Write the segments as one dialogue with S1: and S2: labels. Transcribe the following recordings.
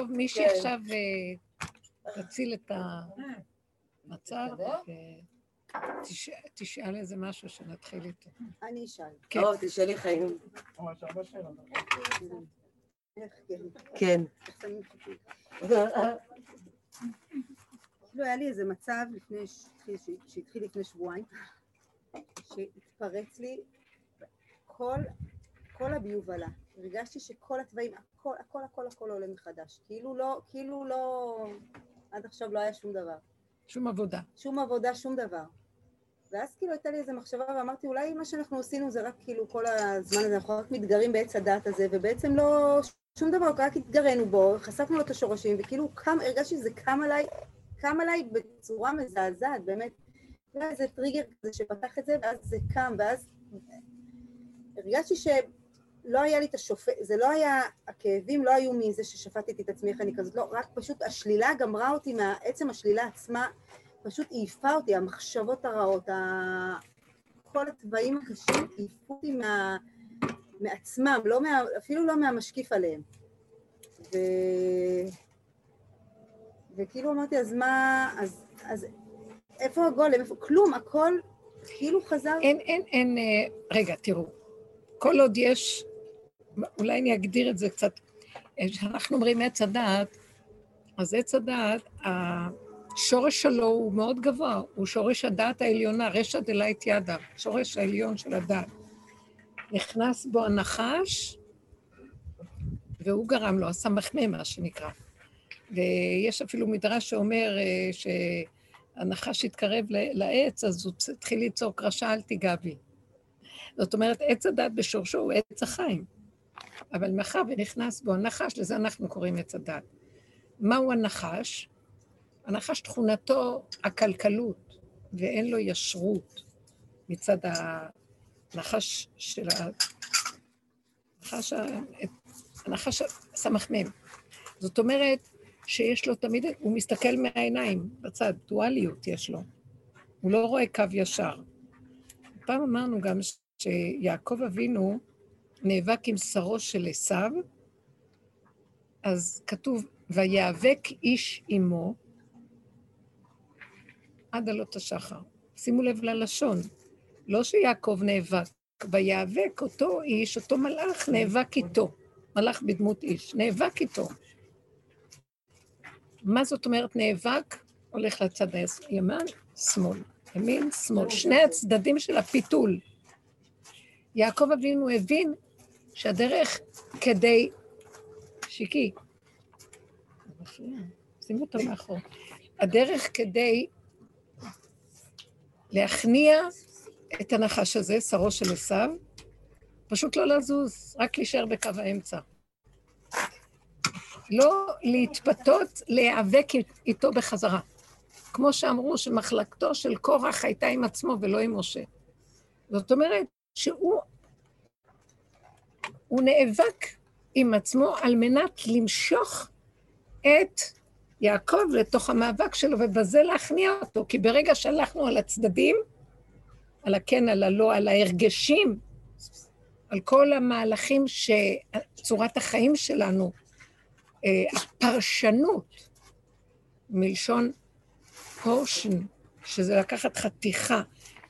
S1: טוב, מישהי
S2: כן.
S1: עכשיו אה, תציל את המצב, ותש- תשאל איזה משהו שנתחיל איתו.
S3: אני אשאל.
S1: כן.
S2: או, תשאלי חיים.
S3: כן?
S2: כן.
S3: כאילו היה לי איזה מצב לפני, שהתחיל- שהתחיל לפני שבועיים, שהתפרץ לי כל, כל הביוב עלה. הרגשתי שכל הצבעים, הכל, הכל, הכל, הכל עולה מחדש. כאילו לא, כאילו לא, עד עכשיו לא היה שום דבר.
S1: שום עבודה.
S3: שום עבודה, שום דבר. ואז כאילו הייתה לי איזו מחשבה ואמרתי, אולי מה שאנחנו עשינו זה רק כאילו כל הזמן הזה, אנחנו רק מתגרים בעץ הדעת הזה, ובעצם לא שום דבר, רק התגרנו בו, חשפנו לו את השורשים, וכאילו קם, הרגשתי שזה קם עליי, קם עליי בצורה מזעזעת, באמת. זה היה איזה טריגר כזה שפתח את זה, ואז זה קם, ואז הרגשתי שלא היה לי את השופט, זה לא היה, הכאבים לא היו מזה ששפטתי את עצמי איך אני כזאת, לא, רק פשוט השלילה גמרה אותי, מעצם השלילה עצמה, פשוט העיפה אותי, המחשבות הרעות, ה... כל הצבעים הקשים העיפו אותי מה... מעצמם, לא מה... אפילו לא מהמשקיף עליהם. ו... וכאילו אמרתי, אז מה, אז, אז איפה הגולם? איפה? כלום, הכל כאילו חזר.
S1: אין, אין, אין, אה, רגע, תראו, כל עוד יש, אולי אני אגדיר את זה קצת, אה, כשאנחנו אומרים עץ הדעת, אז עץ הדעת, השורש שלו הוא מאוד גבוה, הוא שורש הדעת העליונה, רשע דלית ידה, שורש העליון של הדעת. נכנס בו הנחש, והוא גרם לו, הסמ"ם, מה שנקרא. ויש אפילו מדרש שאומר אה, שהנחש התקרב לעץ, אז הוא התחיל לצעוק רשע אל תיגע בי. זאת אומרת, עץ הדת בשורשו הוא עץ החיים. אבל מאחר ונכנס בו הנחש, לזה אנחנו קוראים עץ הדת. מהו הנחש? הנחש תכונתו הכלכלות, ואין לו ישרות מצד הנחש של ה... הנחש, הנחש הסמ"ם. זאת אומרת שיש לו תמיד, הוא מסתכל מהעיניים, בצד, דואליות יש לו. הוא לא רואה קו ישר. פעם אמרנו גם שיעקב אבינו נאבק עם שרו של עשיו, אז כתוב, ויאבק איש עמו עד עלות השחר. שימו לב ללשון, לא שיעקב נאבק, ויאבק אותו איש, אותו מלאך נאבק איתו, מלאך בדמות איש, נאבק איתו. מה זאת אומרת נאבק? הולך לצד הימין, שמאל, ימין, שמאל, שני הצדדים של הפיתול. יעקב אבינו הבין שהדרך כדי... שיקי, שימו אותו מאחור. הדרך כדי להכניע את הנחש הזה, שרו של עשיו, פשוט לא לזוז, רק להישאר בקו האמצע. לא להתפתות, להיאבק איתו בחזרה. כמו שאמרו שמחלקתו של קורח הייתה עם עצמו ולא עם משה. זאת אומרת שהוא הוא נאבק עם עצמו על מנת למשוך את יעקב לתוך המאבק שלו, ובזה להכניע אותו, כי ברגע שהלכנו על הצדדים, על הכן, על הלא, על ההרגשים, על כל המהלכים שצורת החיים שלנו, אה, הפרשנות, מלשון פורשן, שזה לקחת חתיכה,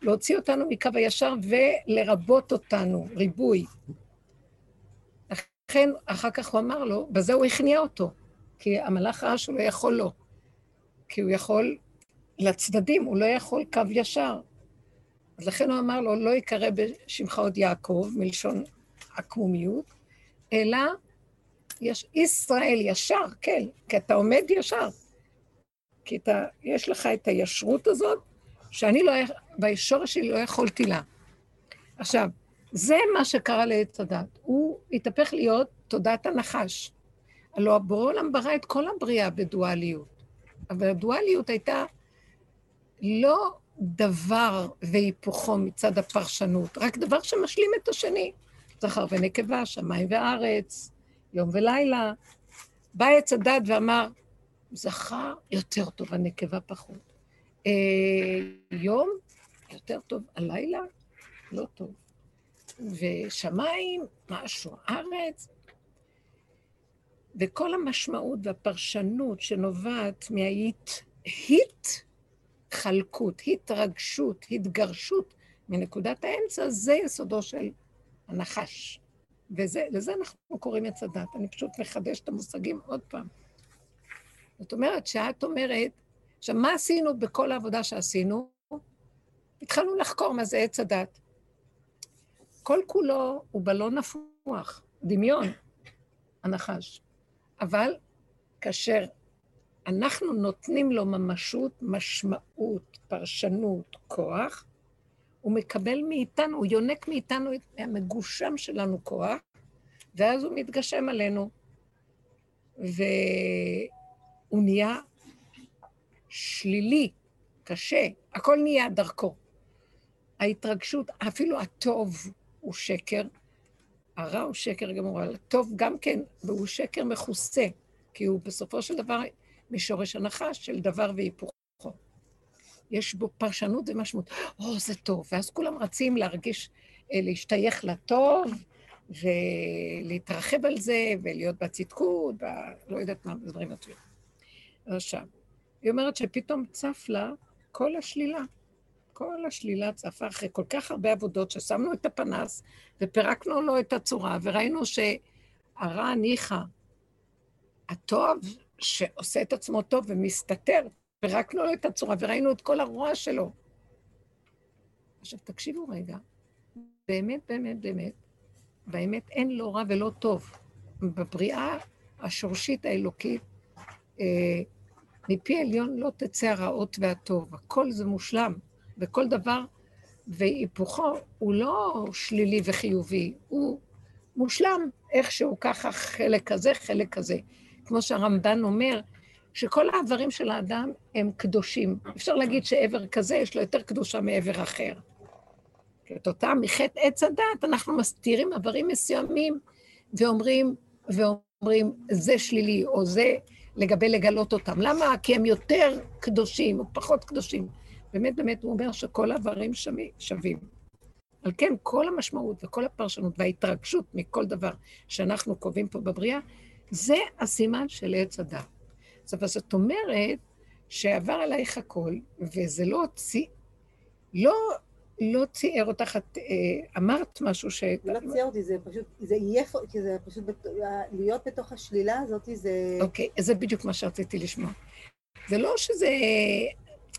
S1: להוציא אותנו מקו הישר ולרבות אותנו, ריבוי. לכן, אחר כך הוא אמר לו, בזה הוא הכניע אותו, כי המלאך ראה שהוא לא יכול לו, כי הוא יכול לצדדים, הוא לא יכול קו ישר. אז לכן הוא אמר לו, לא יקרא בשמך עוד יעקב, מלשון עקמומיות, אלא יש ישראל ישר, כן, כי אתה עומד ישר. כי אתה, יש לך את הישרות הזאת, שאני לא, בישורש שלי לא יכולתי לה. עכשיו, זה מה שקרה לעץ הדת. הוא התהפך להיות תודעת הנחש. הלוא הבורא עולם ברא את כל הבריאה בדואליות. אבל הדואליות הייתה לא דבר והיפוכו מצד הפרשנות, רק דבר שמשלים את השני. זכר ונקבה, שמיים וארץ, יום ולילה. בא עץ הדת ואמר, זכר יותר טוב, הנקבה פחות. אה, יום יותר טוב, הלילה לא טוב. ושמיים, משהו, ארץ. וכל המשמעות והפרשנות שנובעת מההתחלקות, התרגשות, התגרשות מנקודת האמצע, זה יסודו של הנחש. ולזה אנחנו קוראים עץ הדת. אני פשוט מחדש את המושגים עוד פעם. זאת אומרת, שאת אומרת, עכשיו, מה עשינו בכל העבודה שעשינו? התחלנו לחקור מה זה עץ הדת. כל כולו הוא בלון נפוח, דמיון, הנחש. אבל כאשר אנחנו נותנים לו ממשות, משמעות, פרשנות, כוח, הוא מקבל מאיתנו, הוא יונק מאיתנו את המגושם שלנו כוח, ואז הוא מתגשם עלינו. והוא נהיה שלילי, קשה, הכל נהיה דרכו. ההתרגשות, אפילו הטוב הוא שקר, הרע הוא שקר גמור, אבל הטוב גם כן, והוא שקר מכוסה, כי הוא בסופו של דבר משורש הנחש של דבר והיפוכו. יש בו פרשנות ומשמעות, או, oh, זה טוב, ואז כולם רצים להרגיש, אה, להשתייך לטוב, ולהתרחב על זה, ולהיות בצדקות, ב... לא יודעת מה, דברים מצויים. עכשיו, היא אומרת שפתאום צף לה כל השלילה. כל השלילה צפה אחרי כל כך הרבה עבודות ששמנו את הפנס ופירקנו לו את הצורה, וראינו שהרע ניחא, הטוב שעושה את עצמו טוב ומסתתר, פירקנו לו את הצורה וראינו את כל הרוע שלו. עכשיו, תקשיבו רגע, באמת, באמת, באמת, באמת אין לא רע ולא טוב. בבריאה השורשית האלוקית, אה, מפי עליון לא תצא הרעות והטוב, הכל זה מושלם, וכל דבר והיפוכו הוא לא שלילי וחיובי, הוא מושלם איכשהו ככה חלק כזה, חלק כזה. כמו שהרמב"ן אומר, שכל האיברים של האדם הם קדושים. אפשר להגיד שעבר כזה יש לו יותר קדושה מעבר אחר. כתוצאה מחטא עץ הדת, אנחנו מסתירים איברים מסוימים ואומרים, ואומרים, זה שלילי, או זה לגבי לגלות אותם. למה? כי הם יותר קדושים או פחות קדושים. באמת, באמת, הוא אומר שכל האיברים שווים. על כן, כל המשמעות וכל הפרשנות וההתרגשות מכל דבר שאנחנו קובעים פה בבריאה, זה הסימן של עץ הדת. עכשיו, זאת אומרת שעבר עלייך הכל, וזה לא צי... לא, לא ציער אותך, את אה, אמרת משהו ש...
S3: לא ציער אותי, זה פשוט, זה עייף, כי זה פשוט, להיות בתוך השלילה הזאת, זה...
S1: אוקיי, זה בדיוק מה שרציתי לשמוע. זה לא שזה...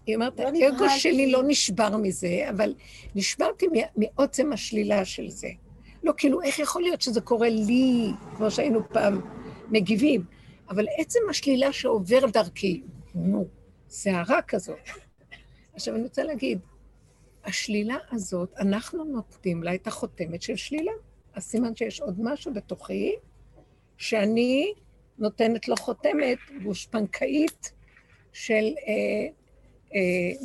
S1: היא אומרת, לא האגו שלי לא נשבר מזה, אבל נשברתי מעוצם השלילה של זה. לא, כאילו, איך יכול להיות שזה קורה לי, כמו שהיינו פעם מגיבים? אבל עצם השלילה שעובר דרכי, נו, סערה כזאת. עכשיו, אני רוצה להגיד, השלילה הזאת, אנחנו נותנים לה את החותמת של שלילה. אז סימן שיש עוד משהו בתוכי, שאני נותנת לו חותמת גושפנקאית של אה, אה,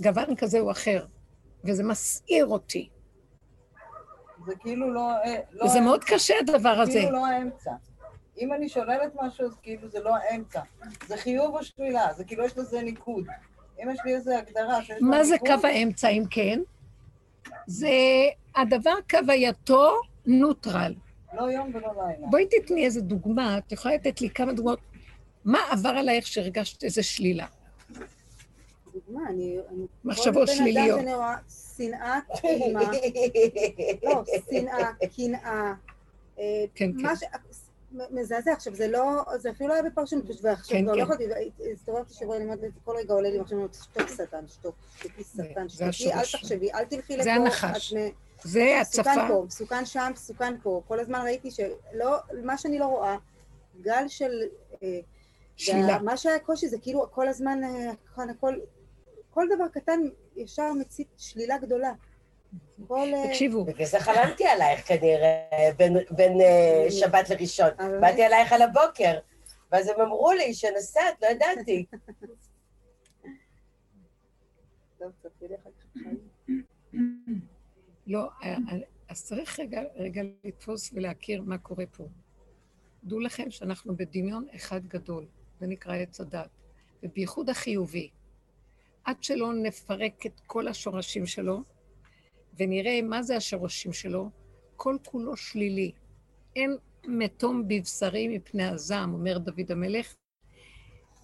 S1: גוון כזה או אחר, וזה מסעיר אותי.
S2: זה כאילו לא... אה, לא
S1: וזה מאוד קשה הדבר הזה.
S2: כאילו לא האמצע. אם אני שוללת משהו, אז כאילו זה לא האמצע. זה חיוב או שלילה, זה כאילו יש לזה ניקוד. אם יש לי איזו הגדרה שיש
S1: לה מה זה קו האמצע, אם כן? זה הדבר כווייתו נוטרל.
S2: לא יום ולא לילה.
S1: בואי תתני איזה דוגמה, את יכולה לתת לי כמה דוגמאות. מה עבר עלייך שהרגשת איזה שלילה?
S3: דוגמה, אני...
S1: מחשבות שליליות.
S3: כל בן אדם שנאה, קנאה, לא, שנאה, קנאה. אה, כן, כן. מזעזע. עכשיו, זה לא, זה אפילו לא היה בפרשנות, ועכשיו, כן, לא כן. יכולתי, הסתובבתי שבוע, אני אומרת, כל רגע עולה לי עכשיו, שתוק שטן, שתוק, שתקי שטן, שתקי, אל תחשבי, אל תלכי לפה.
S1: זה הנחש. זה הצפה.
S3: מסוכן פה, מסוכן שם, מסוכן פה. כל הזמן ראיתי שלא, מה שאני לא רואה, גל של... אה,
S1: שלילה.
S3: מה שהיה קושי זה כאילו כל הזמן, אה, הכל, כל דבר קטן ישר מצית שלילה גדולה.
S1: אה, תקשיבו.
S4: בגלל זה חלמתי עלייך כנראה, בין אה, שבת לראשון. באתי עלייך על הבוקר, ואז הם אמרו לי שנסעת, לא ידעתי.
S1: לא, אה, אז צריך רגע, רגע לתפוס ולהכיר מה קורה פה. דעו לכם שאנחנו בדמיון אחד גדול, זה נקרא עץ הדת, ובייחוד החיובי. עד שלא נפרק את כל השורשים שלו, ונראה מה זה השורשים שלו, כל כולו שלילי. אין מתום בבשרי מפני הזעם, אומר דוד המלך,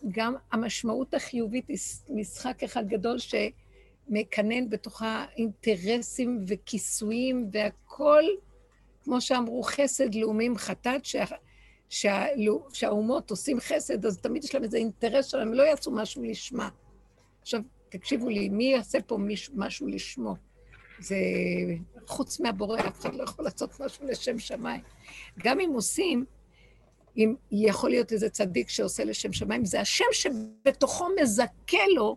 S1: גם המשמעות החיובית היא משחק אחד גדול שמקנן בתוכה אינטרסים וכיסויים והכל, כמו שאמרו, חסד לאומים חטאת, שה, שה, שהאומות עושים חסד, אז תמיד יש להם איזה אינטרס שלהם, הם לא יעשו משהו לשמה. עכשיו, תקשיבו לי, מי יעשה פה משהו לשמו? זה חוץ מהבורא, אף אחד לא יכול לעשות משהו לשם שמיים. גם אם עושים, אם יכול להיות איזה צדיק שעושה לשם שמיים, זה השם שבתוכו מזכה לו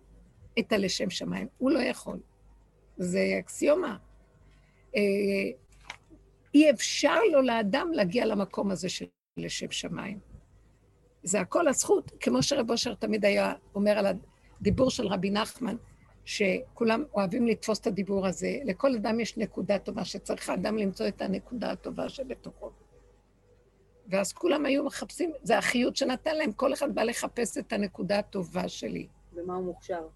S1: את הלשם שמיים. הוא לא יכול. זה אקסיומה. אה, אי אפשר לו לאדם להגיע למקום הזה של לשם שמיים. זה הכל הזכות, כמו שרב אושר תמיד היה אומר על הדיבור של רבי נחמן, שכולם אוהבים לתפוס את הדיבור הזה. לכל אדם יש נקודה טובה, שצריך האדם למצוא את הנקודה הטובה שבתוכו. ואז כולם היו מחפשים, זה החיות שנתן להם, כל אחד בא לחפש את הנקודה הטובה שלי.
S3: במה הוא מוכשר.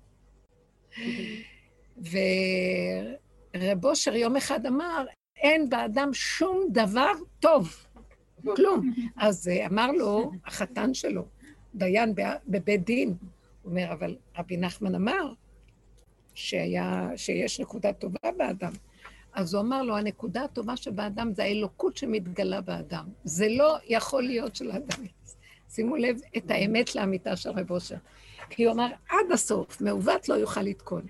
S1: ורב אושר יום אחד אמר, אין באדם שום דבר טוב, כלום. אז אה, אמר לו החתן שלו, דיין בבית דין, אומר, אבל רבי נחמן אמר שהיה, שיש נקודה טובה באדם. אז הוא אמר לו, הנקודה הטובה שבאדם זה האלוקות שמתגלה באדם. זה לא יכול להיות של האדם. שימו לב את האמת לאמיתה של רב אושר. כי הוא אמר, עד הסוף, מעוות לא יוכל לתקון.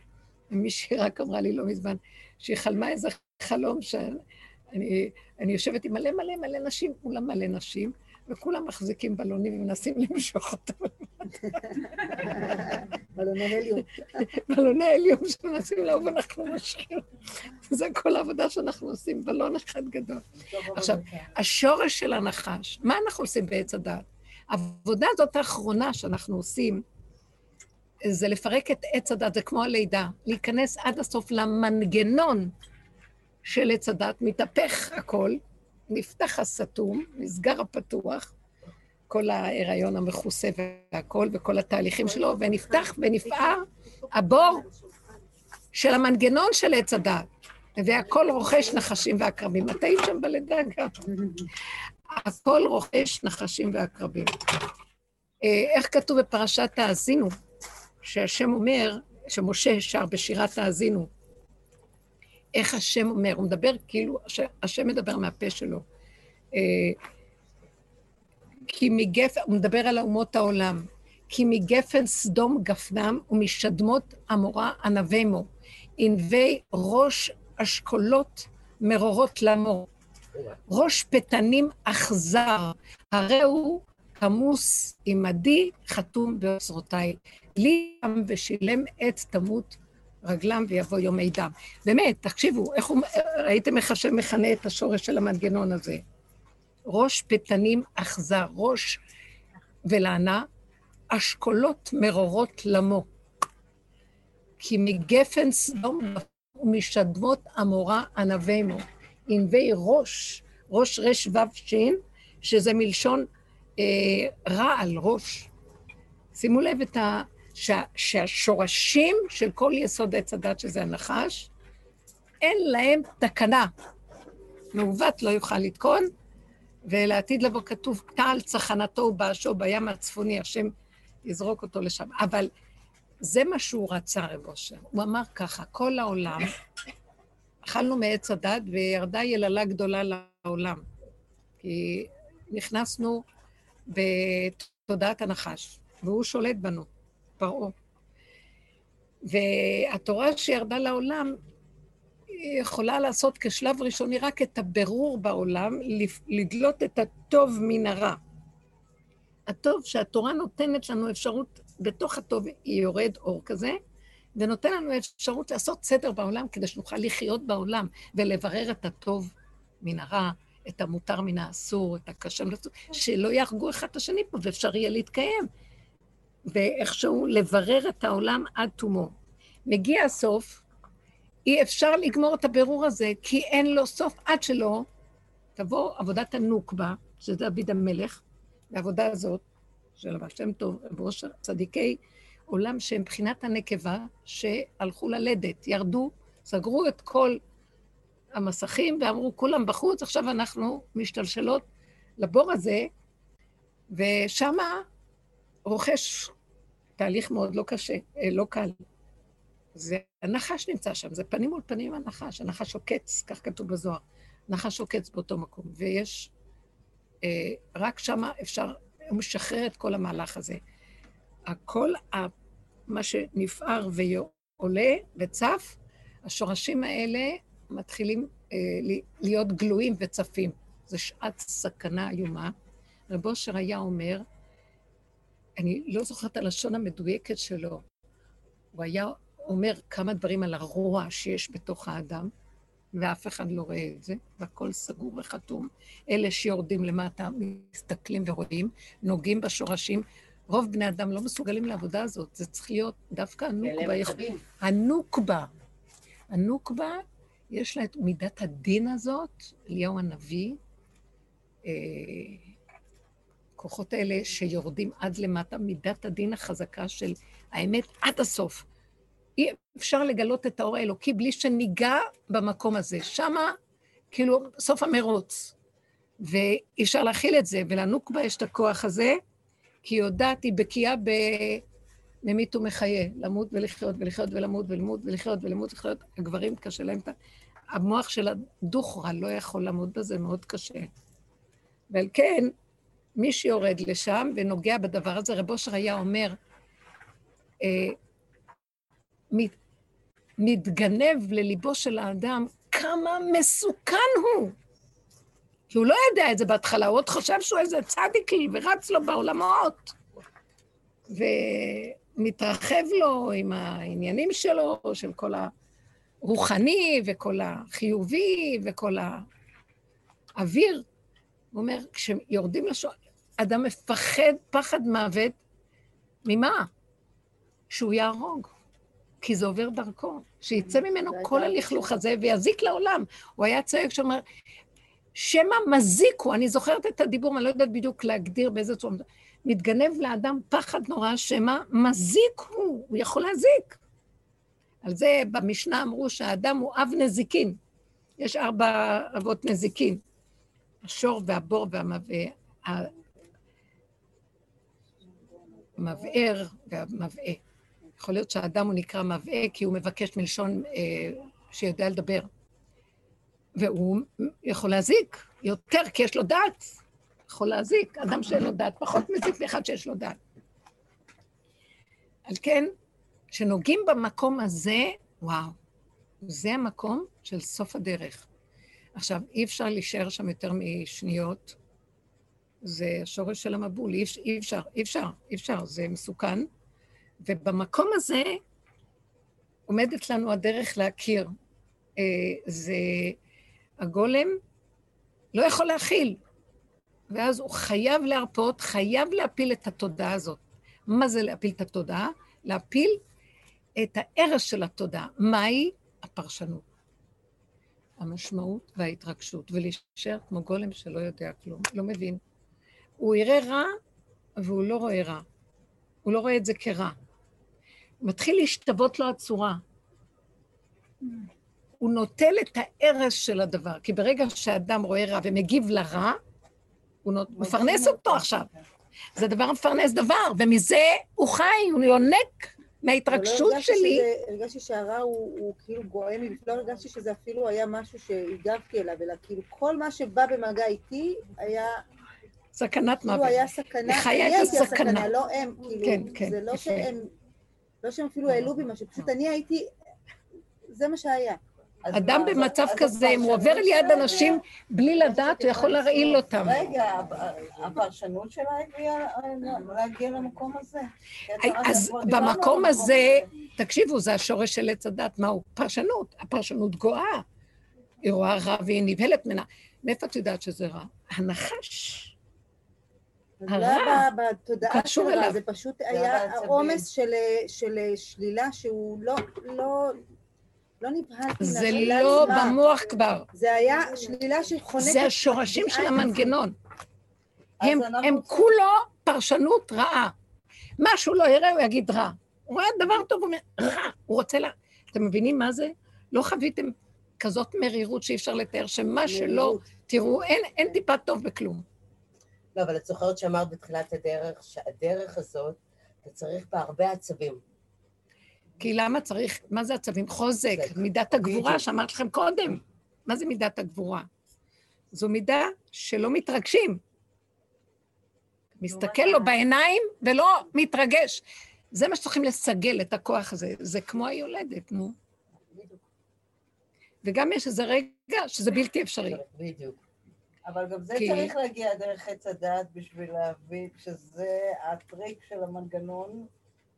S1: ומישהי רק אמרה לי לא מזמן, שהיא חלמה איזה חלום שאני אני יושבת עם מלא מלא מלא נשים, כולם מלא נשים, וכולם מחזיקים בלונים ומנסים למשוך אותם.
S3: בלוני הליום.
S1: בלוני הליום שמנסים לאהוב אנחנו משכים. זה כל העבודה שאנחנו עושים, בלון אחד גדול. עכשיו, השורש של הנחש, מה אנחנו עושים בעץ הדעת? העבודה הזאת האחרונה שאנחנו עושים, זה לפרק את עץ הדת, זה כמו הלידה, להיכנס עד הסוף למנגנון של עץ הדת, מתהפך הכל, נפתח הסתום, נסגר הפתוח, כל ההיריון המכוסה והכל, וכל התהליכים שלו, ונפתח ונפער הבור של המנגנון של עץ הדת, והכל רוכש נחשים ועקרבים. את היית שם בלידה גם. הכל רוכש נחשים ועקרבים. אה, איך כתוב בפרשת האזינו, שהשם אומר, שמשה שר בשירת האזינו, איך השם אומר, הוא מדבר כאילו, השם מדבר מהפה שלו. אה, כי מגפן, הוא מדבר על אומות העולם, כי מגפן סדום גפנם ומשדמות עמורה ענבימו, ענבי ראש אשכולות מרורות למו, ראש פתנים אכזר, הרי הוא כמוס עמדי חתום באוצרותיי, לי עם ושילם עת תמות רגלם ויבוא יומי דם. באמת, תקשיבו, איך הוא, ראיתם איך השם מכנה את השורש של המנגנון הזה. ראש פתנים אכזר, ראש ולענה, אשכולות מרורות למו. כי מגפן סדום ומשדמות עמורה ענבינו. ענבי ראש, ראש רש וו שין, שזה מלשון אה, רעל, ראש. שימו לב את ה... שה, שהשורשים של כל יסוד עץ הדת, שזה הנחש, אין להם תקנה. מעוות לא יוכל לתקון, ולעתיד לבוא כתוב, טל צחנתו ובאשו בים הצפוני, השם יזרוק אותו לשם. אבל זה מה שהוא רצה, רב אושר. הוא אמר ככה, כל העולם, אכלנו מעץ הדת וירדה יללה גדולה לעולם. כי נכנסנו בתודעת הנחש, והוא שולט בנו. פרעה. והתורה שירדה לעולם יכולה לעשות כשלב ראשוני רק את הבירור בעולם, לדלות את הטוב מן הרע. הטוב שהתורה נותנת לנו אפשרות, בתוך הטוב יורד אור כזה, ונותן לנו אפשרות לעשות סדר בעולם כדי שנוכל לחיות בעולם ולברר את הטוב מן הרע, את המותר מן האסור, את הקשה מן האסור, שלא יהרגו אחד את השני פה ואפשר יהיה להתקיים. ואיכשהו לברר את העולם עד תומו. מגיע הסוף, אי אפשר לגמור את הבירור הזה, כי אין לו סוף עד שלא תבוא עבודת הנוקבה, שזה דוד המלך, והעבודה הזאת של הבא שם טוב, רב ראש צדיקי עולם שהם מבחינת הנקבה, שהלכו ללדת, ירדו, סגרו את כל המסכים ואמרו, כולם בחוץ, עכשיו אנחנו משתלשלות לבור הזה, ושמה רוכש תהליך מאוד לא קשה, אה, לא קל. זה הנחש נמצא שם, זה פנים מול פנים הנחש, הנחש עוקץ, כך כתוב בזוהר. נחש עוקץ באותו מקום, ויש, אה, רק שם אפשר, הוא משחרר את כל המהלך הזה. הכל, מה שנפער ועולה וצף, השורשים האלה מתחילים אה, להיות גלויים וצפים. זו שעת סכנה איומה. רב אושר היה אומר, אני לא זוכרת הלשון המדויקת שלו, הוא היה אומר כמה דברים על הרוע שיש בתוך האדם, ואף אחד לא רואה את זה, והכל סגור וחתום. אלה שיורדים למטה, מסתכלים ורואים, נוגעים בשורשים. רוב בני אדם לא מסוגלים לעבודה הזאת, זה צריך להיות דווקא הנוקבה. הנוקבה. הנוקבה, יש לה את מידת הדין הזאת, אליהו הנביא, אה, הכוחות האלה שיורדים עד למטה, מידת הדין החזקה של האמת עד הסוף. אי אפשר לגלות את האור האלוקי בלי שניגע במקום הזה. שמה, כאילו, סוף המרוץ. ואי אפשר להכיל את זה, ולנוקבה יש את הכוח הזה, כי היא יודעת, היא בקיאה ב... ממית ומחיה, למות ולחיות ולחיות ולמות ולמות ולחיות ולמות ולחיות. הגברים קשה להם, המוח של הדוכרה לא יכול לעמוד בזה, מאוד קשה. ועל כן, מי שיורד לשם ונוגע בדבר הזה, רב אושר היה אומר, אה, מת, מתגנב לליבו של האדם כמה מסוכן הוא. כי הוא לא יודע את זה בהתחלה, הוא עוד חושב שהוא איזה צדיקי ורץ לו בעולמות. ומתרחב לו עם העניינים שלו, של כל הרוחני וכל החיובי וכל האוויר. הוא אומר, כשיורדים לשוע, אדם מפחד פחד מוות, ממה? שהוא יהרוג, כי זה עובר דרכו, שיצא ממנו כל הלכלוך הזה ויזיק לעולם. הוא היה צועק שאומר, שמא מזיק הוא, אני זוכרת את הדיבור, אני לא יודעת בדיוק להגדיר באיזה צורה, מתגנב לאדם פחד נורא, שמא מזיק הוא, הוא יכול להזיק. על זה במשנה אמרו שהאדם הוא אב נזיקין. יש ארבע אבות נזיקין. השור והבור והמבעה, המבער והמבעה. יכול להיות שהאדם הוא נקרא מבעה כי הוא מבקש מלשון אה, שיודע לדבר. והוא יכול להזיק יותר, כי יש לו דעת. יכול להזיק. אדם שאין לו דעת פחות מזיק מאחד שיש לו דעת. על כן, כשנוגעים במקום הזה, וואו, זה המקום של סוף הדרך. עכשיו, אי אפשר להישאר שם יותר משניות. זה השורש של המבול, אי, אי אפשר, אי אפשר, אי אפשר, זה מסוכן. ובמקום הזה עומדת לנו הדרך להכיר. אה, זה הגולם לא יכול להכיל, ואז הוא חייב להרפות, חייב להפיל את התודעה הזאת. מה זה להפיל את התודעה? להפיל את הערש של התודעה. מהי? הפרשנות. המשמעות וההתרגשות, ולהישאר כמו גולם שלא יודע כלום, לא מבין. הוא יראה רע, והוא לא רואה רע. הוא לא רואה את זה כרע. מתחיל להשתוות לו הצורה. הוא נוטל את ההרס של הדבר, כי ברגע שאדם רואה רע ומגיב לרע, הוא נות... מפרנס אותו עכשיו. זה דבר מפרנס דבר, ומזה הוא חי, הוא יונק מההתרגשות
S3: לא
S1: שלי.
S3: הרגשתי שהרע הוא, הוא כאילו גועם לי, לא הרגשתי שזה אפילו היה משהו שהגבתי אליו, אלא כאילו כל מה שבא במגע איתי היה...
S1: סכנת
S3: כאילו
S1: מוות.
S3: היה סכנה, אני הייתי
S1: הסכנה.
S3: לא הם, כאילו,
S1: כן, כן,
S3: זה לא. שהם, לא שהם אפילו העלו בי משהו, פשוט אני הייתי, זה מה שהיה.
S1: אדם במצב כזה, אם הוא עובר ליד אנשים בלי לדעת, הוא יכול להרעיל אותם.
S2: רגע, הפרשנות שלה להגיע למקום הזה.
S1: אז במקום הזה, תקשיבו, זה השורש של עץ הדת, מהו? פרשנות. הפרשנות גואה. היא רואה רע והיא נבהלת ממנה. מאיפה את יודעת שזה רע? הנחש.
S3: זה לא היה ב- בתודעה של. הרע, זה פשוט
S2: היה.
S3: העומס של, של שלילה שהוא לא, לא, לא נבהלתי
S1: זה לא
S3: עצמה.
S1: במוח כבר.
S3: זה היה שלילה שחונקת...
S1: זה השורשים של המנגנון. הם, הם כולו פרשנות רעה. מה שהוא לא יראה, הוא יגיד רע. הוא רואה דבר טוב, הוא אומר, רע. הוא רוצה לה... אתם מבינים מה זה? לא חוויתם כזאת מרירות שאי אפשר לתאר, שמה שלא,
S3: מרירות.
S1: תראו, אין, אין טיפה טוב בכלום.
S4: לא, אבל את זוכרת שאמרת בתחילת הדרך, שהדרך הזאת, אתה צריך בה הרבה עצבים.
S1: כי למה צריך, מה זה עצבים? חוזק,
S4: חוזק.
S1: מידת הגבורה. שאמרתי לכם קודם. מה זה מידת הגבורה? זו מידה שלא מתרגשים. מסתכל לו בעיניים ולא מתרגש. זה מה שצריכים לסגל את הכוח הזה. זה כמו היולדת, נו. וגם יש איזה רגע שזה בלתי אפשרי.
S4: בדיוק.
S2: אבל גם זה
S1: כי-
S2: צריך להגיע דרך עץ הדעת בשביל להבין שזה הטריק של המנגנון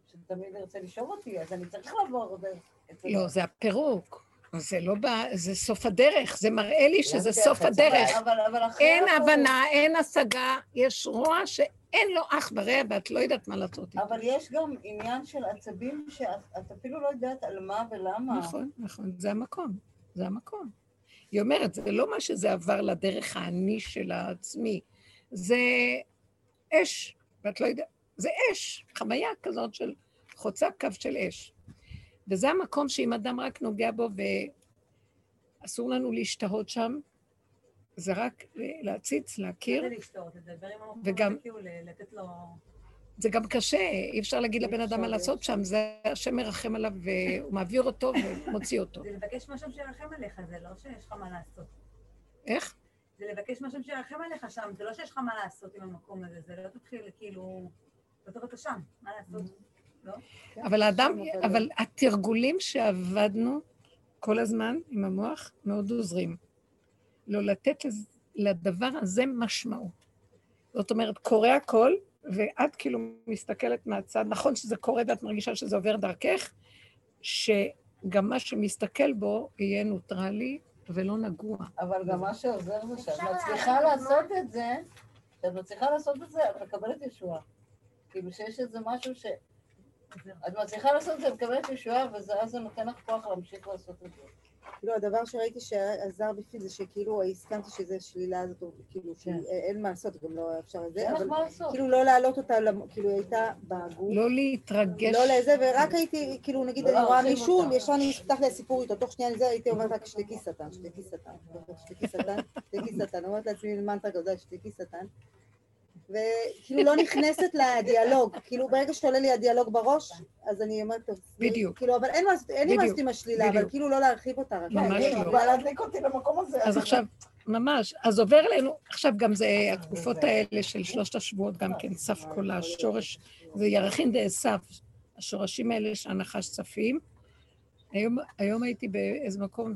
S2: שתמיד ירצה לשאוב אותי, אז אני צריך לעבור דרך עץ הדעת.
S1: לא, זה הפירוק. זה לא בא, זה סוף הדרך. זה מראה לי שזה
S4: זה
S1: סוף
S4: דרך?
S1: הדרך.
S2: אבל, אבל
S1: אין
S2: הפירוק-
S1: הבנה, אין השגה, יש רוע שאין לו אח ורע, ואת לא יודעת מה לעשות איתו.
S2: אבל יש גם עניין של עצבים שאת את אפילו לא יודעת על מה ולמה.
S1: נכון, נכון, זה המקום, זה המקום. היא אומרת, זה לא מה שזה עבר לדרך האני של העצמי, זה אש, ואת לא יודעת, זה אש, חוויה כזאת של חוצה קו של אש. וזה המקום שאם אדם רק נוגע בו ואסור לנו להשתהות שם, זה רק להציץ, להכיר,
S5: זה לשתות, לדבר עם המקום
S1: וגם-
S5: כאילו לתת לו...
S1: זה גם קשה, אי אפשר להגיד לבן אדם מה לעשות שם, זה השם מרחם עליו והוא מעביר אותו ומוציא אותו.
S5: זה לבקש מהשם שירחם עליך, זה לא שיש לך מה לעשות.
S1: איך?
S5: זה לבקש מהשם שירחם עליך שם, זה לא שיש לך מה לעשות עם המקום הזה, זה לא תתחיל כאילו... לא אתה שם, מה לעשות? לא?
S1: אבל האדם,
S2: אבל-
S1: אבל התרגולים שעבדנו כל הזמן עם המוח מאוד עוזרים. לא לתת לדבר הזה משמעות. זאת אומרת, קורה הכל, ואת כאילו מסתכלת מהצד, נכון שזה קורה ואת מרגישה שזה עובר דרכך, שגם מה שמסתכל בו יהיה נוטרלי ולא נגוע.
S2: אבל גם מה שעוזר זה שאת מצליחה לעשות את זה, שאת מצליחה לעשות את זה, את מקבלת ישועה. כאילו שיש איזה משהו ש... את מצליחה לעשות את זה, את מקבלת ישועה, ואז זה נותן לך כוח להמשיך לעשות את זה.
S3: לא, הדבר שראיתי שעזר בפי זה שכאילו הסכמתי שזה שלילה הזאת, כאילו שאין מה לעשות, גם לא אפשר את זה,
S2: אין לך
S3: אבל
S2: לעשות.
S3: כאילו לא להעלות אותה, כאילו היא הייתה בגוף.
S1: לא להתרגש.
S3: לא לזה, ורק הייתי, כאילו, נגיד,
S2: לא
S3: אני רואה מישהו. ישר נפתח לי הסיפור איתו, תוך שנייה לזה הייתי אומרת רק שתקי שטן, שתקי שטן, שתקי שטן, שתקי שטן, אומרת לעצמי מנטרה כזאת, שתקי שטן. וכאילו לא נכנסת לדיאלוג, כאילו ברגע שעולה לי הדיאלוג בראש, אז אני אומרת, טוב,
S1: בדיוק.
S3: כאילו, אבל אין לי מה לעשות עם השלילה, אבל. כאילו לא להרחיב אותה רק.
S1: ממש
S2: כן,
S1: לא.
S2: היא באה להדליק אותי למקום הזה.
S1: אז עכשיו, ממש, אז עובר אלינו, עכשיו גם זה התקופות האלה של שלושת השבועות, גם כן סף כל השורש, זה ירחין דאסף, השורשים האלה שהנחש צפים. היום, היום הייתי באיזה מקום,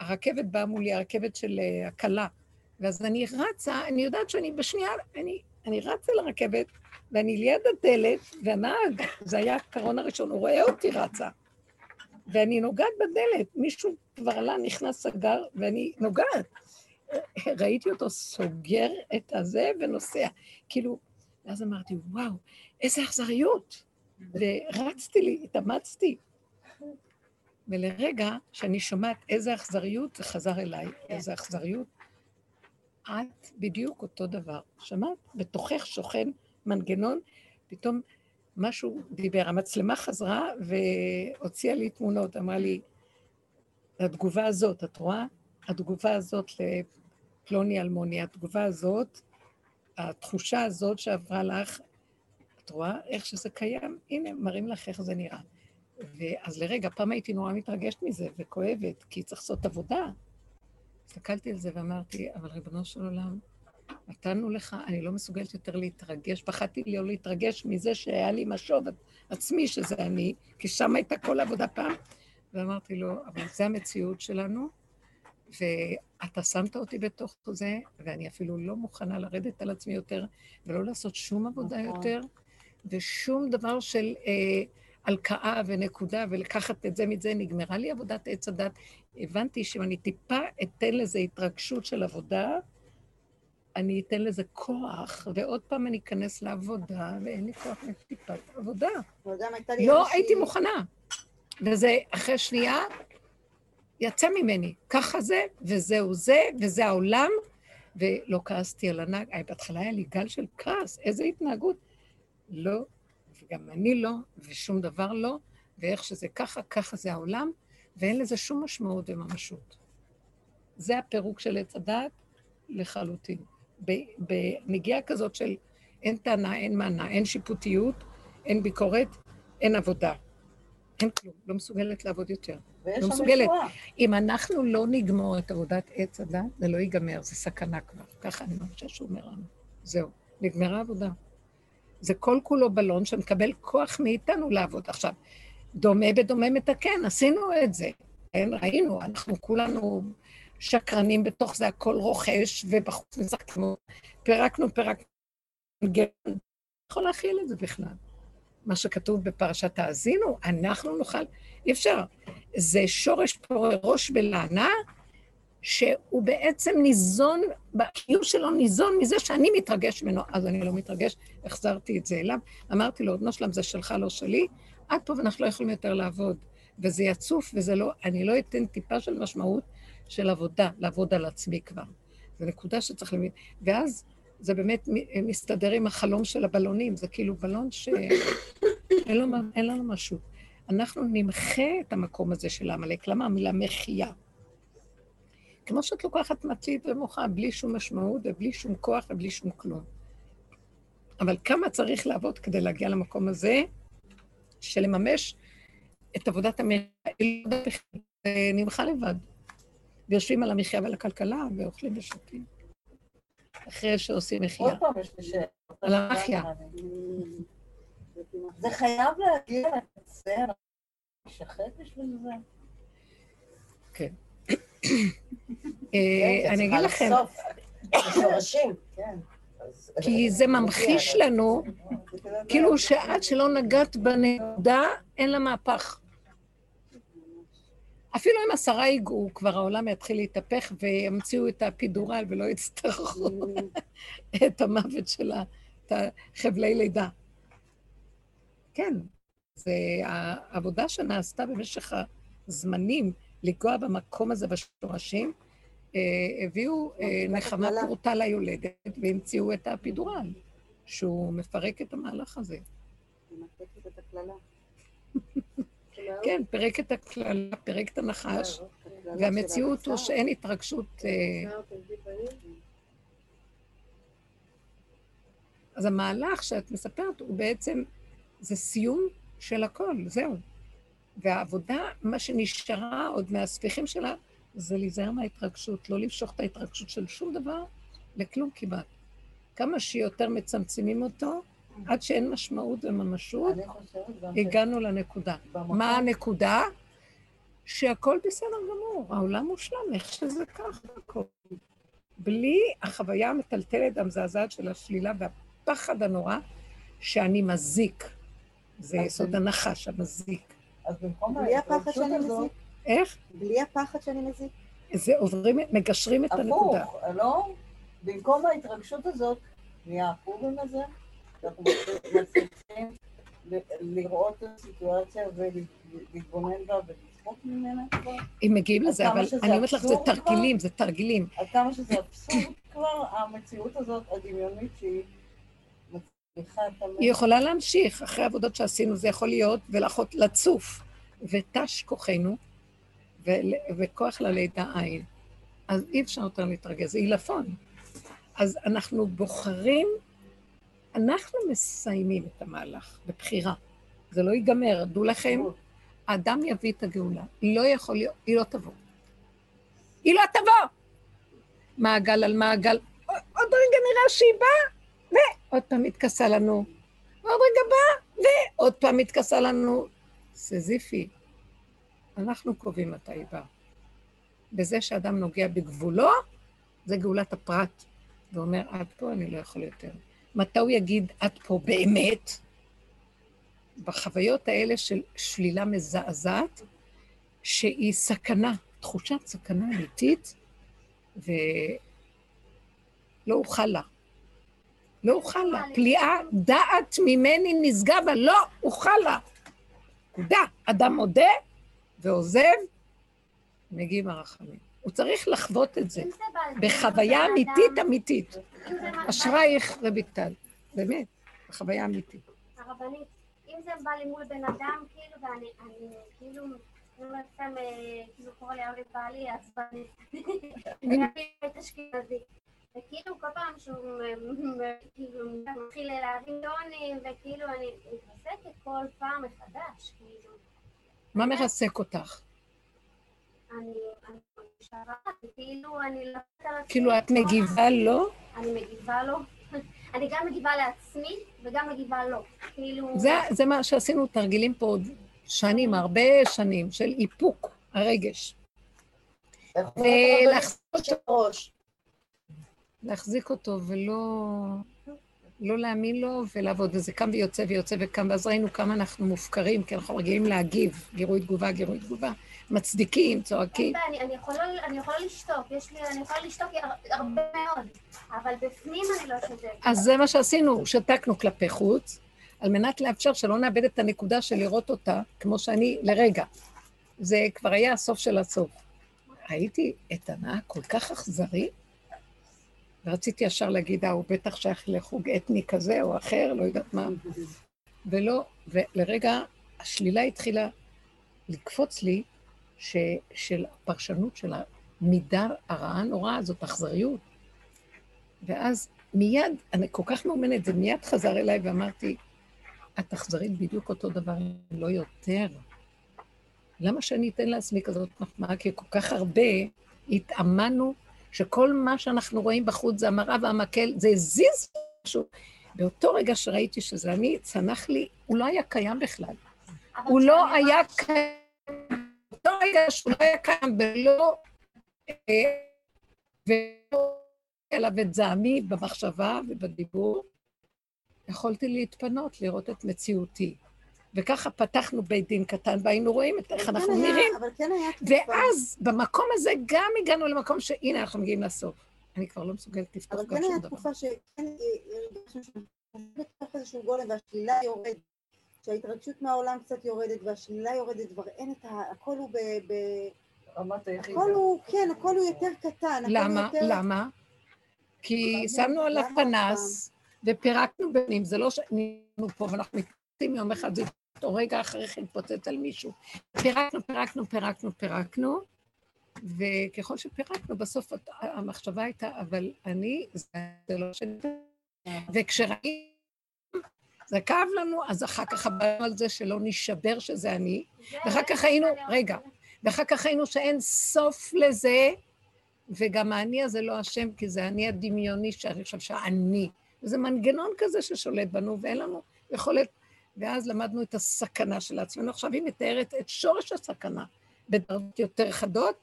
S1: והרכבת באה מולי, הרכבת של אה, הכלה, ואז אני רצה, אני יודעת שאני בשנייה, אני, אני רצה לרכבת, ואני ליד הדלת, והנהג, זה היה הקרון הראשון, הוא רואה אותי רצה. ואני נוגעת בדלת, מישהו כבר עלה, נכנס, סגר, ואני נוגעת. ראיתי אותו סוגר את הזה ונוסע. כאילו, ואז אמרתי, וואו, איזה אכזריות. ורצתי לי, התאמצתי. ולרגע, שאני שומעת איזה אכזריות, זה חזר אליי, איזה אכזריות. את בדיוק אותו דבר. שמעת? בתוכך שוכן מנגנון, פתאום משהו דיבר. המצלמה חזרה והוציאה לי תמונות, אמרה לי, התגובה הזאת, את רואה? התגובה הזאת לפלוני אלמוני, התגובה הזאת, התחושה הזאת שעברה לך, את רואה איך שזה קיים? הנה, מראים לך איך זה נראה. ואז לרגע, פעם הייתי נורא מתרגשת מזה וכואבת, כי צריך לעשות עבודה. הסתכלתי על זה ואמרתי, אבל ריבונו של עולם, נתנו לך, אני לא מסוגלת יותר להתרגש, פחדתי לא להתרגש מזה שהיה לי משוב עצמי, שזה אני, כי שם הייתה כל העבודה פעם. ואמרתי לו, אבל זה המציאות שלנו, ואתה שמת אותי בתוך זה, ואני אפילו לא מוכנה לרדת על עצמי יותר, ולא לעשות שום עבודה
S2: נכון.
S1: יותר, ושום דבר של אה, הלקאה ונקודה, ולקחת את זה מזה, נגמרה לי עבודת עץ הדת. הבנתי שאם אני טיפה אתן לזה התרגשות של עבודה, אני אתן לזה כוח, ועוד פעם אני אכנס לעבודה, ואין לי כוח לטיפת עבודה. לא הייתי מוכנה. וזה, אחרי שנייה, יצא ממני. ככה זה, וזהו זה, וזה העולם, ולא כעסתי על הנהג. בהתחלה היה לי גל של כעס, איזה התנהגות. לא, וגם אני לא, ושום דבר לא, ואיך שזה ככה, ככה זה העולם, ואין לזה שום משמעות וממשות. זה הפירוק של עץ הדעת לחלוטין. בנגיעה כזאת של אין טענה, אין מענה, אין שיפוטיות, אין ביקורת, אין עבודה. אין כלום, לא מסוגלת לעבוד יותר. לא מסוגלת.
S2: ישועה.
S1: אם אנחנו לא נגמור את עבודת עץ הדת, זה לא ייגמר, זה סכנה כבר. ככה אני מרגישה שהוא אומר לנו. זהו, נגמרה העבודה. זה כל כולו בלון שמקבל כוח מאיתנו לעבוד. עכשיו, דומה בדומה מתקן, עשינו את זה. כן, ראינו, אנחנו כולנו שקרנים בתוך זה, הכל רוכש, ובחוץ משחקנו, פירקנו, פירקנו. יכול להכיל את זה בכלל. מה שכתוב בפרשת האזינו, אנחנו נוכל, אי אפשר. זה שורש פורה ראש בלענה, שהוא בעצם ניזון, הקיום שלו ניזון מזה שאני מתרגש ממנו. אז אני לא מתרגש, החזרתי את זה אליו. אמרתי לו, בנו שלם זה שלך, לא שלי, עד פה ואנחנו לא יכולים יותר לעבוד. וזה יצוף, וזה לא, אני לא אתן טיפה של משמעות של עבודה, לעבוד על עצמי כבר. זו נקודה שצריך להבין. ואז זה באמת מסתדר עם החלום של הבלונים, זה כאילו בלון שאין לנו משהו. אנחנו נמחה את המקום הזה של העמלק. למה המילה מחייה? כמו שאת לוקחת מצית ומוחה, בלי שום משמעות ובלי שום כוח ובלי שום כלום. אבל כמה צריך לעבוד כדי להגיע למקום הזה של לממש את עבודת המחיה, נמחה לבד. ויושבים על המחיה ועל הכלכלה ואוכלים ושותים. אחרי שעושים מחיה.
S2: עוד פעם יש לי שאלה.
S1: על המחיה.
S2: זה חייב להגיע לקצה, נשחט בשביל זה.
S1: אה, אני אגיד לכם.
S2: כן.
S1: כי זה ממחיש לנו, כאילו שעד שלא נגעת בנקודה, אין לה מהפך. אפילו אם עשרה ייגעו, כבר העולם יתחיל להתהפך וימציאו את הפידורל ולא יצטרכו את המוות של החבלי לידה. כן, זה העבודה שנעשתה במשך הזמנים לגוע במקום הזה בשורשים, אה, הביאו אה, נחמה
S3: הקללה.
S1: פורטה ליולדת והמציאו את הפידורל, שהוא מפרק את המהלך הזה.
S3: ממתקת את הקללה.
S1: כן, פירק את הקללה, פירק את הנחש, והמציאות הוא. שאין התרגשות. אה, אז המהלך שאת מספרת הוא בעצם, זה סיום של הכל, זהו. והעבודה, מה שנשארה עוד מהספיחים שלה, זה להיזהר מההתרגשות, לא למשוך את ההתרגשות של שום דבר לכלום כמעט. כמה שיותר מצמצמים אותו, עד שאין משמעות וממשות. הגענו לנקודה. מה הנקודה? שהכל בסדר גמור, העולם מושלם, איך שזה ככה הכל. בלי החוויה המטלטלת, המזעזעת של השלילה והפחד הנורא, שאני מזיק. זה יסוד הנחש, המזיק.
S2: אז במקום
S3: בלי הפחד
S2: ההתרגשות
S3: שאני
S2: הזאת,
S3: מזיק?
S1: איך?
S3: בלי הפחד שאני מזיק?
S1: זה עוברים, מגשרים את הנקודה.
S2: הפוך, לא? במקום ההתרגשות הזאת, נהיה הפורים הזה, שאנחנו מצליחים ל- לראות את הסיטואציה ולהתבונן בה ולצחוק ממנה כבר,
S1: אם מגיעים לזה, אבל אני אומרת לך, זה? תרגילים, זה תרגילים.
S2: עד כמה שזה אבסורד כבר, המציאות הזאת הדמיונית שהיא.
S1: היא יכולה להמשיך, אחרי העבודות שעשינו, זה יכול להיות, ולאחות לצוף, ותש כוחנו, וכוח ללידה אין. אז אי אפשר יותר להתרגז, זה עילפון. אז אנחנו בוחרים, אנחנו מסיימים את המהלך בבחירה. זה לא ייגמר, דעו לכם, האדם יביא את הגאולה. לא יכול להיות, היא לא תבוא. היא לא תבוא! מעגל על מעגל. עוד רגע נראה שהיא באה, ועוד פעם מתכסה לנו. עוד רגע באה, ועוד פעם מתכסה לנו. סזיפי, אנחנו קובעים מתי היא. בזה שאדם נוגע בגבולו, זה גאולת הפרט. ואומר, עד פה אני לא יכול יותר. מתי הוא יגיד, עד פה באמת? בחוויות האלה של שלילה מזעזעת, שהיא סכנה, תחושת סכנה אמיתית, ולא אוכל לה. לא אוכל לה. פליאה דעת ממני נשגבה, לא אוכל לה. נקודה. אדם מודה ועוזב, מגיעים הרחמים. הוא צריך לחוות את זה
S6: אם
S1: בחוויה אמיתית אמיתית.
S6: אם
S1: אשרייך רויטל, באמת, בחוויה אמיתית.
S6: הרבנית, אם זה בא לי מול בן אדם, כאילו, ואני, אני, כאילו, אומרת סתם, אה, כאילו, קורא לי אבי בעלי, עצבני. אני את אשכנזי. וכאילו כל פעם שהוא כאילו מתחיל להרים טונים, וכאילו אני מתעסקת כל פעם מחדש, כאילו.
S1: מה מרסק אותך?
S6: אני רע, וכאילו אני לא יודעת על עצמי.
S1: כאילו את מגיבה לו?
S6: אני מגיבה לו. אני גם מגיבה לעצמי וגם מגיבה לו. כאילו...
S1: זה, מה שעשינו תרגילים פה עוד שנים, הרבה שנים, של איפוק הרגש. ולהחזיק
S4: ראש.
S1: להחזיק אותו ולא לא להאמין לו ולעבוד. וזה קם ויוצא ויוצא וקם, ואז ראינו כמה אנחנו מופקרים, כי אנחנו רגילים להגיב, גירוי תגובה, גירוי תגובה, מצדיקים,
S6: אין
S1: צועקים.
S6: בעיה, אני- אני יכולה- אני יכולה לשתוק, יש לי, אני יכולה לשתוק הר- הרבה מאוד, אבל בפנים אני לא שותקת.
S1: אז זה מה שעשינו, שתקנו כלפי חוץ, על מנת לאפשר שלא נאבד את הנקודה של לראות אותה, כמו שאני, לרגע. זה כבר היה הסוף של הסוף. הייתי איתנה כל כך אכזרי, ורציתי ישר להגיד, אה, הוא בטח שייך לחוג אתני כזה או אחר, לא יודעת מה. ולא, ולרגע השלילה התחילה לקפוץ לי, ש, של הפרשנות של המידה הרעה הנוראה הזאת, אכזריות. ואז מיד, אני כל כך מאומנת, זה מיד חזר אליי ואמרתי, את אכזרית בדיוק אותו דבר, לא יותר. למה שאני אתן לעצמי כזאת מחמאה? כי כל כך הרבה התאמנו שכל מה שאנחנו רואים בחוץ זה המראה והמקל, זה הזיז משהו. באותו רגע שראיתי שזה אני, צנח לי, הוא לא היה קיים בכלל. הוא לא היה קיים, באותו רגע שהוא לא היה קיים ולא... אה, ולא אליו את זעמי במחשבה ובדיבור, יכולתי להתפנות, לראות את מציאותי. וככה פתחנו בית דין קטן, והיינו רואים את איך
S3: אבל
S1: אנחנו
S3: כן היה-
S1: נראים.
S3: אבל כן היה תקופה.
S1: ואז, במקום הזה, גם הגענו למקום שהנה, אנחנו מגיעים לסוף. אני כבר לא מסוגלת לפתוח
S3: אבל
S1: גם
S3: כן
S1: שום
S3: היה
S1: דבר.
S3: תקופה שכן הרגשנו שאנחנו בתוך איזשהו גולם והשלילה יורדת, שההתרגשות מהעולם קצת יורדת והשלילה יורדת, כבר אין את ה... הכל הוא ב... ב-
S2: רמת היחידה.
S3: הכל הוא, כן, הכל הוא יותר קטן.
S1: למה?
S3: יותר-
S1: למה? כי? שמנו עליו פנס ופירקנו בנים, זה לא שהיינו פה ואנחנו מתפוצצים יום אחד, זה אותו רגע אחרי כן התפוצץ על מישהו. פירקנו, פירקנו, פירקנו, פירקנו, וככל שפירקנו, בסוף המחשבה הייתה, אבל אני, זה לא שלי. וכשראינו, זה כאב לנו, אז אחר כך עברנו על זה שלא נשבר שזה אני, ואחר כך היינו, רגע, ואחר כך ראינו שאין סוף לזה, וגם האני הזה לא אשם, כי זה האני הדמיוני שאני חושב שהאני. וזה מנגנון כזה ששולט בנו, ואין לנו יכולת... ואז למדנו את הסכנה של עצמנו. עכשיו היא מתארת את שורש הסכנה בדרגות יותר חדות,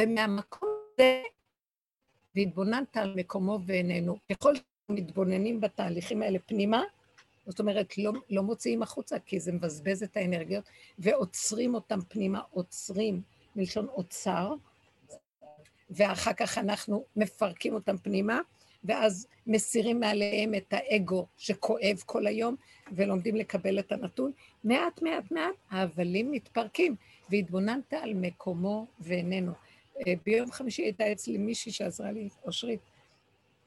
S1: ומהמקום הזה, והתבוננת על מקומו ואיננו. ככל שמתבוננים בתהליכים האלה פנימה, זאת אומרת, לא, לא מוציאים החוצה, כי זה מבזבז את האנרגיות, ועוצרים אותם פנימה, עוצרים, מלשון אוצר, ואחר כך אנחנו מפרקים אותם פנימה, ואז מסירים מעליהם את האגו שכואב כל היום, ולומדים לקבל את הנתון. מעט, מעט, מעט, ההבלים מתפרקים, והתבוננת על מקומו ואיננו. אה, ביום חמישי הייתה אצלי מישהי שעזרה לי, אושרית,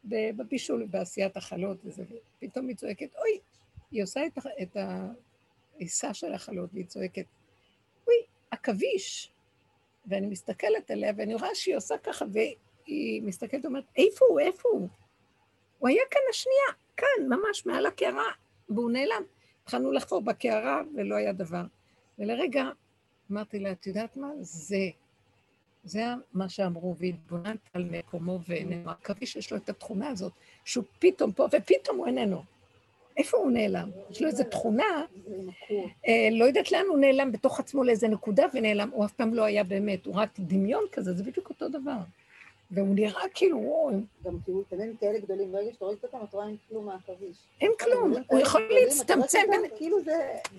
S1: בבישול, בעשיית החלות, וזה, פתאום היא צועקת, אוי, היא עושה את, את העיסה של החלות, והיא צועקת, אוי, עכביש. ואני מסתכלת עליה, ואני רואה שהיא עושה ככה, והיא מסתכלת ואומרת, איפה הוא, איפה הוא? הוא היה כאן השנייה, כאן, ממש מעל הקערה, והוא נעלם. התחלנו לחפור בקערה, ולא היה דבר. ולרגע אמרתי לה, את יודעת מה? זה. זה מה שאמרו, והתבוננת על מקומו ואיננו. עכביש יש לו את התכונה הזאת, שהוא פתאום פה, ופתאום הוא איננו. איפה הוא נעלם? יש לו איזו תכונה, אה, לא יודעת לאן הוא נעלם בתוך עצמו לאיזה נקודה ונעלם, הוא אף פעם לא היה באמת, הוא רק דמיון כזה, זה בדיוק אותו דבר. והוא נראה כאילו, וואו,
S3: גם כאילו, תמיד כאלה גדולים, ברגע שאתה רואה אותם, את רואה אין כלום מהעכביש.
S1: אין כלום, הוא יכול להצטמצם.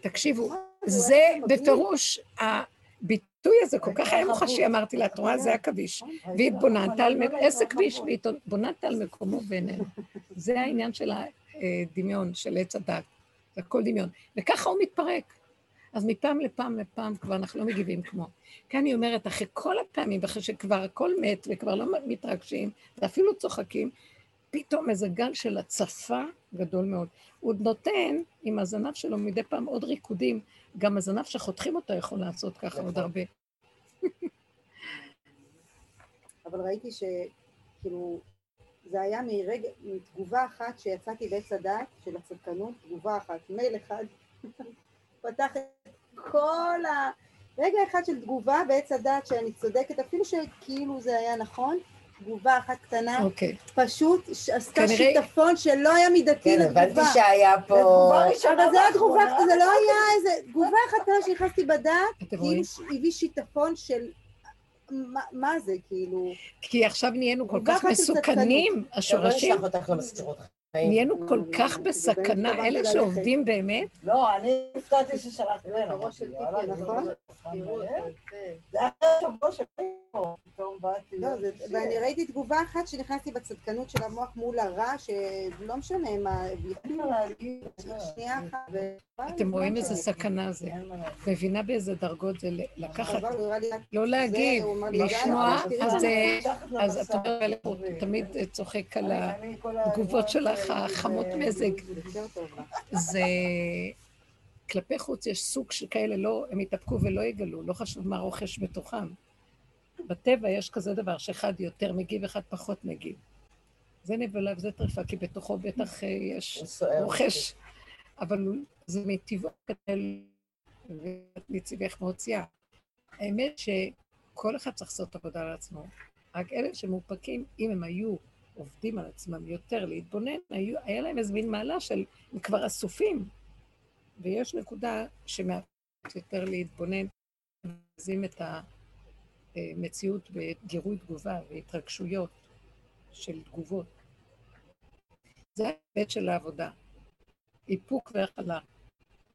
S1: תקשיבו, זה. בפירוש, הביטוי הזה כל כך היה מוחשי, אמרתי לה, את רואה, זה עכביש. והתבוננת על, מק- איזה כביש, והתבוננת על מקומו ואיננו. זה העניין של הדמיון, של עץ הדת. זה הכל דמיון. וככה הוא מתפרק. אז מפעם לפעם לפעם כבר אנחנו לא מגיבים כמו. כי אני אומרת, אחרי כל הפעמים, אחרי שכבר הכל מת וכבר לא מתרגשים, ואפילו צוחקים, פתאום איזה גל של הצפה גדול מאוד. הוא נותן עם הזנב שלו מדי פעם עוד ריקודים, גם הזנב שחותכים אותו יכול לעשות ככה עוד הרבה.
S3: אבל ראיתי שכאילו, זה היה מרגע, מתגובה אחת שיצאתי בעץ הדת של הצדקנות, תגובה אחת, מייל אחד, פתח את כל ה... רגע אחד של תגובה בעץ הדת שאני צודקת, אפילו שכאילו זה היה נכון, תגובה אחת קטנה,
S1: אוקיי.
S3: פשוט ש- עשתה
S1: כנראה-
S3: שיטפון שלא היה מידתי
S4: כן,
S3: לתגובה.
S4: הבנתי שהיה פה...
S2: ראשונה
S3: אבל זה היה תגובה. זה לא היה איזה, תגובה אחת קטנה שנכנסתי בדעת? כאילו הביא שיטפון של, מה- מה זה, כאילו,
S1: כי עכשיו נהיינו כל כך מסוכנים,
S4: לא
S1: השורשים,
S4: נשלח אותך למזכירות.
S1: נהיינו כל
S3: לא,
S1: כך בסכנה, אלה שעובדים באמת,
S2: לא, אני הפתעתי ששלחת ממנו. אה?
S3: זה-
S2: זה היה שבוע שפה, פתאום באתי.
S3: לא, זה- ואני ראיתי תגובה אחת שנכנסתי בצדקנות של המוח מול הרע, שלא משנה מה,
S2: להגיד.
S1: אתם רואים איזה סכנה זה.
S2: להגיד.
S1: מבינה באיזה דרגות זה לקחת, לא להגיב,
S3: לי,
S1: לשמוע,
S3: "די,
S1: אז אה,
S2: מתחת
S1: אז
S2: לבשר.
S1: אתה אומר, הוא תמיד צוחק על התגובות שלך,
S2: ה-
S1: החמות
S2: זה-
S1: מזג.
S3: לה.
S1: זה... כלפי חוץ יש סוג שכאלה, לא, הם יתאפקו ולא יגלו, לא חשוב מה רוכש בתוכם. בטבע יש כזה דבר שאחד יותר מגיב, אחד פחות מגיב. זה נבלה וזה טרפה, כי בתוכו בטח אה, יש. רוכש, אבל זה מטבעו כתל ומציבך מוציאה. האמת שכל אחד צריך לעשות עבודה על עצמו. רק אלה שמאופקים, אם הם היו עובדים על עצמם יותר להתבונן, היו, היה להם איזה מין מעלה של, הם כבר אסופים. ויש נקודה שמאפשרת יותר להתבונן, מזים את המציאות בגירוי תגובה והתרגשויות של תגובות. זה ההיבט של העבודה. איפוק והכלה.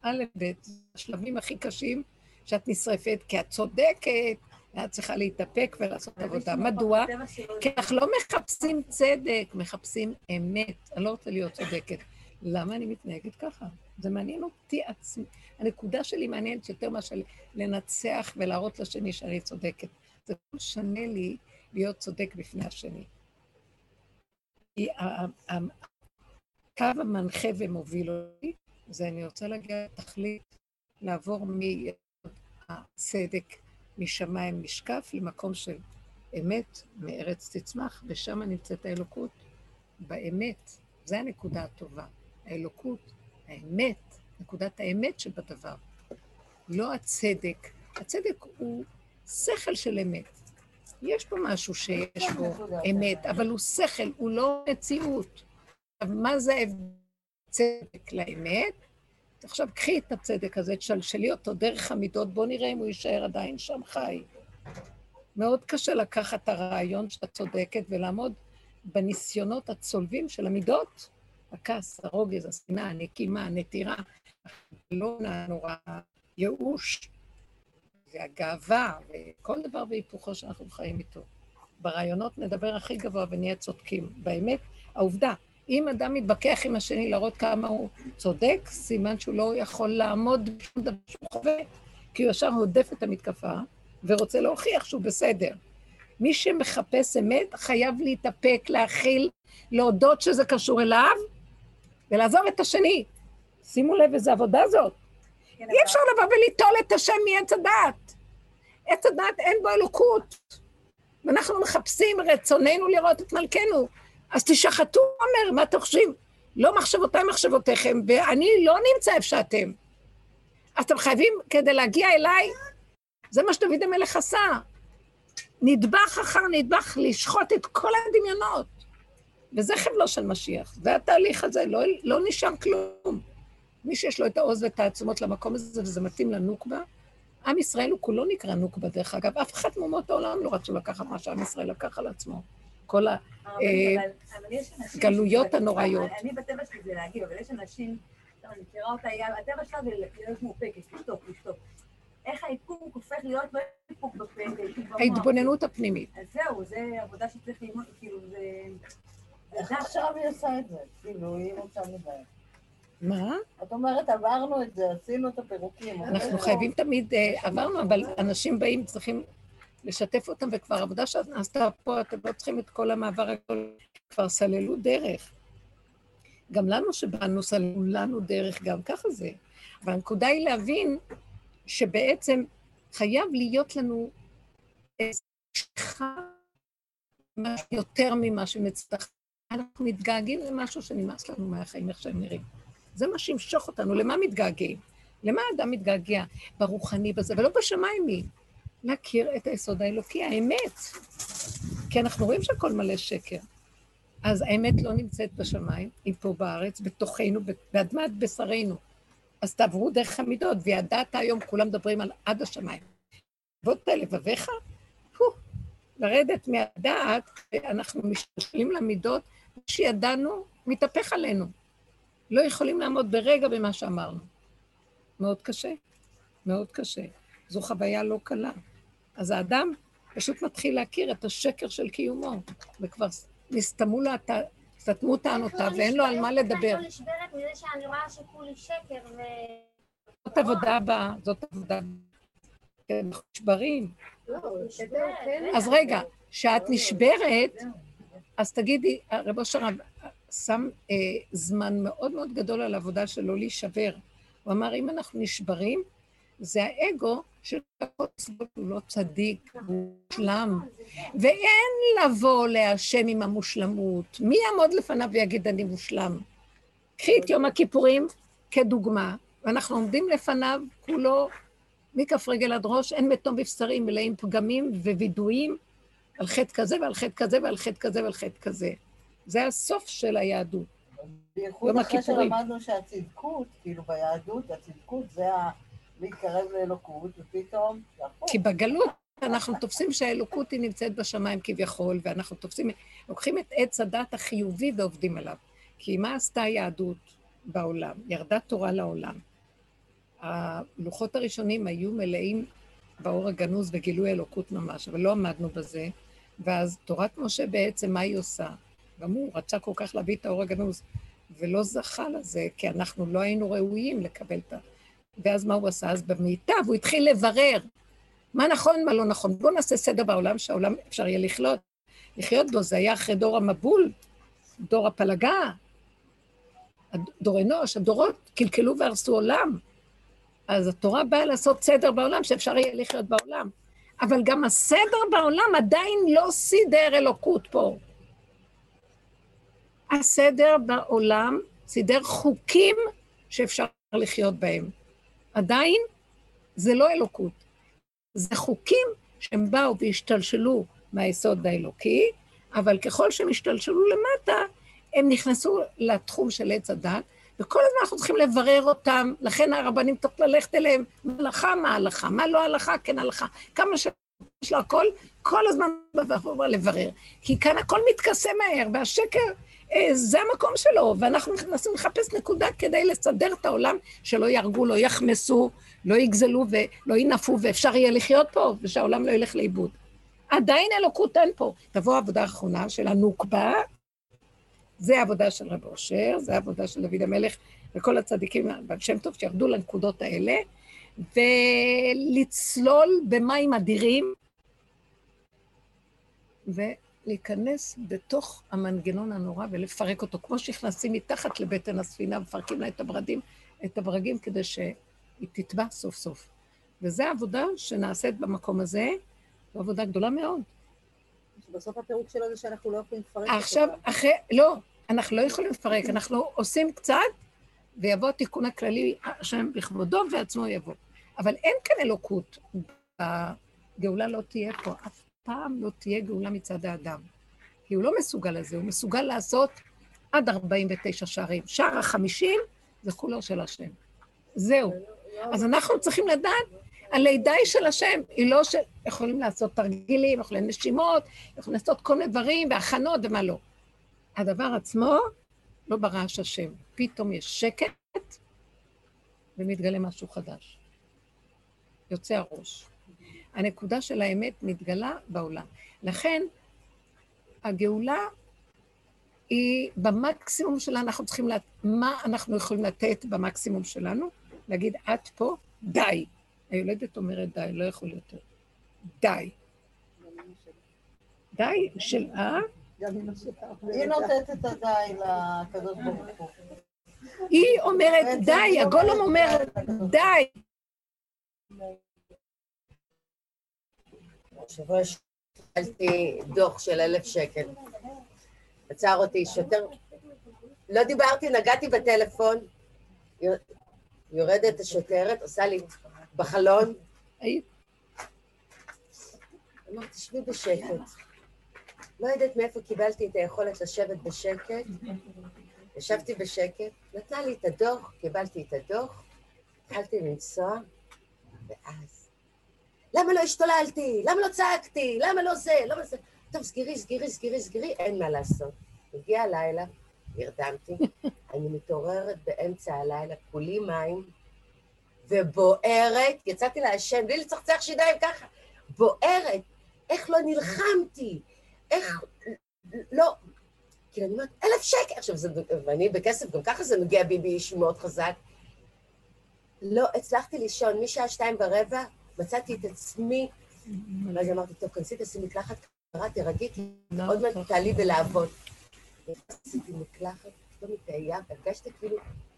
S1: א', ב', השלבים הכי קשים שאת נשרפת, כי את צודקת, ואת צריכה להתאפק ולעשות עבודה. מדוע? כי אנחנו לא מחפשים צדק, מחפשים אמת. אני לא רוצה להיות צודקת. למה אני מתנהגת ככה? זה מעניין אותי עצמי. הנקודה שלי מעניינת יותר מאשר לנצח ולהראות לשני שאני צודקת. זה לא משנה לי להיות צודק בפני השני. כי הקו המנחה ומוביל אותי, זה אני רוצה להגיע לתכלית, לעבור מהצדק משמיים נשקף למקום של אמת, מארץ תצמח, ושם נמצאת האלוקות, באמת. זו הנקודה הטובה. האלוקות, האמת, נקודת האמת שבדבר. לא הצדק. הצדק הוא שכל של אמת. יש פה משהו שיש בו אמת, אבל הוא שכל, הוא לא מציאות. מה זה ההבדל צדק לאמת? עכשיו, קחי את הצדק הזה, תשלשלי אותו דרך המידות, בואו נראה אם הוא יישאר עדיין שם חי. מאוד קשה לקחת את הרעיון שאת צודקת ולעמוד בניסיונות הצולבים של המידות, הכעס, הרוגז, השנאה, הנקימה, הנטירה, החלון הנורא, ייאוש, והגאווה, וכל דבר והיפוכו שאנחנו חיים איתו. ברעיונות נדבר הכי גבוה ונהיה צודקים. באמת, העובדה, אם אדם מתווכח עם השני להראות כמה הוא צודק, סימן שהוא לא יכול לעמוד בשום דבר שהוא חווה, כי הוא ישר הודף את המתקפה ורוצה להוכיח שהוא בסדר. מי שמחפש אמת חייב להתאפק, להכיל, להודות שזה קשור אליו, ולעזוב את השני. שימו לב איזה עבודה זאת.
S5: כן,
S1: אי אפשר לבוא וליטול את השם מעץ הדעת. עץ הדעת אין בו אלוקות. ואנחנו מחפשים רצוננו לראות את מלכנו. אז תשחטו, אומר, מה אתם חושבים? לא מחשבותיי מחשבותיכם, ואני לא נמצא איפה שאתם. אז אתם חייבים, כדי להגיע אליי, זה מה שדוד המלך עשה. נדבך אחר נדבך, לשחוט את כל הדמיונות. וזה חבלו של משיח. זה התהליך הזה, לא, לא נשאר כלום. מי שיש לו את העוז ואת העצומות למקום הזה, וזה מתאים לנוקבה, עם ישראל הוא כולו נקרא נוקבה, דרך אגב. אף אחד מאומות העולם לא רצו לקחת מה שעם ישראל לקח על עצמו. כל ה...
S5: הרבנית, אבל- אבל יש אנשים...
S1: גלויות
S5: שבטבע-
S1: הנוראיות.
S5: אני בטבע שלי זה להגיב, אבל יש אנשים, אני מכירה אותה, הטבע שלה זה להיות מאופקת, לשתוק, לשתוק. איך האיפוק הופך להיות לא איפוק בפה.
S1: ההתבוננות הפנימית.
S5: אז זהו, זה עבודה שצריך ללמוד, כאילו, זה... זה
S2: איך. עכשיו היא עושה את זה? כאילו, היא רוצה מדי.
S1: מה?
S2: את אומרת, עברנו את זה, עשינו את הפירוקים.
S1: אנחנו חייבים תמיד, אה, עברנו, אבל אנשים באים, צריכים לשתף אותם, וכבר עבודה שנעשתה פה, אתם לא צריכים את כל המעבר הגדול, כבר סללו דרך. גם לנו שבאנו, סללו לנו דרך, גם ככה זה. אבל הנקודה היא להבין שבעצם חייב להיות לנו איזו שליחה יותר ממה שנצטרך אנחנו מתגעגעים למשהו שנמאס לנו מהחיים, איך שהם נראים. זה מה שימשוך אותנו. למה מתגעגעים? למה אדם מתגעגע? ברוחני בזה, ולא בשמיים מי? להכיר את היסוד האלוקי, האמת. כי אנחנו רואים שהכל מלא שקר. אז האמת לא נמצאת בשמיים, היא פה בארץ, בתוכנו, באדמת בשרנו. אז תעברו דרך המידות, וידעת היום, כולם מדברים על עד השמיים. ועוד לבביך? לרדת מהדעת, אנחנו משתשלים למידות, שידענו מתהפך עלינו. לא יכולים לעמוד ברגע במה שאמרנו. מאוד קשה, מאוד קשה. זו חוויה לא קלה. אז האדם פשוט מתחיל להכיר את השקר של קיומו, וכבר נסתמו לה, סתמו טענותיו, ואין לו על מה לדבר. זאת עבודה הבאה, זאת עבודה... אנחנו נשברים.
S3: לא,
S6: כן.
S1: אז רגע, כשאת נשברת, אז תגידי, רב אושר שם אה, זמן מאוד מאוד גדול על העבודה שלו להישבר. הוא אמר, אם אנחנו נשברים, זה האגו של הכל הוא לא צדיק, הוא מושלם. ואין לבוא להשם עם המושלמות. מי יעמוד לפניו ויגיד אני מושלם? קחי את יום הכיפורים כדוגמה, ואנחנו עומדים לפניו, כולו מכף רגל עד ראש, אין מתום בבשרים, מלאים פגמים ווידויים על חטא כזה ועל חטא כזה ועל חטא כזה ועל חטא כזה. זה הסוף של היהדות.
S2: בייחוד אחרי. שלמדנו שהצדקות, כאילו ביהדות, הצדקות זה ה... להתקרב לאלוקות, ופתאום.
S1: כי בגלות אנחנו תופסים שהאלוקות היא נמצאת בשמיים כביכול, ואנחנו תופסים, לוקחים את עץ הדת החיובי ועובדים עליו. כי מה עשתה היהדות בעולם? ירדה תורה לעולם. הלוחות הראשונים היו מלאים באור הגנוז וגילוי אלוקות ממש, אבל לא עמדנו בזה. ואז תורת משה בעצם, מה היא עושה? גם הוא רצה כל כך להביא את האור הגנוז, ולא זכה לזה, כי אנחנו לא היינו ראויים לקבל את ה... ואז מה הוא עשה? אז במיטב הוא התחיל לברר מה נכון, מה לא נכון. בואו נעשה סדר בעולם, שהעולם אפשר יהיה לחיות. לחיות בו, זה היה אחרי דור המבול, דור הפלגה, דור אנוש, הדורות קלקלו והרסו עולם. אז התורה באה לעשות סדר בעולם, שאפשר יהיה לחיות בעולם. אבל גם הסדר בעולם עדיין לא סידר אלוקות פה. הסדר בעולם סידר חוקים שאפשר לחיות בהם. עדיין זה לא אלוקות. זה חוקים שהם באו והשתלשלו מהיסוד האלוקי, אבל ככל שהם השתלשלו למטה, הם נכנסו לתחום של עץ הדת, וכל הזמן אנחנו צריכים לברר אותם, לכן הרבנים צריכים ללכת אליהם, מה הלכה, מה הלכה, מה לא הלכה, כן הלכה. כמה שיש לו הכל, כל הזמן בבוא לברר. כי כאן הכל מתכסה מהר, והשקר, אה, זה המקום שלו, ואנחנו מנסים לחפש נקודה כדי לסדר את העולם, שלא יהרגו, לא יחמסו, לא יגזלו ולא ינפו, ואפשר יהיה לחיות פה, ושהעולם לא ילך לאיבוד. עדיין אלוקות אין פה. תבוא העבודה האחרונה של הנוקבה, זה העבודה של רב אושר, זה העבודה של דוד המלך וכל הצדיקים, בעל שם טוב, שירדו לנקודות האלה, ולצלול במים אדירים, ולהיכנס בתוך המנגנון הנורא ולפרק אותו, כמו שנכנסים מתחת לבטן הספינה, מפרקים לה את הברדים, את הברגים, כדי שהיא תטבע סוף סוף. וזו העבודה שנעשית במקום הזה, זו עבודה גדולה מאוד.
S3: בסוף הפירוק שלו זה שאנחנו לא יכולים לפרק אותו.
S1: עכשיו, אחרי, לא, אנחנו לא יכולים לפרק, אנחנו עושים קצת, ויבוא התיקון הכללי, השם בכבודו ועצמו יבוא. אבל אין כאן אלוקות. הגאולה לא תהיה פה, אף פעם לא תהיה גאולה מצד האדם. כי הוא לא מסוגל לזה, הוא מסוגל לעשות עד 49 שערים. שער החמישים זה כולו של השם. זהו. אז אנחנו צריכים לדעת, הלידה היא של השם, היא לא של... יכולים לעשות תרגילים, יכולים נשימות, יכולים לעשות כל מיני דברים, והכנות ומה לא. הדבר עצמו לא ברעש השם. פתאום יש שקט ומתגלה משהו חדש. יוצא הראש. הנקודה של האמת מתגלה בעולם. לכן, הגאולה היא במקסימום שלה, אנחנו צריכים, לת... מה אנחנו יכולים לתת במקסימום שלנו? להגיד, את פה, די. היולדת אומרת די, לא יכול יותר. די. די של אה?
S2: היא נותנת את הדי לקדוש ברוך הוא.
S1: היא אומרת די, הגולם אומר די.
S4: שבוע שקיבלתי דוח של אלף שקל. עצר אותי שוטר, לא דיברתי, נגעתי בטלפון, יור- יורדת השוטרת, עושה לי בחלון, אמרתי, שבי בשקט. לא יודעת מאיפה קיבלתי את היכולת לשבת בשקט. ישבתי בשקט, נתנה לי את הדוח, קיבלתי את הדוח, התחלתי לנסוע, ואז, למה לא השתוללתי? למה לא צעקתי? למה לא זה? למה זה? טוב, סגרי, סגרי, סגרי, סגרי, אין מה לעשות. הגיע הלילה, נרדמתי, אני מתעוררת באמצע הלילה, כולי מים, ובוערת, יצאתי לעשן, בלי לצחצח שיניים ככה, בוערת, איך לא נלחמתי, איך לא, כאילו, אני אומרת, אלף שקל, עכשיו, זה, ואני בכסף, גם ככה זה נוגע בי באיש מאוד חזק. לא הצלחתי לישון, משעה שתיים ורבע, מצאתי את עצמי, ואז אמרתי, טוב, כנסי, תעשי מקלחת קרה, תירגעי, כי עוד מעט תעלי בלעבוד. עשיתי מקלחת, פתאום התאהיה, הרגשתי כאילו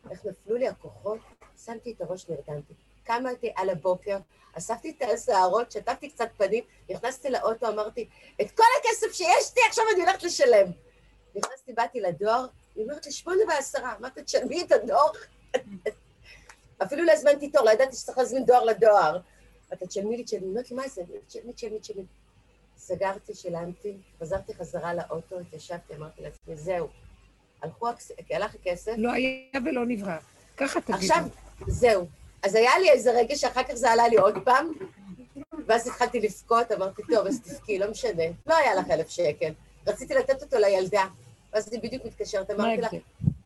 S4: איך נפלו לי הכוחות, שמתי את הראש, נרדמתי. קמתי על הבוקר, אספתי את השערות, שטפתי קצת פנים, נכנסתי לאוטו, אמרתי, את כל הכסף שיש לי, עכשיו אני הולכת לשלם. נכנסתי, באתי לדואר, היא אומרת לי, שמונה ועשרה, אמרתי, תשלמי את הדואר. אפילו לא הזמנתי תור, לא ידעתי שצריך להזמין דואר לדואר. אתה תשלמי לי, תשלמי, לי, מה זה? תשלמי, תשלמי, תשלמי. סגרתי, שילמתי, חזרתי חזרה לאוטו, התיישבתי, אמרתי לעצמי, זהו. הלכו, הכס- הלך הכסף,
S1: לא היה ולא נברא. ככה תגידו.
S4: עכשיו, זהו. אז היה לי איזה רגע שאחר כך זה עלה לי עוד פעם, ואז התחלתי לבכות, אמרתי, טוב, אז תבכי, לא משנה. לא היה לך אלף שקל. רציתי לתת אותו לילדה. ואז אני בדיוק מתקשרת, אמרתי לה?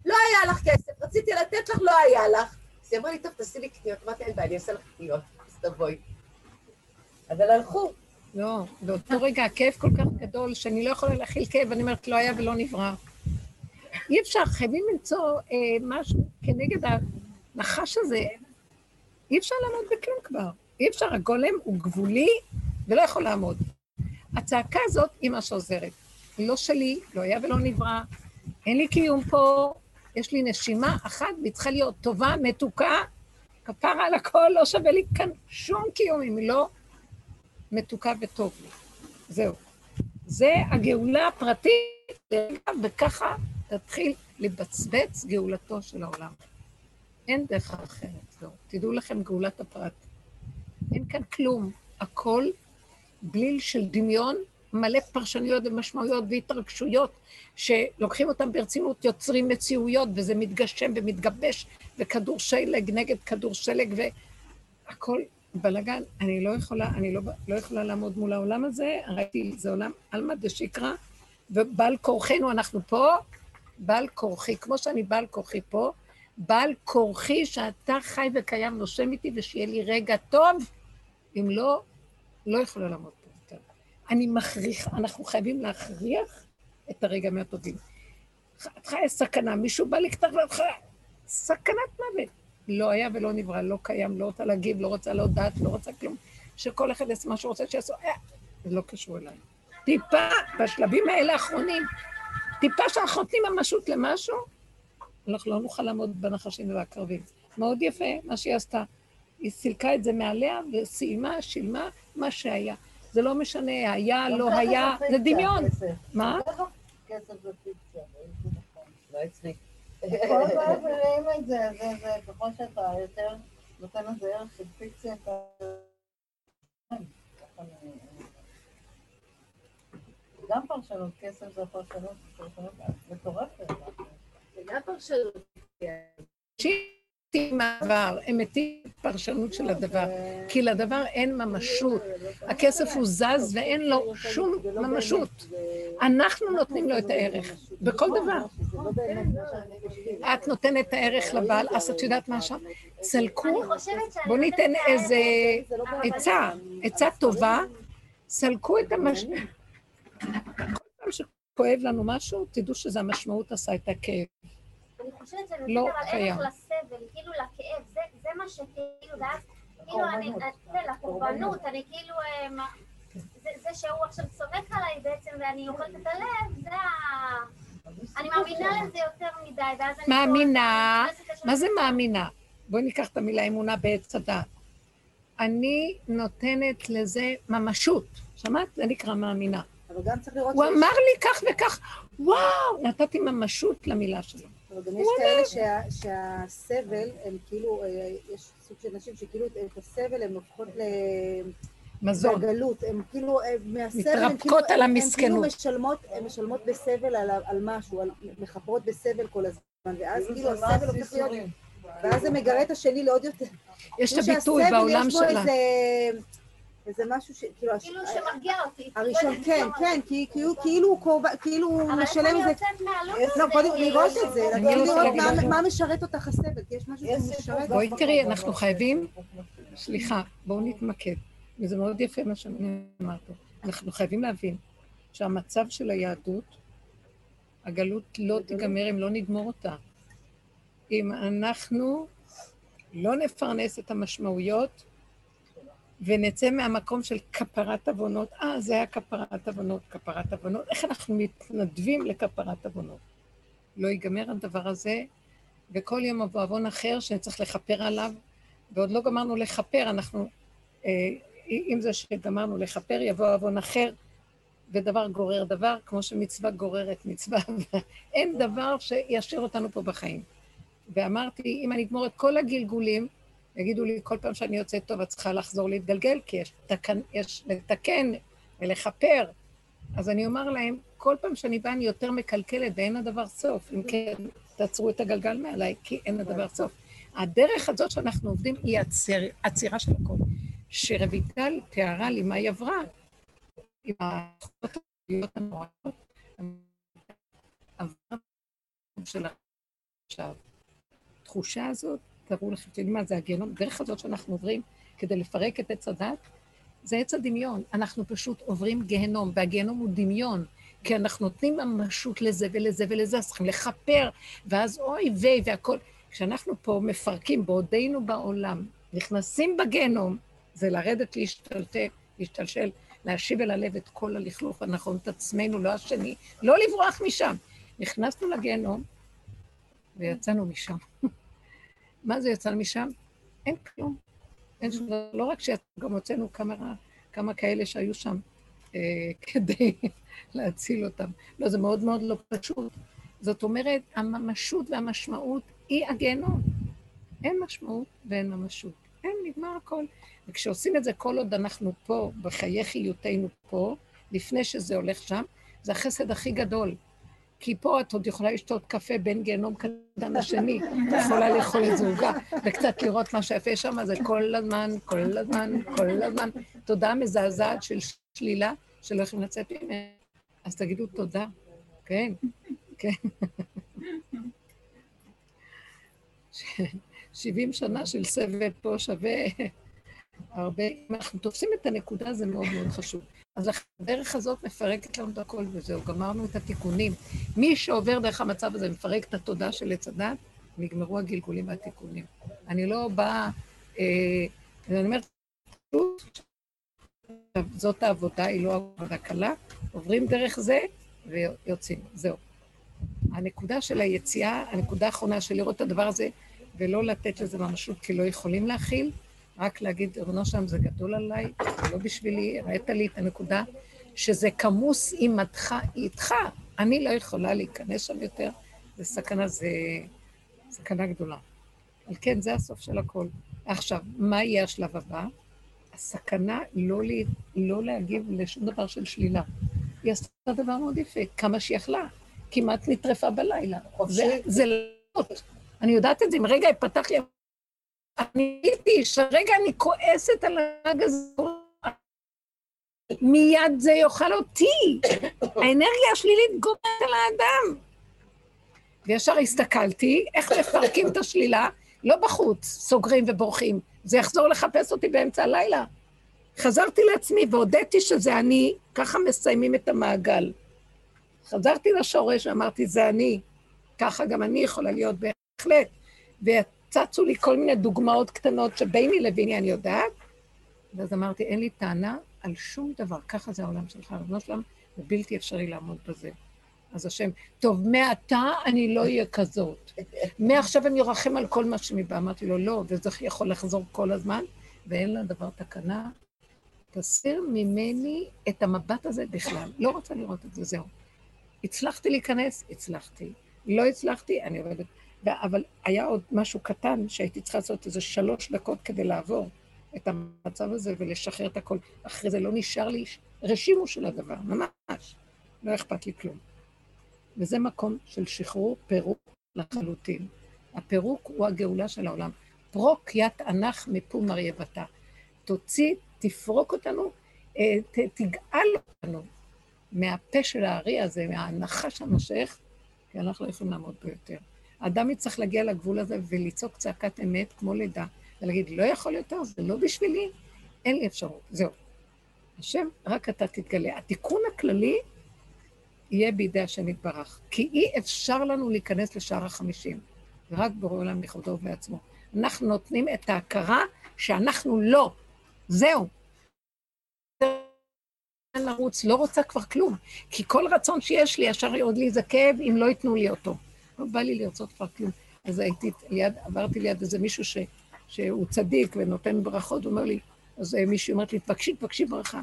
S4: לא היה לך כסף, רציתי לתת לך, לא היה לך. אז היא אמרה לי, טוב, תעשי לי קניות. אמרתי, אין בעיה, אני אעשה לך קניות, אז תבואי. אבל הלכו.
S1: לא, באותו רגע הכאב כל כך גדול, שאני לא יכולה להכיל כאב, אני אומרת, לא היה ולא נברא. אי אפשר, חייבים למצוא אה, משהו כנגד הנחש הזה. אי אפשר לעמוד בכלום כבר. אי אפשר, הגולם הוא גבולי ולא יכול לעמוד. הצעקה הזאת היא מה שעוזרת. לא שלי, לא היה ולא נברא, אין לי קיום פה, יש לי נשימה אחת והיא צריכה להיות טובה, מתוקה, כפרה על הכל, לא שווה לי כאן שום קיום אם לא מתוקה וטוב לי. זהו. זה הגאולה הפרטית, וככה תתחיל לבצבץ גאולתו של העולם. אין דרך אחרת, זהו. תדעו לכם גאולת הפרט. אין כאן כלום, הכל בליל של דמיון, מלא פרשנויות ומשמעויות והתרגשויות, שלוקחים אותם ברצינות, יוצרים מציאויות, וזה מתגשם ומתגבש, וכדור שלג נגד כדור שלג, והכל בלאגן. אני לא יכולה, אני לא, לא יכולה לעמוד מול העולם הזה, ראיתי, זה עולם עלמא דשקרא, ובעל כורחנו אנחנו פה, בעל כורחי, כמו שאני בעל כורחי פה, בעל כורחי שאתה חי וקיים, נושם איתי, ושיהיה לי רגע טוב, אם לא, לא יכולה לעמוד פה יותר. אני מכריח, אנחנו חייבים להכריח את הרגע מהטובים. את חיה סכנה, מישהו בא לקטח לך, סכנת מוות. לא היה ולא נברא, לא קיים, לא רוצה להגיב, לא רוצה להודעת, לא רוצה כלום. שכל אחד יעשה מה שהוא רוצה שיעשו, אה, זה לא קשור אליי. טיפה, בשלבים האלה האחרונים, טיפה שאנחנו נותנים ממשות למשהו, אנחנו לא נוכל לעמוד בנחשים ובעקרבים. מאוד יפה מה שהיא עשתה. היא סילקה את זה מעליה וסיימה, שילמה מה שהיה. זה לא משנה, היה, לא היה,
S2: זה
S1: דמיון. מה?
S2: כסף זה פיקציה.
S4: לא אצלי.
S2: כל הזמן מבינים את זה, זה, זה, ככל שאתה יותר נותן לזה ערך של פיקציה, אתה... גם פרשנות, כסף זה פרשנות, פרשנות מטורפת.
S4: זה גם פרשנות.
S1: מתים מהדבר, הם מתים פרשנות של הדבר, כי לדבר אין ממשות. הכסף הוא זז ואין לו שום ממשות. אנחנו נותנים לו את הערך, בכל דבר. את נותנת את הערך לבעל, אז את יודעת מה עכשיו? סלקו. בואו ניתן. איזה עצה, עצה טובה, סלקו את המש... כל פעם שכואב לנו משהו, תדעו שזה המשמעות עשה את הכאב.
S6: אני חושבת
S1: לא
S6: נותנת אבל. ערך לסבל, כאילו לכאב, זה, זה מה שכאילו, ואז, כאילו, אני, זה לקורבנות, אני כאילו, אה, זה, זה שהוא עכשיו צומק עליי בעצם, ואני אוכלת את הלב, זה ה... אני מאמינה לזה יותר מדי, ואז אני...
S1: מאמינה? מה זה מאמינה? בואי ניקח את המילה אמונה בעץ הדת. אני נותנת לזה ממשות. שמעת? זה נקרא מאמינה.
S3: אבל גם צריך לראות
S1: הוא אמר לי כך וכך, וואו, נתתי ממשות למילה שלו.
S3: אבל גם יש כאלה שה- שהסבל, הם כאילו, אה, יש סוג של נשים שכאילו את- הסבל הן הופכות
S1: מזון.
S3: לגלות, הן כאילו, אה, מהסבל, הן כאילו,
S1: מתרפקות על
S3: הן- הן
S1: המסכנות.
S3: כאילו משלמות, הן משלמות בסבל על, על משהו, על, מכפרות בסבל כל הזמן, ואז כאילו
S2: זה
S3: הסבל הופך להיות. ואז זה מגרה את השני לעוד יותר.
S1: יש את
S3: כאילו
S1: הביטוי בעולם שלה.
S3: איזה, משהו ש... כאילו,
S6: כאילו שמרגיע אותי.
S3: הראשון, כן, כן, כי כאילו, כאילו הוא קורבן, כאילו הוא
S6: אבל איך
S3: משלם
S6: אני
S3: איזה...
S6: מהלופ
S3: לא? קודם
S6: כאילו?
S3: לראות את זה, לראות מה- משרת אותך הסבל, כי יש משהו שמשרת
S1: בואי תראי, אנחנו חייבים-. סליחה, בואו נתמקד. וזה מאוד יפה מה שאמרת. אנחנו חייבים להבין שהמצב של היהדות, הגלות לא תיגמר אם לא נגמור אותה. אם אנחנו לא נפרנס את המשמעויות ונצא מהמקום של כפרת עוונות, אה, זה היה כפרת עוונות, כפרת עוונות, איך אנחנו מתנדבים לכפרת עוונות? לא ייגמר הדבר הזה, וכל יום יבוא עוון אחר שצריך לכפר עליו, ועוד לא גמרנו לכפר, אנחנו, אה, עם זה שגמרנו לכפר, יבוא עוון אחר, ודבר גורר דבר, כמו שמצווה גוררת מצווה, אין דבר שישאיר אותנו פה בחיים. ואמרתי, אם אני אגמור את כל הגלגולים, יגידו לי כל פעם שאני יוצאת טוב, את צריכה לחזור להתגלגל, כי יש, תקן, יש לתקן ולכפר. אז אני אומר להם, כל פעם שאני באה אני יותר מקלקלת ואין לדבר סוף. אם כן, תעצרו את הגלגל מעליי, כי אין לדבר סוף. הדרך הזאת שאנחנו עובדים היא הציר, עצירה של הכול. שרויטל תיארה לי מה היא עברה, עם החובות הפרטיות הנוראות, עברה של עכשיו. התחושה הזאת, תראו לכם, אתם יודעים מה זה הגיהנום? הדרך הזאת שאנחנו עוברים כדי לפרק את עץ הדת, זה עץ הדמיון. אנחנו פשוט עוברים גיהנום, והגיהנום הוא דמיון, כי אנחנו נותנים ממשות לזה ולזה ולזה, אז צריכים לכפר, ואז אוי ויי והכול. כשאנחנו פה מפרקים בעודנו בעולם, נכנסים בגיהנום, זה לרדת להשתלטל, להשתלשל, להשיב אל הלב את כל הלכלוך הנכון, את עצמנו, לא השני, לא לברוח משם. נכנסנו לגיהנום ויצאנו משם. מה זה יצאנו משם? אין כלום. אין שום דבר. לא רק שיצאנו, גם הוצאנו כמה, כמה כאלה שהיו שם אה, כדי להציל אותם. לא, זה מאוד מאוד לא פשוט. זאת אומרת, הממשות והמשמעות היא הגיהנום. אין משמעות ואין ממשות. אין, נגמר הכל. וכשעושים את זה כל עוד אנחנו פה, בחיי חיותנו פה, לפני שזה הולך שם, זה החסד הכי גדול. כי פה את עוד יכולה לשתות קפה בין גיהנום קטן לשני, את יכולה לאכול איזה עוגה, וקצת לראות מה שיפה שם, זה כל הזמן, כל הזמן, כל הזמן. תודעה מזעזעת של שלילה, שלא יכולים לצאת ממנה. אז תגידו תודה. כן, כן. 70 שנה של סבל פה שווה הרבה. אם אנחנו תופסים את הנקודה, זה מאוד מאוד חשוב. אז הדרך הזאת מפרקת לנו את הכל וזהו, גמרנו את התיקונים. מי שעובר דרך המצב הזה מפרק את התודעה של עץ הדת, נגמרו הגלגולים והתיקונים. אני לא באה, אה, אני אומרת, זאת העבודה, היא לא עבודה קלה, עוברים דרך זה ויוצאים, זהו. הנקודה של היציאה, הנקודה האחרונה של לראות את הדבר הזה, ולא לתת לזה ממשות כי לא יכולים להכיל, רק להגיד, ריבונו שלם, זה גדול עליי, זה לא בשבילי, הראית לי את הנקודה, שזה כמוס עימתך, איתך. אני לא יכולה להיכנס שם יותר, זה סכנה, זה סכנה גדולה. אבל כן, זה הסוף של הכל. עכשיו, מה יהיה השלב הבא? הסכנה לא, לי, לא להגיב לשום דבר של שלילה. היא עשתה דבר מאוד יפה, כמה שהיא יכלה. כמעט נטרפה בלילה. זה, זה לא... אני יודעת את זה, אם רגע יפתח לי... אני הייתי שרגע אני כועסת על הנהג הזה, מיד זה יאכל אותי. האנרגיה השלילית גומרת על האדם. וישר הסתכלתי, איך מפרקים את השלילה? לא בחוץ, סוגרים ובורחים. זה יחזור לחפש אותי באמצע הלילה. חזרתי לעצמי והודיתי שזה אני, ככה מסיימים את המעגל. חזרתי לשורש ואמרתי, זה אני. ככה גם אני יכולה להיות בהחלט. וצצו לי כל מיני דוגמאות קטנות שביני לביני אני יודעת, ואז אמרתי, אין לי טענה על שום דבר, ככה זה העולם שלך, ריבונו שלם, זה בלתי אפשרי לעמוד בזה. אז השם, טוב, מעתה אני לא אהיה כזאת. מעכשיו אני ארחם על כל מה שמבא. אמרתי לו, לא, וזה יכול לחזור כל הזמן, ואין לדבר תקנה. תסיר ממני את המבט הזה בכלל. לא רוצה לראות את זה, זהו. הצלחתי להיכנס? הצלחתי. לא הצלחתי? אני עובדת. אבל היה עוד משהו קטן שהייתי צריכה לעשות איזה שלוש דקות כדי לעבור את המצב הזה ולשחרר את הכל. אחרי זה לא נשאר לי רשימו של הדבר, ממש. לא אכפת לי כלום. וזה מקום של שחרור, פירוק לחלוטין. הפירוק הוא הגאולה של העולם. פרוק ית אנח מפום מרייבתה. תוציא, תפרוק אותנו, אה, ת, תגאל אותנו מהפה של הארי הזה, מהנחש הנושך, כי אנחנו לא יכולים לעמוד בו יותר. האדם יצטרך להגיע לגבול הזה ולצעוק צעקת אמת כמו לידה, ולהגיד, לא יכול יותר, זה לא בשבילי, אין לי אפשרות, זהו. השם, רק אתה תתגלה. התיקון הכללי יהיה בידי השם יתברך, כי אי אפשר לנו להיכנס לשער החמישים, ורק בורא עולם לכבודו ובעצמו. אנחנו נותנים את ההכרה שאנחנו לא, זהו. לרוץ, לא רוצה כבר כלום, כי כל רצון שיש לי, ישר יורד לי איזה כאב אם לא ייתנו לי אותו. לא בא לי לרצות כבר כלום. אז הייתי ליד, עברתי ליד איזה מישהו ש, שהוא צדיק ונותן ברכות, הוא אומר לי, אז מישהי אומרת לי, תבקשי, תבקשי ברכה.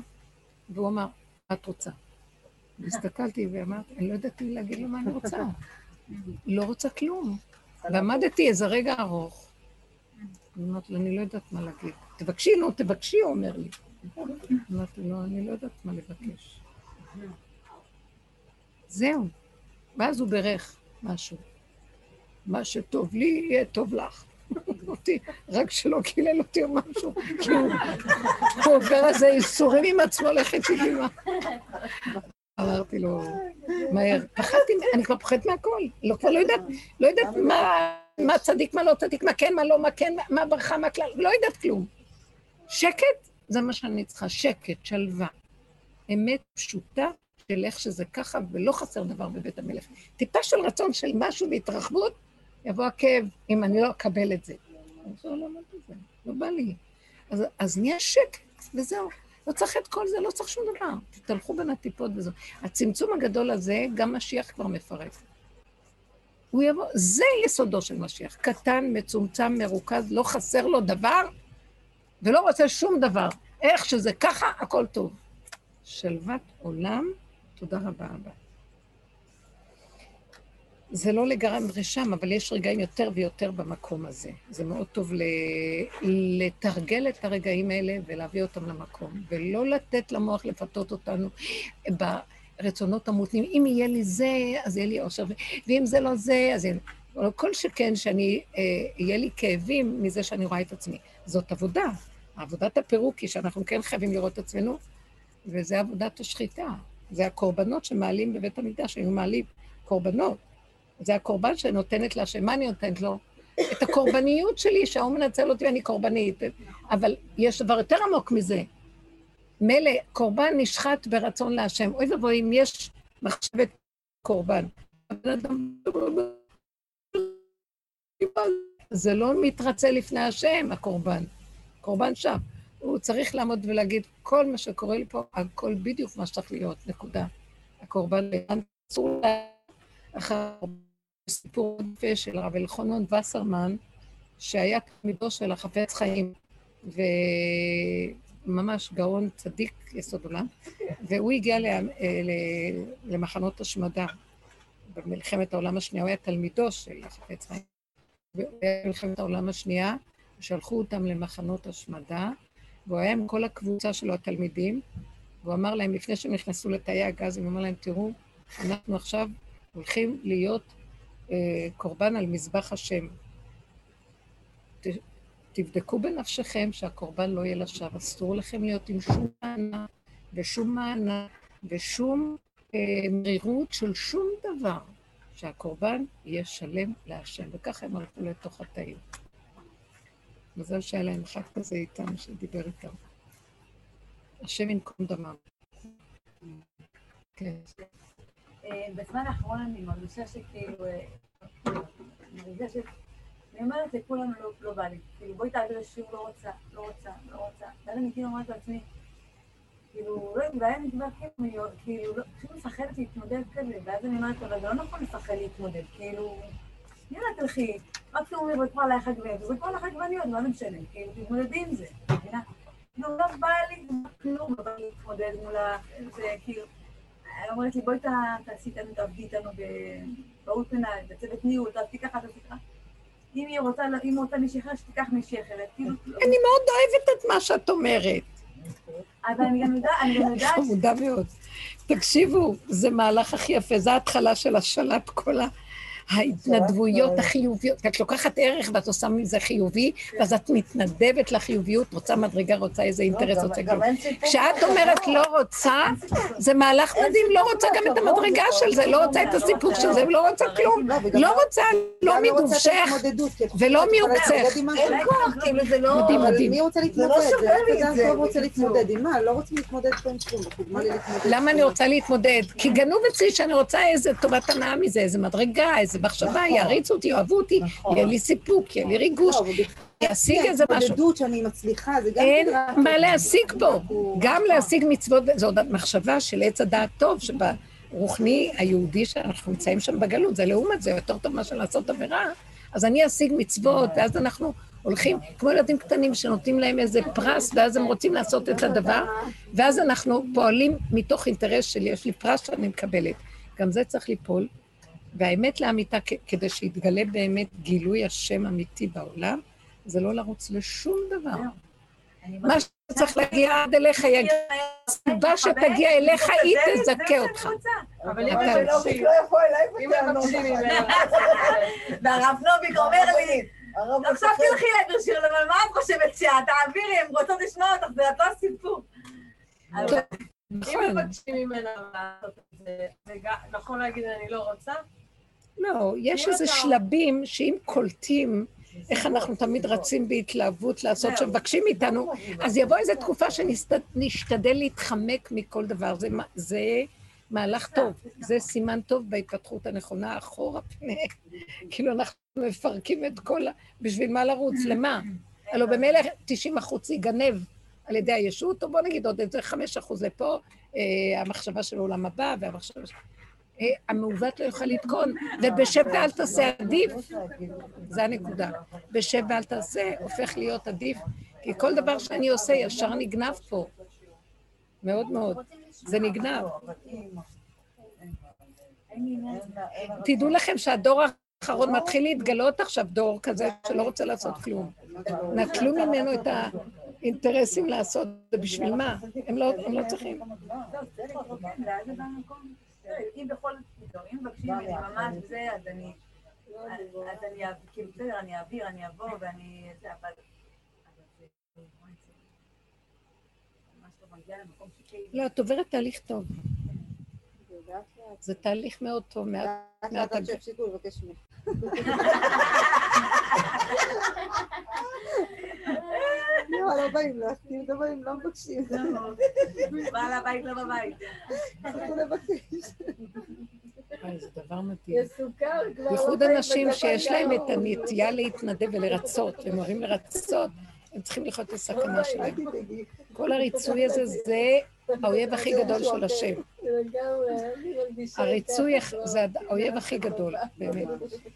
S1: והוא אמר, מה את רוצה? והסתכלתי ואמרתי, אני לא ידעתי להגיד לו מה אני רוצה. לא רוצה כלום. ועמדתי איזה רגע ארוך. אמרתי לו, אני לא יודעת מה להגיד. תבקשי, נו, תבקשי, הוא אומר לי. אמרתי לו, אני לא יודעת מה לבקש. זהו. ואז הוא בירך משהו. מה שטוב לי, יהיה טוב לך. אותי, רק שלא קילל אותי או משהו, כי הוא עובר איזה ייסורים עם עצמו לחצי גימה. אמרתי לו, מהר, פחדתי, אני כבר פוחדת מהכל, לא, כבר לא יודעת, לא יודעת מה צדיק, מה לא צדיק, מה כן, מה לא, מה כן, מה ברכה, מה כלל, לא יודעת כלום. שקט, זה מה שאני צריכה, שקט, שלווה. אמת פשוטה של איך שזה ככה, ולא חסר דבר בבית המלך. טיפה של רצון של משהו והתרחבות, יבוא הכאב, אם אני לא אקבל את זה. לא, לא, לא, לא בא לי. אז, אז נהיה שקט, וזהו. לא צריך את כל זה, לא צריך שום דבר. תתהלכו בין הטיפות וזהו. הצמצום הגדול הזה, גם משיח כבר מפרק. הוא יבוא, זה יסודו של משיח. קטן, מצומצם, מרוכז, לא חסר לו דבר, ולא רוצה שום דבר. איך שזה ככה, הכל טוב. שלוות עולם, תודה רבה אבא. זה לא לגמרי שם, אבל יש רגעים יותר ויותר במקום הזה. זה מאוד טוב ל... לתרגל את הרגעים האלה ולהביא אותם למקום, ולא לתת למוח לפתות אותנו ברצונות המותנים. אם יהיה לי זה, אז יהיה לי אושר, ואם זה לא זה, אז יהיה לי... כל שכן שאני, אה, יהיה לי כאבים מזה שאני רואה את עצמי. זאת עבודה. עבודת הפירוק היא שאנחנו כן חייבים לראות את עצמנו, וזה עבודת השחיטה. זה הקורבנות שמעלים בבית המקדש, היו מעלים קורבנות. זה הקורבן שנותנת להשם. מה אני נותנת לו? את הקורבניות שלי, שההוא מנצל אותי ואני קורבנית. אבל יש דבר יותר עמוק מזה. מילא, קורבן נשחט ברצון להשם. אוי ואבוי אם יש מחשבת קורבן. זה לא מתרצה לפני השם, הקורבן. קורבן שם. הוא צריך לעמוד ולהגיד, כל מה שקורה לי פה, הכל בדיוק מה שצריך להיות, נקודה. הקורבן, אסור לה... אחר סיפור יפה של הרב אלחונון וסרמן, שהיה תלמידו של החפץ חיים, וממש גאון צדיק יסוד עולם, והוא הגיע למחנות השמדה במלחמת העולם השנייה, הוא היה תלמידו של החפץ חיים. במלחמת העולם השנייה, שלחו אותם למחנות השמדה, והוא היה עם כל הקבוצה שלו, התלמידים, והוא אמר להם, לפני שהם נכנסו לתאי הגז, הוא אמר להם, תראו, אנחנו עכשיו הולכים להיות קורבן על מזבח השם. ת, תבדקו בנפשכם שהקורבן לא יהיה לשווא. אסור לכם להיות עם שום מענה ושום מענה ושום אה, מרירות של שום דבר, שהקורבן יהיה שלם להשם. וככה הם הלכו לתוך התאים. מזל שהיה להם אחד כזה איתם, שדיבר איתם. השם ינקום דמם. כן.
S5: אה, בזמן האחרון אני מרגישה שכאילו, אה, אני ש... אני אומרת לכולם לא, לא בא לי, כאילו בואי תעביר שיעור, לא רוצה, לא רוצה, לא רוצה. ואז אני כאילו אומרת לעצמי, כאילו, לא יודעת, בעיה נקבע כאילו, כאילו, פשוט מפחדת להתמודד כזה, ואז אני אומרת, אבל זה לא נכון לפחד להתמודד, כאילו, יאללה תלכי, מקסימום יבקרו עלייך עגבניות, יבקרו עלייך עגבניות, מה זה משנה, כאילו, תתמודדי עם זה, מבינה? כאילו, לא בא לי כלום, בא לי להתמודד מול ה... זה כאילו... אומרת לי, בואי תעשי איתנו, תעבדי איתנו באולפנה, בצוות ניהול, תעשי ככה, תעשי ככה. אם היא רוצה, אם רוצה מישהי אחר, שתיקח מישהי אחרת. כאילו,
S1: אני מאוד אוהבת את מה שאת אומרת.
S5: אבל אני גם יודעת, אני גם יודעת,
S1: חמודה מאוד. תקשיבו, זה מהלך הכי יפה, זה ההתחלה של השלט כל ה- ההתנדבויות החיוביות. את לוקחת ערך ואת עושה מזה חיובי, ואז את מתנדבת לחיוביות, רוצה מדרגה, רוצה איזה אינטרס,
S2: לא, גם-
S1: רוצה
S2: גם
S1: כלום. כשאת. אומרת לא רוצה, זה מהלך מדהים, לא רוצה גם את המדרגה של זה, לא רוצה את הסיפור של זה, לא רוצה כלום.
S3: לא,
S1: לא רוצה, לא מדובשך, ולא מיוקצך.
S4: אין כוח, כאילו זה לא...
S1: מדהים, מדהים.
S3: מי רוצה להתמודד?
S2: לא שווה
S3: זה
S2: לי את זה,
S3: רוצה. להתמודד עם מה? לא רוצים להתמודד פה עם כלום. מה לי להתמודד?
S1: למה אני רוצה להתמודד? כי גנוב אצלי שאני רוצה איזה טובת הנאה מזה, איזה מדרגה, איזה מחשבה, יעריצו אותי, יאהבו אותי,
S2: נכון.
S1: יהיה לי סיפוק, יהיה לי ריגוש,
S3: לא, אבל
S1: ישיג איזה משהו.
S3: ההתמודדות שאני מצליחה, זה גם
S1: אין
S3: כן
S1: מה להשיג פה. גם להשיג מצוות, זו עוד מחשבה של עץ הדעת טוב, שברוחני היהודי שאנחנו נמצאים שם בגלות, זה לעומת זה יותר טוב מאשר לעשות עבירה, אז אני אשיג מצוות, ואז אנחנו הולכים, כמו ילדים קטנים שנותנים להם איזה פרס, ואז הם רוצים לעשות את הדבר, ואז אנחנו פועלים מתוך אינטרס שלי, יש לי פרס שאני מקבלת. גם זה צריך ליפול, והאמת לאמיתה, כדי שיתגלה באמת גילוי השם אמיתי בעולם, זה לא לרוץ לשום דבר.
S5: אני
S1: מה שצריך להגיע עד אליך, יגיע. הסיבה שתגיע אליך, היא תזכה אותך.
S5: אבל אם
S2: שלא לא יבוא אליי בטענות.
S5: והרב נוביק אומר לי,
S2: הרב
S5: עכשיו. תלכי לעבר שיר, אבל מה את חושבת שאת? תעבירי, הם רוצות לשמוע אותך, זה את לא הסיפור. אבל אם
S1: נכון.
S5: מבקשים ממנה לעשות את זה, נכון להגיד אני לא רוצה,
S1: לא, יש איזה שלבים שאם קולטים איך אנחנו תמיד רצים בהתלהבות לעשות,
S5: זהו.
S1: שמבקשים מאיתנו, אז יבוא איזו תקופה שנשתדל להתחמק מכל דבר. זה, זה מהלך טוב, זה סימן טוב בהתפתחות הנכונה, אחורה פנה. כאילו אנחנו מפרקים את כל ה... בשביל מה לרוץ? למה? הלוא במילא 90 אחוז ייגנב על ידי הישות, או בוא נגיד עוד איזה 5 אחוז לפה, אה, המחשבה של העולם הבא והמחשבה של... המעוות לא יוכל לתקון, ובשב ואל תעשה עדיף, זה הנקודה. בשב ואל תעשה הופך להיות עדיף, כי כל דבר שאני עושה ישר נגנב פה. מאוד מאוד. זה נגנב. תדעו לכם שהדור האחרון מתחיל להתגלות עכשיו, דור כזה שלא רוצה לעשות כלום. נטלו ממנו את האינטרסים לעשות, ובשביל מה? הם לא, הם לא צריכים.
S5: כן, אם בכל זאת, אם מבקשים ממני ממש זה, אז אני, אז אני, אעב- כאילו, בסדר, אני אעביר, אני אבוא, ואני, אבל... לא.
S1: לא, את עוברת תהליך טוב. זה תהליך מאוד טוב. מעט-
S3: לאט לאט עד שיפסיקו לבקש ממך. לא, לא באים לך, כאילו לא באים, לא מבקשים.
S5: בעל הבית לא בבית.
S3: תפסיקו לבקש.
S1: וואי, זה דבר מדהים.
S7: יש סוכר כבר.
S1: בייחוד
S7: לא באים
S1: אנשים שיש להם את
S7: ירוק.
S1: הנטייה להתנדב ולרצות, והם אוהבים לרצות, הם צריכים לחיות את הסכנה שלהם. כל הריצוי הזה זה האויב הכי גדול של השם. הריצוי. זה האויב הכי גדול, באמת.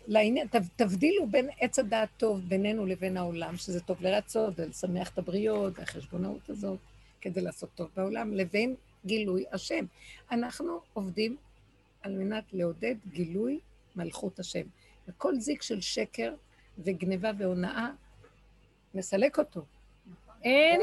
S1: לעניין, תבדילו בין עץ הדעת טוב בינינו לבין העולם, שזה טוב לרצות ולשמח את הבריות, והחשבונאות הזאת, כדי לעשות טוב בעולם, לבין גילוי השם. אנחנו עובדים על מנת לעודד גילוי מלכות השם. וכל זיק של שקר וגניבה והונאה, מסלק אותו. אין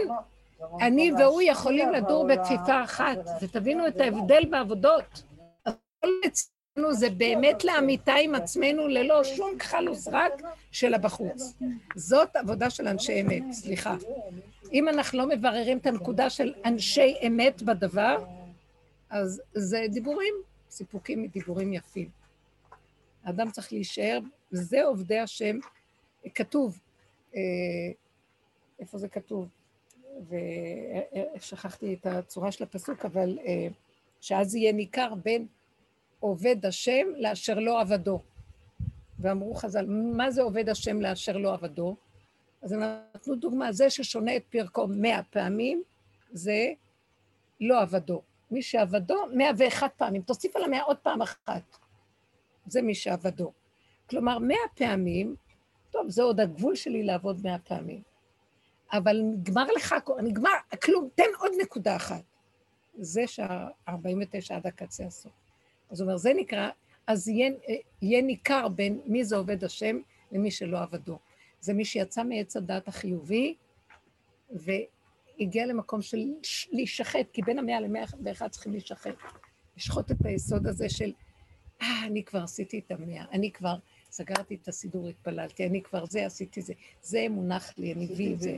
S1: אני והוא יכולים לדור בכפיפה אחת, ותבינו את ההבדל בעבודות. הכל אצלנו זה באמת לאמיתה עם עצמנו ללא שום כחל וסרק של הבחוץ. זאת עבודה של אנשי אמת, סליחה. אם אנחנו לא מבררים את הנקודה של אנשי אמת בדבר, אז זה דיבורים, סיפוקים מדיבורים יפים. האדם צריך להישאר, זה עובדי השם. כתוב, אה, איפה זה כתוב? ושכחתי את הצורה של הפסוק, אבל אה, שאז יהיה ניכר בין עובד השם לאשר לא עבדו. ואמרו חז"ל, מה זה עובד השם לאשר לא עבדו? אז הם נתנו דוגמה, זה ששונה את פרקו מאה פעמים, זה לא עבדו. מי שעבדו, מאה ואחת פעמים. תוסיף על המאה עוד פעם אחת. זה מי שעבדו. כלומר, מאה פעמים, טוב, זה עוד הגבול שלי לעבוד מאה פעמים. אבל נגמר לך, נגמר, כלום, תן עוד נקודה אחת. זה שה-49 עד הקצה הסוף. אז הוא אומר, זה נקרא, אז יהיה, יהיה ניכר בין מי זה עובד השם למי שלא עבדו. זה מי שיצא מעץ הדת החיובי, והגיע למקום של להישחט, כי בין המאה למאה ואחד צריכים להישחט. לשחוט את היסוד הזה של, אה, אני כבר עשיתי את המאה, אני כבר סגרתי את הסידור, התפללתי, אני כבר זה, עשיתי זה, זה מונח לי, אני מביא את זה.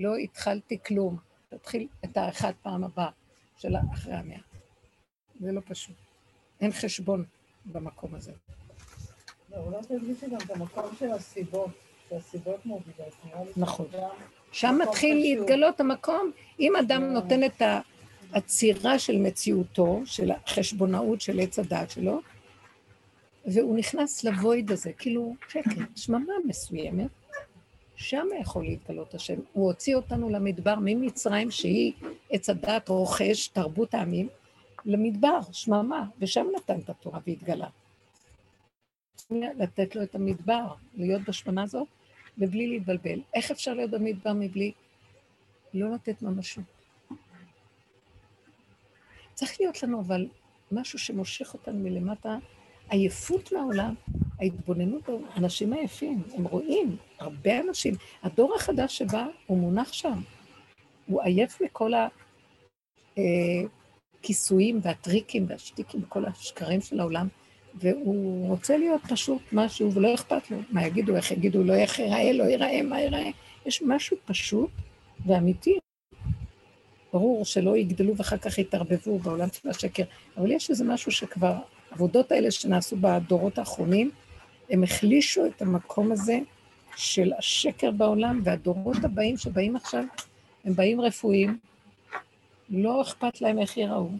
S1: לא התחלתי כלום. תתחיל את האחד פעם הבאה של אחרי המאה. זה לא פשוט. אין חשבון במקום הזה.
S2: לא, אולי תדגישי גם את המקום של הסיבות, שהסיבות מובילות.
S1: נכון. שם מתחיל. להתגלות המקום, אם אדם
S2: אה.
S1: נותן את העצירה של מציאותו, של החשבונאות של עץ הדעת שלו, והוא נכנס לוויד הזה, כאילו שקט, שממה מסוימת, שם יכול להתגלות השם. הוא הוציא אותנו למדבר ממצרים, שהיא עץ הדעת רוכש, תרבות העמים, למדבר, שממה, ושם נתן את התורה והתגלה. לתת לו את המדבר, להיות בשממה הזאת, ובלי להתבלבל. איך אפשר להיות במדבר מבלי לא לתת ממשות? צריך להיות לנו אבל משהו שמושך אותנו מלמטה, עייפות מהעולם, ההתבוננות, האנשים עייפים, הם רואים, הרבה אנשים. הדור החדש שבא, הוא מונח שם. הוא עייף מכל הכיסויים והטריקים והשטיקים וכל השקרים של העולם, והוא רוצה להיות פשוט משהו, ולא אכפת לו. מה יגידו, איך יגידו, לא איך ייראה, לא ייראה, מה ייראה. יש משהו פשוט ואמיתי. ברור שלא יגדלו ואחר כך יתערבבו בעולם של השקר, אבל יש איזה משהו שכבר, העבודות האלה שנעשו בדורות האחרונים, הם החלישו את המקום הזה של השקר בעולם, והדורות הבאים שבאים עכשיו, הם באים רפואיים, לא אכפת להם איך ייראו,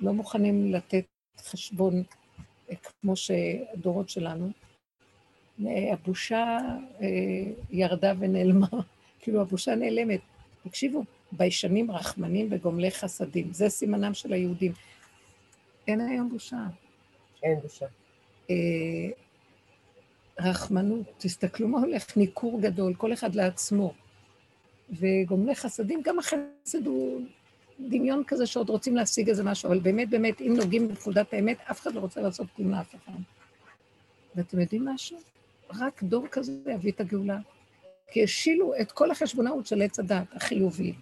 S1: לא מוכנים לתת חשבון אה, כמו שהדורות שלנו. אה, הבושה אה, ירדה ונעלמה, כאילו הבושה נעלמת. תקשיבו, ביישנים רחמנים וגומלי חסדים, זה סימנם של היהודים. אין היום בושה.
S4: אין בושה.
S1: אה, רחמנות, תסתכלו מה הולך, ניכור גדול, כל אחד לעצמו. וגומלי חסדים, גם החסד הוא דמיון כזה שעוד רוצים להשיג איזה משהו, אבל באמת, באמת, אם נוגעים בנקודת האמת, אף אחד לא רוצה לעשות כלום לאף אחד. ואתם יודעים משהו? רק דור כזה יביא את הגאולה. כי השילו את כל החשבונאות של עץ הדת החיובי,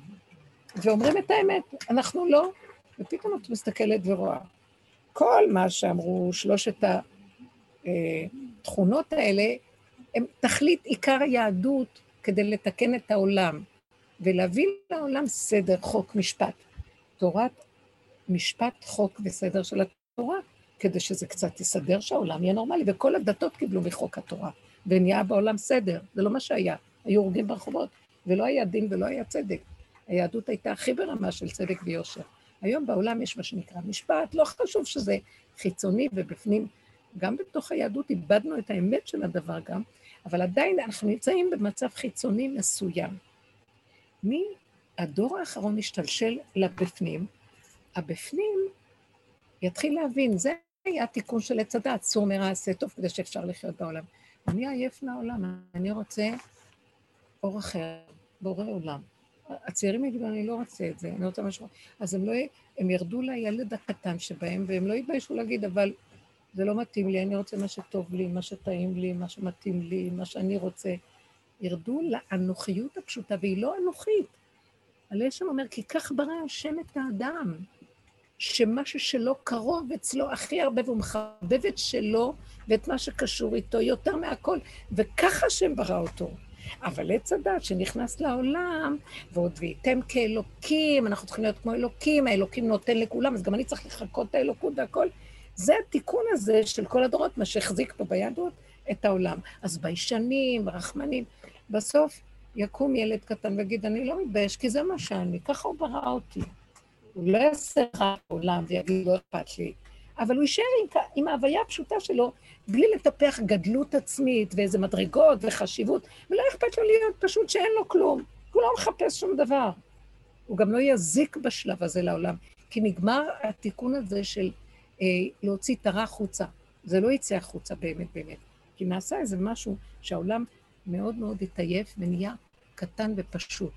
S1: ואומרים את האמת, אנחנו לא, ופתאום את מסתכלת ורואה. כל מה שאמרו שלושת התכונות האלה, הם תכלית עיקר היהדות כדי לתקן את העולם, ולהביא לעולם סדר, חוק, משפט. תורת משפט, חוק וסדר של התורה, כדי שזה קצת יסדר שהעולם יהיה נורמלי, וכל הדתות קיבלו מחוק התורה, ונהיה בעולם סדר, זה לא מה שהיה. היו הורגים ברחובות, ולא היה דין ולא היה צדק. היהדות הייתה הכי ברמה של צדק ויושר. היום בעולם יש מה שנקרא משפט, לא חשוב שזה חיצוני ובפנים. גם בתוך היהדות איבדנו את האמת של הדבר גם, אבל עדיין אנחנו נמצאים במצב חיצוני מסוים. מהדור האחרון השתלשל לבפנים, הבפנים יתחיל להבין, זה היה התיקון של עץ הדת, סור מרע עשה טוב כדי שאפשר לחיות בעולם. אני עייף מהעולם, אני רוצה אור אחר, בורא עולם. הצעירים יגידו, אני לא רוצה את זה, אני רוצה משהו. אז הם, לא, הם ירדו לילד הקטן שבהם, והם לא יתביישו להגיד, אבל זה לא מתאים לי, אני רוצה מה שטוב לי, מה שטעים לי, מה שמתאים לי, מה שאני רוצה. ירדו לאנוכיות הפשוטה, והיא לא אנוכית. הלב שם אומר, כי כך ברא השם את האדם, שמשהו שלא קרוב אצלו הכי הרבה, והוא מחבב את שלו ואת מה שקשור איתו יותר מהכל, וככה השם ברא אותו. אבל עץ הדת שנכנס לעולם, ועוד וייתם כאלוקים, אנחנו צריכים להיות כמו אלוקים, האלוקים נותן לכולם, אז גם אני צריך לחכות את האלוקות והכל. זה התיקון הזה של כל הדורות, מה שהחזיק פה ביהדות את העולם. אז ביישנים, רחמנים, בסוף יקום ילד קטן ויגיד, אני לא מתבייש, כי זה מה שאני, ככה הוא ברא אותי. הוא לא יעשה רע בעולם ויגיד, לא אכפת לי, אבל הוא יישאר עם, עם ההוויה הפשוטה שלו, בלי לטפח גדלות עצמית ואיזה מדרגות וחשיבות, ולא אכפת לו להיות פשוט שאין לו כלום. הוא לא מחפש שום דבר. הוא גם לא יזיק בשלב הזה לעולם, כי נגמר התיקון הזה של אה, להוציא את הרע החוצה. זה לא יצא החוצה באמת באמת, כי נעשה איזה משהו שהעולם מאוד מאוד התעייף ונהיה קטן ופשוט.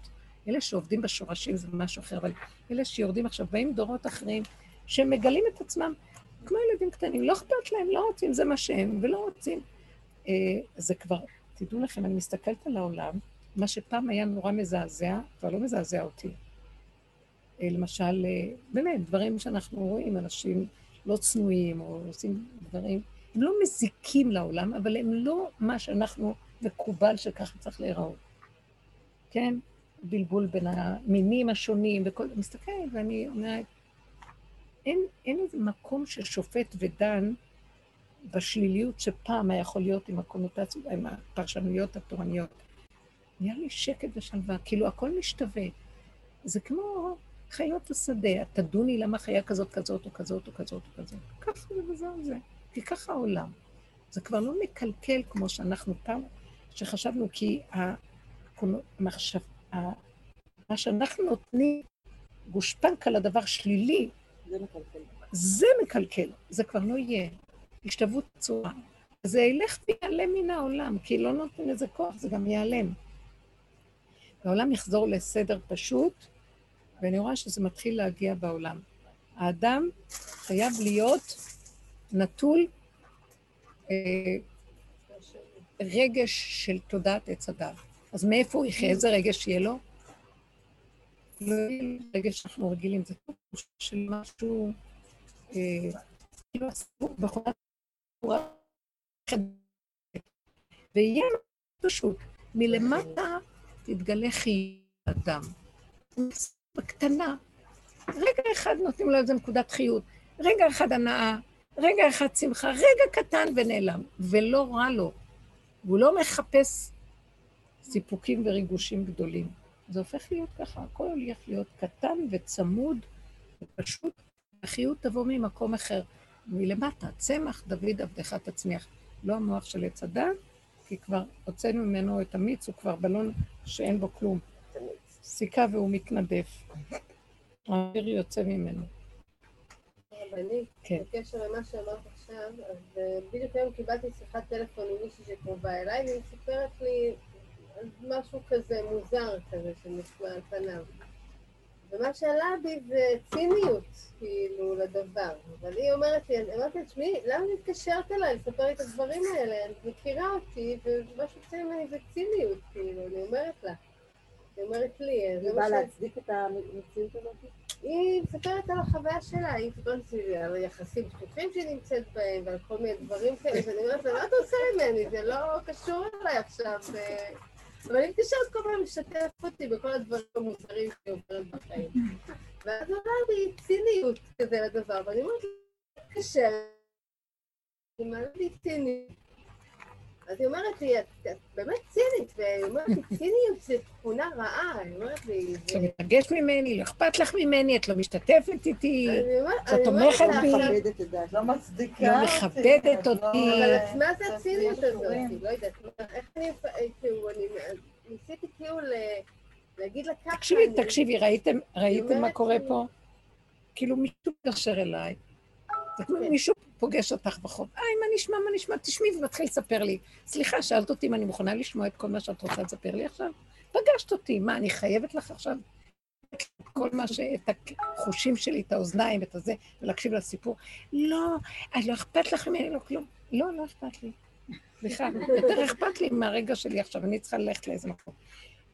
S1: אלה שעובדים בשורשים זה משהו אחר, אבל אלה שיורדים עכשיו, באים דורות אחרים, שמגלים את עצמם כמו ילדים קטנים, לא אכפת להם, לא רוצים, זה מה שהם, ולא רוצים. אה, זה כבר, תדעו לכם, אני מסתכלת על העולם, מה שפעם היה נורא מזעזע, כבר לא מזעזע אותי. אה, למשל, אה, באמת, דברים שאנחנו רואים, אנשים לא צנועים, או עושים דברים, הם לא מזיקים לעולם, אבל הם לא מה שאנחנו מקובל שככה צריך להיראות. כן? בלבול בין המינים השונים וכל... מסתכלת ואני אומרת, אין, אין איזה מקום ששופט ודן בשליליות שפעם היה יכול להיות עם הקונוטציות, עם הפרשנויות התורניות. נהיה לי שקט ושלווה, כאילו הכל משתווה. זה כמו חיות השדה, תדוני למה חיה כזאת, כזאת או כזאת או כזאת או כזאת. ככה זה וזהו זה. כי ככה העולם. זה כבר לא מקלקל כמו שאנחנו פעם, שחשבנו כי המחשב, מה שאנחנו נותנים גושפנקה לדבר שלילי,
S2: זה מקלקל.
S1: זה מקלקל, זה כבר לא יהיה. השתוות צורה. זה ילך ויעלם מן העולם, כי לא נותן לזה כוח, זה גם ייעלם. העולם יחזור לסדר פשוט, ואני רואה שזה מתחיל להגיע בעולם. האדם חייב להיות נטול אה, רגש של תודעת עץ הדת. אז מאיפה הוא יחיה? איזה רגש יהיה לו? רגש שאנחנו רגילים, זה כמו של משהו, אה, כאילו הסיפור בחורת ויהיה פשוט, מלמטה תתגלה חיי אדם. בקטנה, רגע אחד נותנים לו איזה נקודת חיות, רגע אחד הנאה, רגע אחד שמחה, רגע קטן ונעלם, ולא רע לו. והוא לא מחפש סיפוקים וריגושים גדולים. זה הופך להיות ככה, הכל הולך להיות קטן וצמוד ופשוט, החיות תבוא ממקום אחר. מלמטה, צמח דוד עבדך תצמיח. לא המוח של עץ הדת, כי כבר הוצאנו ממנו את המיץ, הוא כבר בלון שאין בו כלום. סיכה והוא מתנדף. האוויר יוצא ממנו.
S7: אני,
S1: כן.
S7: בקשר למה שאמרת עכשיו, אז אה, בדיוק היום קיבלתי שיחת טלפון עם מישהי שקרובה אליי, והיא סיפרת לי משהו כזה מוזר כזה שנשמע על פניו. ומה שעלה בי זה ציניות, כאילו, לדבר. אבל היא אומרת לי, אני אמרתי לה, תשמעי, למה את מתקשרת אליי לספר לי את הדברים האלה? את מכירה אותי, ומה שיוצא ממני זה ציניות, כאילו, אני אומרת לה. היא אומרת לי, זה
S2: היא באה. להצדיק את המציאות הזאת?
S7: היא מספרת על החוויה שלה, היא מספרת לי על היחסים פתוחים שהיא נמצאת בהם ועל כל מיני דברים כאלה, ואני אומרת לה, מה אתה עושה ממני? זה לא קשור אליי עכשיו. אה." אבל היא מתקשרת כל פעם לשתף אותי בכל הדברים המוזרים שהיא עוברת בחיים. ואז לי ציניות כזה לדבר, ואני אומרת לה, קשה, היא מעלה לי ציניות. אז היא אומרת לי, את את באמת צינית, והיא אומרת לי, ציניות זה תכונה רעה, היא אומרת לי,
S1: את. לא מתרגש ממני, לא אכפת לך ממני, את לא משתתפת איתי, את תומכת בי.
S2: את.
S8: לא מצדיקה
S1: לא מכבדת
S8: את לא-
S1: אותי.
S7: אבל אז מה זה הציניות הזאת? לא יודעת, איך אני, כאילו, אני ניסיתי כאילו ל- להגיד לה ככה.
S1: תקשיבי, תקשיבי, ראיתם, ראיתם מה קורה פה? כאילו מישהו מתקשר אליי,
S7: כן.
S1: מישהו פוגש אותך בחוב, היי, מה נשמע, מה נשמע, תשמעי ומתחיל לספר לי. סליחה, שאלת אותי אם אני מוכנה לשמוע את כל מה שאת רוצה לספר לי עכשיו? פגשת אותי, מה, אני חייבת לך עכשיו כל מה ש... את החושים שלי, את האוזניים, את הזה, ולהקשיב לסיפור? לא, אז לא אכפת לך ממני, לא כלום. לא, לא אכפת לי. סליחה, יותר אכפת לי מהרגע שלי עכשיו, אני צריכה ללכת לאיזה מקום.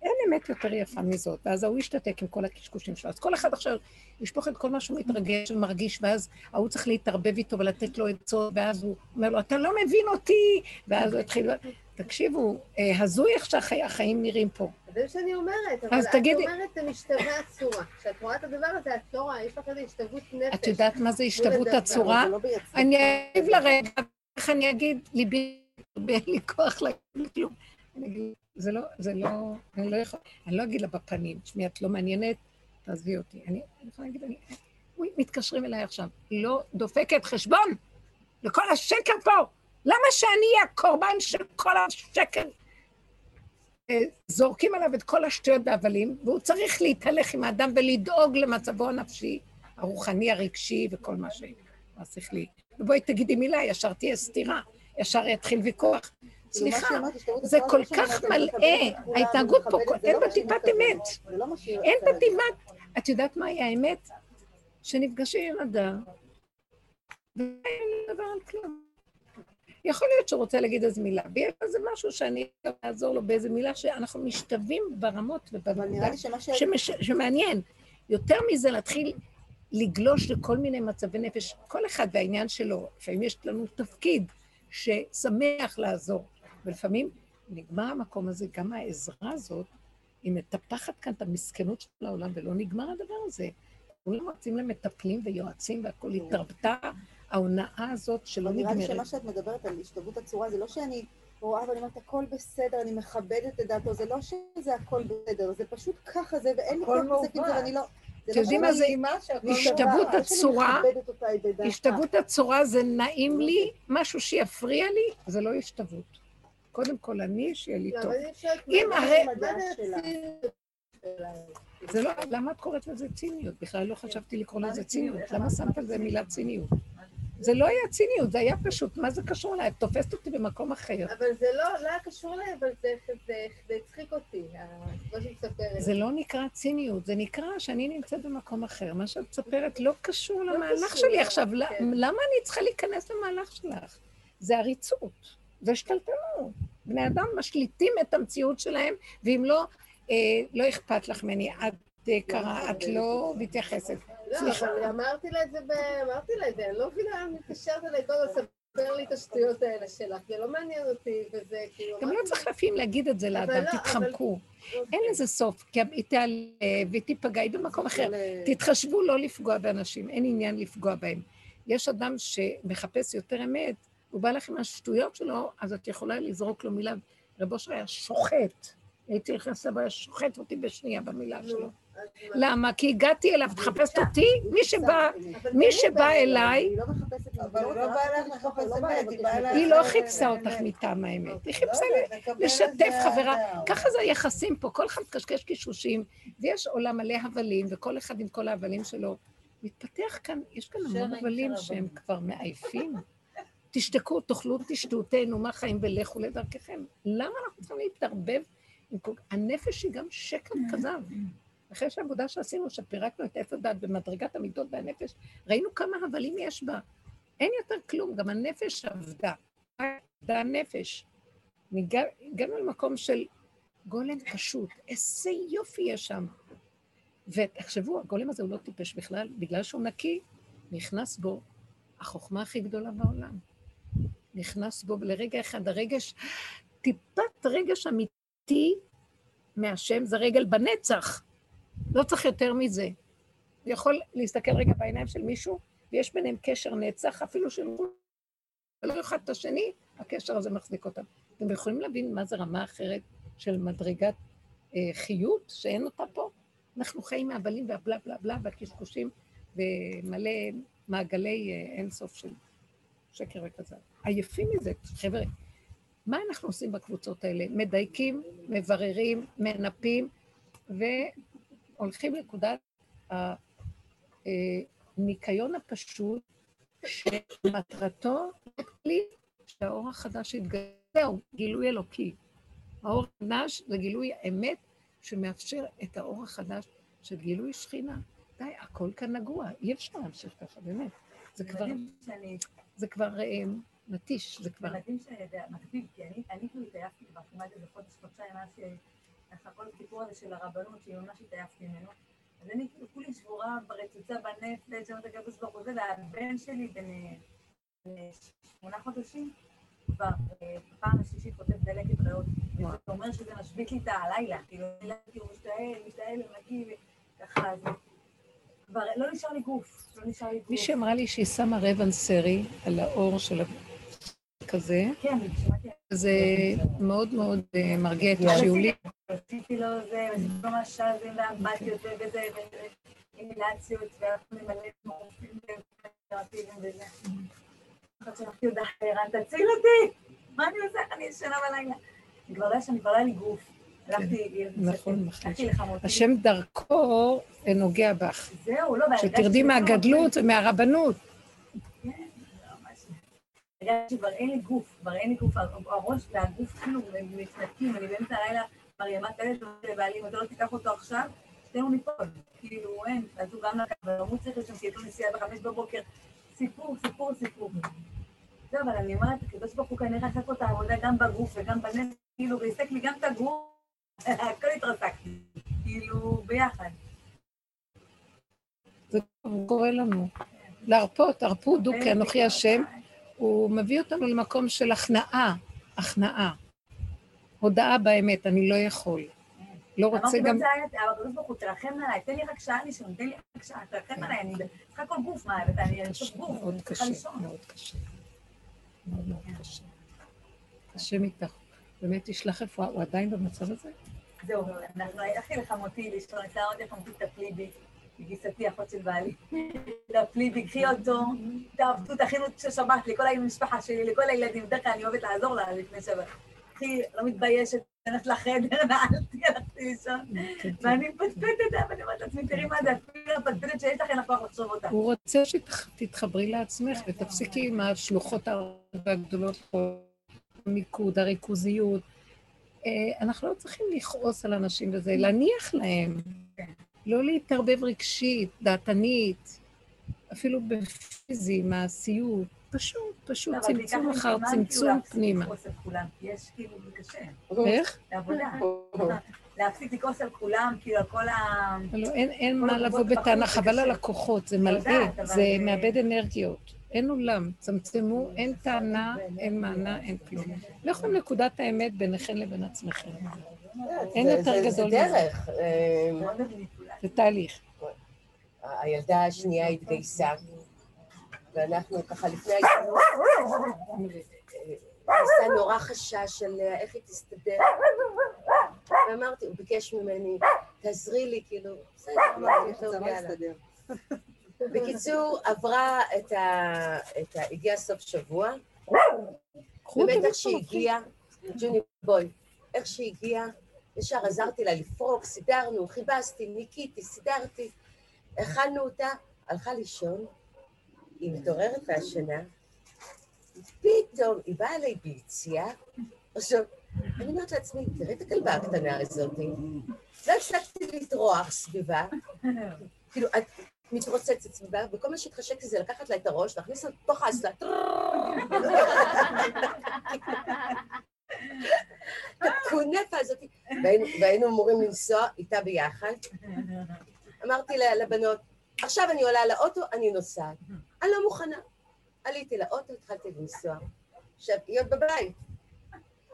S1: אין אמת יותר יפה מזאת, ואז ההוא ישתתק עם כל הקשקושים שלו. אז כל אחד עכשיו ישפוך את כל מה שהוא מתרגש ומרגיש, ואז ההוא צריך להתערבב איתו ולתת לו עצות, ואז הוא אומר לו, אתה לא מבין אותי, ואז הוא יתחיל... תקשיבו, אה, הזוי איך שהחיים נראים פה.
S7: זה מה שאני אומרת, אבל
S1: אז
S7: את
S1: תגידי-
S7: אומרת זה משתווה הצורה. כשאת רואה את הדבר הזה, את לא רואה, יש לך איזו השתוות נפש.
S1: את יודעת מה זה השתוות הצורה?
S2: לא.
S1: אני אגיב לרגע, איך אני אגיד, ליבי, אין לי כוח להגיד כלום. אני אגיד, זה לא, זה לא, אני לא יכול, אני לא אגיד לה בפנים, תשמעי, את לא מעניינת, תעזבי אותי. אני אני יכולה להגיד, אני, אוי, מתקשרים אליי עכשיו, לא דופקת חשבון לכל השקר פה. למה שאני אהיה הקורבן של כל השקר? אה, זורקים עליו את כל השטויות והבלים, והוא צריך להתהלך עם האדם ולדאוג למצבו הנפשי, הרוחני, הרגשי וכל מה שהשכלי. ובואי תגידי מילה, ישר תהיה סתירה, ישר יתחיל ויכוח.
S3: כאילו,
S1: סליחה, זה כל כך מלאה,
S3: את כולם,
S1: ההתנהגות פה,
S3: זה
S1: אין
S3: לא
S1: בה טיפת. אמת.
S3: לא
S1: אין בה. טיפת... את יודעת מהי האמת? שנפגשים עם אדם, ואין דבר על כלום. יכול להיות שהוא רוצה להגיד איזה מילה, ויש איזה משהו שאני אעזור לו באיזה מילה שאנחנו משתווים ברמות ובנקודה. שמעניין. יותר מזה להתחיל לגלוש לכל מיני מצבי נפש, כל אחד והעניין שלו. לפעמים יש לנו תפקיד ששמח לעזור, ולפעמים נגמר המקום הזה, גם העזרה הזאת, היא מטפחת כאן את המסכנות של העולם, ולא נגמר הדבר הזה. כולם רוצים למטפלים ויועצים, והכול התרבתה ההונאה הזאת שלא
S3: אבל נראה לי
S1: נגמרת.
S3: שמה שאת מדברת על השתלבות הצורה, זה לא שאני רואה ואני אומרת, הכל בסדר, אני מכבדת את דעתו, זה לא שזה הכל בסדר, זה פשוט ככה זה, ואין לי כוח להתעסק עם זה. ואני לא...
S1: אתם
S3: לא
S1: יודעים מה זה השתוות הצורה? השתוות הצורה זה נעים לי, משהו שיפריע לי, זה לא השתוות. קודם כל אני, שיהיה לי
S7: לא,
S1: טוב. אם הרי-
S7: זה-
S1: לא, למה את קוראת לזה ציניות? בכלל לא חשבתי לקרוא לזה
S5: זה ציניות?
S1: למה? שמת על
S5: זה
S1: מילה
S5: ציניות?
S1: זה לא היה ציניות, זה היה פשוט, מה זה קשור אליי? את תופסת אותי במקום אחר.
S7: אבל זה לא, לא היה קשור אליי, אבל זה הצחיק אותי, מה שהיא מספרת.
S1: זה לא נקרא ציניות, זה נקרא שאני נמצאת במקום אחר. מה שאת מספרת לא קשור למהלך
S7: קשור,
S1: שלי עכשיו.
S7: כן.
S1: למה אני צריכה להיכנס למהלך שלך? זה עריצות, זה שתלטנות. בני אדם משליטים את המציאות שלהם, ואם לא, אה, לא אכפת לך ממני, את אה, קרה, את לא מתייחסת.
S7: לא,
S1: סליחה.
S7: אבל אמרתי לה את זה, אמרתי לה את זה, אני לא מבינה, מתקשרת אליי כל הזמן, ספר לי את השטויות האלה שלך, זה לא מעניין אותי, וזה כאילו...
S1: גם לא צריך לפעמים להגיד את זה לאדם,
S7: לא,
S1: תתחמקו. אין לזה סוף, כי היא תעלה והיא תיפגע, היא במקום אחר. תתחשבו לא לפגוע באנשים, אין עניין לפגוע בהם. יש אדם שמחפש יותר אמת, הוא בא לך עם השטויות שלו, אז את יכולה לזרוק לו מילה. רב אושר היה שוחט. הייתי נכנסת לבוא, היה שוחט אותי בשנייה במילה שלו. למה? כי הגעתי אליו, את מחפשת אותי? מי שבא, מי שבא. אליי,
S3: היא לא מחפשת...
S2: אבל
S3: לא
S2: היא לא
S3: רוצה
S2: באה
S3: רק
S2: לך
S3: לבקש
S2: לחפש
S3: לא באה
S2: אמת, היא
S3: לבקש
S2: באה
S3: אמת.
S2: לך-
S1: היא לא חיפשה אותך מטעם האמת, היא
S2: לא
S1: חיפשה
S2: את
S1: לשתף חברה. ככה זה היחסים פה, כל אחד מקשקש קישושים, ויש עולם מלא הבלים, וכל אחד עם כל ההבלים שלו. מתפתח כאן, יש כאן המון הבלים שהם. כבר מעייפים. תשתקו, תאכלו, תשתו, תהנו מהחיים ולכו לדרככם. למה אנחנו צריכים להתערבב? עם כל... הנפש היא גם שקר כזב. אחרי שהעבודה שעשינו, שפירקנו את עץ הדת במדרגת המידות והנפש, ראינו כמה הבלים יש בה. אין יותר כלום, גם הנפש עבדה. עבדה הנפש. הגענו למקום של גולם פשוט, איזה יופי יש שם. ותחשבו, הגולם הזה הוא לא טיפש בכלל, בגלל שהוא נקי, נכנס בו החוכמה הכי גדולה בעולם. נכנס בו לרגע אחד, הרגש, טיפת רגש אמיתי מהשם זה רגל בנצח. לא צריך יותר מזה. הוא יכול להסתכל רגע בעיניים של מישהו, ויש ביניהם קשר נצח, אפילו שהם לא אחד את השני, הקשר הזה מחזיק אותם. אתם יכולים להבין מה זה רמה אחרת של מדרגת אה, חיות, שאין אותה פה? אנחנו חיים מהבלים והבלה בלה בלה והקשקושים ומלא מעגלי אה, אינסוף של שקר וכזב. עייפים מזה, חבר'ה. מה אנחנו עושים בקבוצות האלה? מדייקים, מבררים, מנפים, והולכים לנקודת הניקיון הפשוט, שמטרתו לי שהאור החדש יתגלה, זהו, גילוי אלוקי. האור החדש זה גילוי האמת שמאפשר את האור החדש של גילוי שכינה. די, הכל כאן נגוע, אי אפשר להמשיך ככה, באמת. זה כבר, זה כבר אה, מתיש, זה כבר...
S5: יודע, מקביל, כי אני, כאילו התעייפתי כבר כמעט איזה חודש, חודשיים, מאז שככה כל הסיפור הזה של הרבנות, שממש התעייפתי ממנו. אז אני כאילו כולי שבורה ברצוצה בנפש, שם את הקדוש ברוך הוא זה, והבן שלי בן אה, שמונה חודשים, כבר אה, בפעם השלישית כותב דלקת ריאות. זה אומר שזה משבית לי את הלילה, כאילו, הלילה כאילו משתעל, משתעל ומגיע, וככה, אז כבר לא נשאר לי גוף, לא נשאר לי גוף.
S1: מישהי אמרה לי שהיא שמה רבן סרי על האור של. כזה,
S5: כן,
S1: זה מאוד מאוד אה, מרגיע את השיעולים.
S5: עשיתי לו זה, לו משאזים ואמבטיות וזה, ואינהלציות, והלכנו למלא מורפים ותרפיבים וזה. אחת שלחתי הודעה לערן, תציל אותי! מה אני עושה? אני ישנה בלילה. אני כבר לא ישנה, כבר לא היה לי גוף. הלכתי,
S1: נכון, נכון.
S5: לחמותי.
S1: השם דרכו נוגע בך,
S5: זהו, לא,
S1: שתרדי. מהגדלות ומהרבנות.
S5: כן. הרגשתי שכבר אין לי גוף, כבר אין לי גוף, הראש והגוף כאילו מתנתקים, אני באמצע הלילה מרימה טלפון לבעלי, אם אתה לא תיקח אותו עכשיו, שתינו ניפול. כאילו, אין, אז הוא גם לקח, והוא צריך לשם, לו נסיעה בחמש בבוקר. סיפור, סיפור, סיפור. זהו, אבל אני אומרת, הקדוש ברוך הוא כנראה עשה פה את העבודה גם בגוף וגם בנפש, כאילו, והעסק לי גם את הגוף, הכל התרסקתי, כאילו, ביחד.
S1: זה קורה לנו. להרפות, הרפו דו כי אנוכי השם, הוא מביא אותנו למקום של הכנעה, הכנעה. הודאה באמת, אני לא יכול. לא רוצה גם...
S5: אמרתי, אבל הקדוש ברוך הוא, תרחם עליי, תן לי רק שעה לישון, תן לי רק שעה, תרחם עליי, אני צריכה כל גוף, מה, אני צריך גוף,
S1: מאוד קשה. מאוד קשה. מאוד מאוד קשה. השם איתך. באמת תשלח רפואה, הוא עדיין במצב הזה?
S5: זהו, אנחנו הלכתי לחמותי לישון, אצלה עוד לחמותי תפלי בי, לגיסתי אחות של בעלי. תפלי בי, קחי אותו, תעבדו, תכינו של שבת לכל המשפחה שלי, לכל הילדים, בדרך כלל אני אוהבת לעזור לה לפני שבת. קחי, לא מתביישת, הלכת לחדר, נעלתי, הלכתי לישון, ואני מפטפטת, ואני אומרת לעצמי, תראי מה זה, אפילו הפטפטת שיש לך, אין לך כוח לחשוב אותה.
S1: הוא רוצה שתתחברי לעצמך ותפסיקי עם השלוחות הגדולות פה, המיקוד, הריכוזיות. אה, אנחנו לא צריכים לכעוס על אנשים וזה, להניח להם. לא להתערבב רגשית, דעתנית, אפילו בפיזי, מעשיות. פשוט, פשוט
S5: לא, זה
S1: צמצום אחר צמצום
S5: להפסיק
S1: פנימה.
S5: לכעוס על כולם, כי יש כאילו, זה קשה,
S1: איך?
S5: לעבודה. להפסיק לכעוס על כולם, כאילו, על כל ה...
S1: לא, אין, מה לבוא בטענה,
S5: זה
S1: חבל. על הכוחות, זה
S5: אני
S1: מלאה, זה
S5: אה,
S1: מאבד אנרגיות. אין עולם, צמצמו, אין טענה, אין מענה, אין כלום. לכו לנקודת האמת ביניכם לבין עצמכם. אין
S4: זה-
S1: יותר
S4: זה-
S1: גדול
S4: זה
S1: מזה.
S4: דרך. אה.
S1: זה תהליך.
S4: הילדה השנייה התגייסה, ואנחנו ככה לפני ההתגייסות, ניסה נורא חשש של אה, איך היא תסתדר. ואמרתי, הוא ביקש ממני, תעזרי לי, כאילו, בסדר, אמרתי, טוב, יאללה. בקיצור, עברה את ה... את ה... הגיע סוף שבוע, באמת איך הגיעה, ג'וני בואי, איך שהיא הגיעה, ישר עזרתי לה לפרוק, סידרנו, חיבסתי, ניקיתי, סידרתי, אכלנו אותה, הלכה לישון, היא מתעוררת מהשינה, פתאום היא באה אליי ביציאה, עכשיו, אני אומרת לעצמי, תראי את הכלבה הקטנה הזאת, לא הפסקתי לטרוח סביבה, כאילו, את מתרוצצת סביבה, וכל מה שהתחשק לי זה לקחת לה את הראש, להכניס אותה לתוך האסלה, הקונפה הזאת, והיינו- אמורים לנסוע איתה ביחד. אמרתי לבנות, עכשיו אני עולה לאוטו, אני נוסעת. אני לא מוכנה. עליתי לאוטו, התחלתי לנסוע. עכשיו, היא עוד בבית.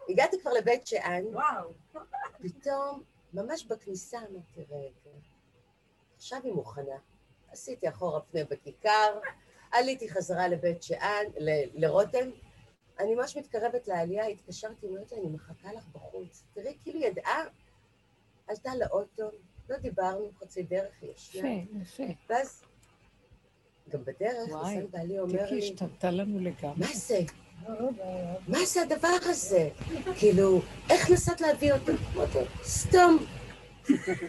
S4: הגעתי כבר לבית שאן. פתאום, ממש בכניסה, אמרתי, רגע, עכשיו היא מוכנה. עשיתי אחורה פנה בכיכר, עליתי חזרה לבית שאן, לרותם. אני ממש מתקרבת לעלייה, התקשרתי, אומרת לה, אני מחכה לך בחוץ. תראי, כאילו ידעה, עלתה לאוטו, לא דיברנו, חצי דרך היא ישנה.
S1: יפה, יפה.
S4: ואז, גם בדרך,
S1: וואי,
S4: ניסן בעלי אומר לי,
S1: השתנתה לנו לגמרי.
S4: מה זה? מה זה הדבר הזה? כאילו, איך נסעת להביא אותו? סתום.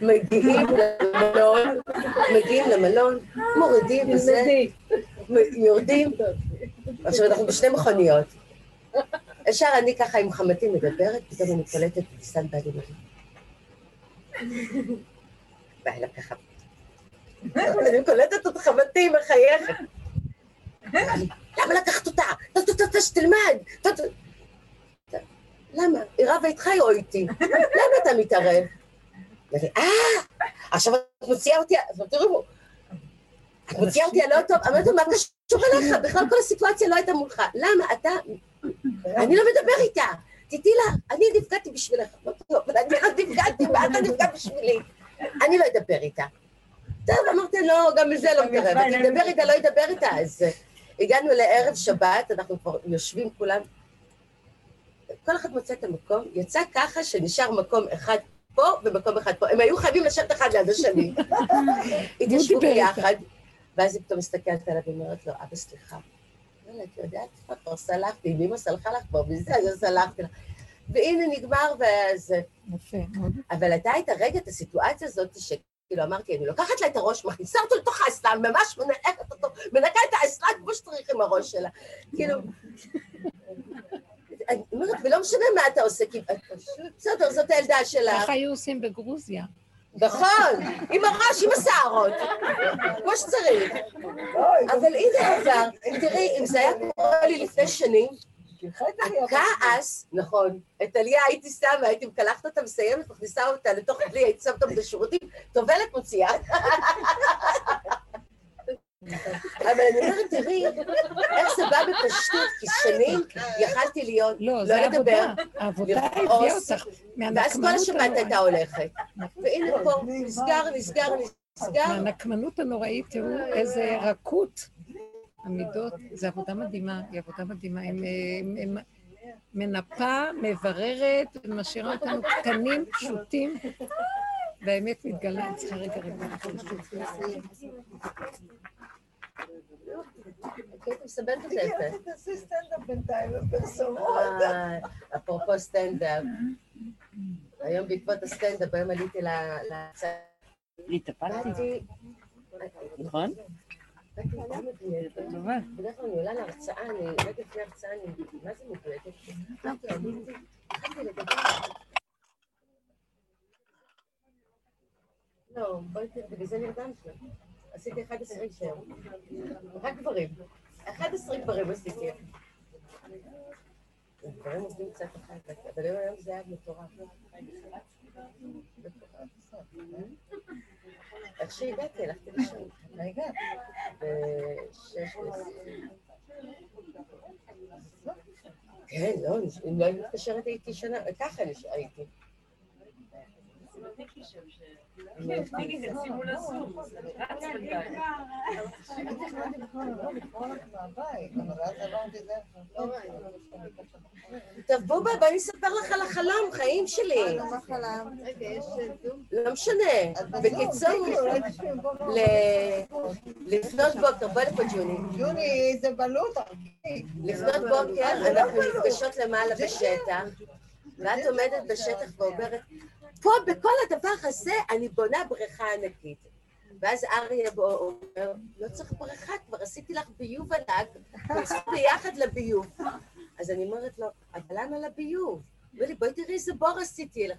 S4: מגיעים למלון, מגיעים למלון, מורידים וזה, יורדים. עכשיו אנחנו בשני מכוניות. ישר אני ככה עם חמתי מדברת, פתאום אני קולטת בעלי אומר לי. בא אליו ככה. אני קולטת את חמתי מחייכת. למה לקחת אותה? שתלמד. למה? היא רבה איתך או איתי? למה אתה מתערב? אמרתי, אה, עכשיו את מוציאה אותי, עכשיו תראו, את מוציאה אותי על אוטו, אמרתי לו, מה קשור אליך? בכלל כל הסיטואציה לא הייתה מולך. למה? אתה, אני לא מדבר איתה. תדעי לה, אני נפגעתי בשבילך. לו, אבל אני רק נפגעתי, מה אתה נפגע בשבילי? אני לא אדבר איתה. טוב, אמרתי לו, גם בזה לא מתערב. אני אדבר איתה, לא אדבר איתה. אז אה, הגענו לערב שבת, אנחנו כבר יושבים כולם. כל אחד מוצא את המקום, יצא ככה שנשאר מקום אחד פה ומקום אחד פה. הם היו חייבים לשבת אחד ליד השני. התיישבו. ביחד, ואז היא פתאום מסתכלת עליו ואומרת לו, אבא, סליחה. יאללה, את יודעת מה, כבר סלחתי, אם אמא סלחה לך כבר מזה, אז סלחתי לך. והנה נגמר, ואז...
S1: יפה.
S4: אבל הייתה את הרגע, את הסיטואציה הזאת, שכאילו אמרתי, אני לוקחת לה את הראש, מכניסה אותו לתוך האסלה, ממש מנעקת אותו, מנקה את האסלה כמו שצריך עם הראש שלה. כאילו, אומרת, ולא משנה מה אתה עושה, כי בסדר, זאת הילדה שלך.
S1: ככה היו עושים בגרוזיה.
S4: נכון, עם הראש, עם השערות, כמו שצריך. אבל הנה עבר, תראי, אם זה היה קורה לי לפני שנים, הכעס, נכון, את עליה הייתי שמה, הייתי מקלחת אותה, מסיימת, מכניסה אותה לתוך בלי, הייתי שמה אותה בשירותים, טובלת מוציאה. אבל אני אומרת, תראי, בפשטות, כי שנים יכלתי להיות,
S1: לא,
S4: לא לדבר,
S1: אותך
S4: ואז כל השבת הייתה. הולכת. והנה פה, נסגר, נסגר, נסגר.
S1: מהנקמנות הנוראית, תראו איזה רכות. המידות, זו עבודה מדהימה, היא עבודה מדהימה. הם, הם, הם מנפה, מבררת, ומשאירה אותנו קטנים, פשוטים, והאמת מתגלה. אני צריכה רגע רגע.
S4: הייתי מסבנת את זה.
S2: תעשי סטנדאפ בינתיים בפרסומות.
S4: אה, אפרופו סטנדאפ, היום בעקבות הסטנדאפ, היום עליתי להצעה.
S8: התאפלתי, נכון?
S4: בדרך כלל אני עולה להרצאה, אני רגע לפני הרצאה, אני מה זה לדבר. לא, בואי תראי, בגלל זה נרדמתי. עשיתי 11 אישר. רק גברים. 11 גברים עשיתי. גברים עובדים קצת אחר אבל היום זה היה מטורף. איך שהגעתי, הלכתי לישון. רגע. ועשרים. כן, לא, אם לא היית מתקשרת הייתי שנה, ככה הייתי. טוב, בובה, בואי נספר לך על החלום, חיים שלי.
S7: יש זום?
S4: לא משנה. בקיצור, לפנות בוקר, בואי לפה ג'וני.
S2: ג'וני, זה בלוט,
S4: לפנות בוקר אנחנו נפגשות למעלה בשטח, ואת עומדת בשטח ואומרת, פה בכל הדבר הזה אני בונה בריכה ענקית. ואז אריה בו אומר, לא צריך בריכה, כבר עשיתי לך ביוב ענק, ונצא ביחד לביוב. אז אני אומרת לו, אבל למה לביוב? אומר לי, בואי תראי איזה בור עשיתי לך.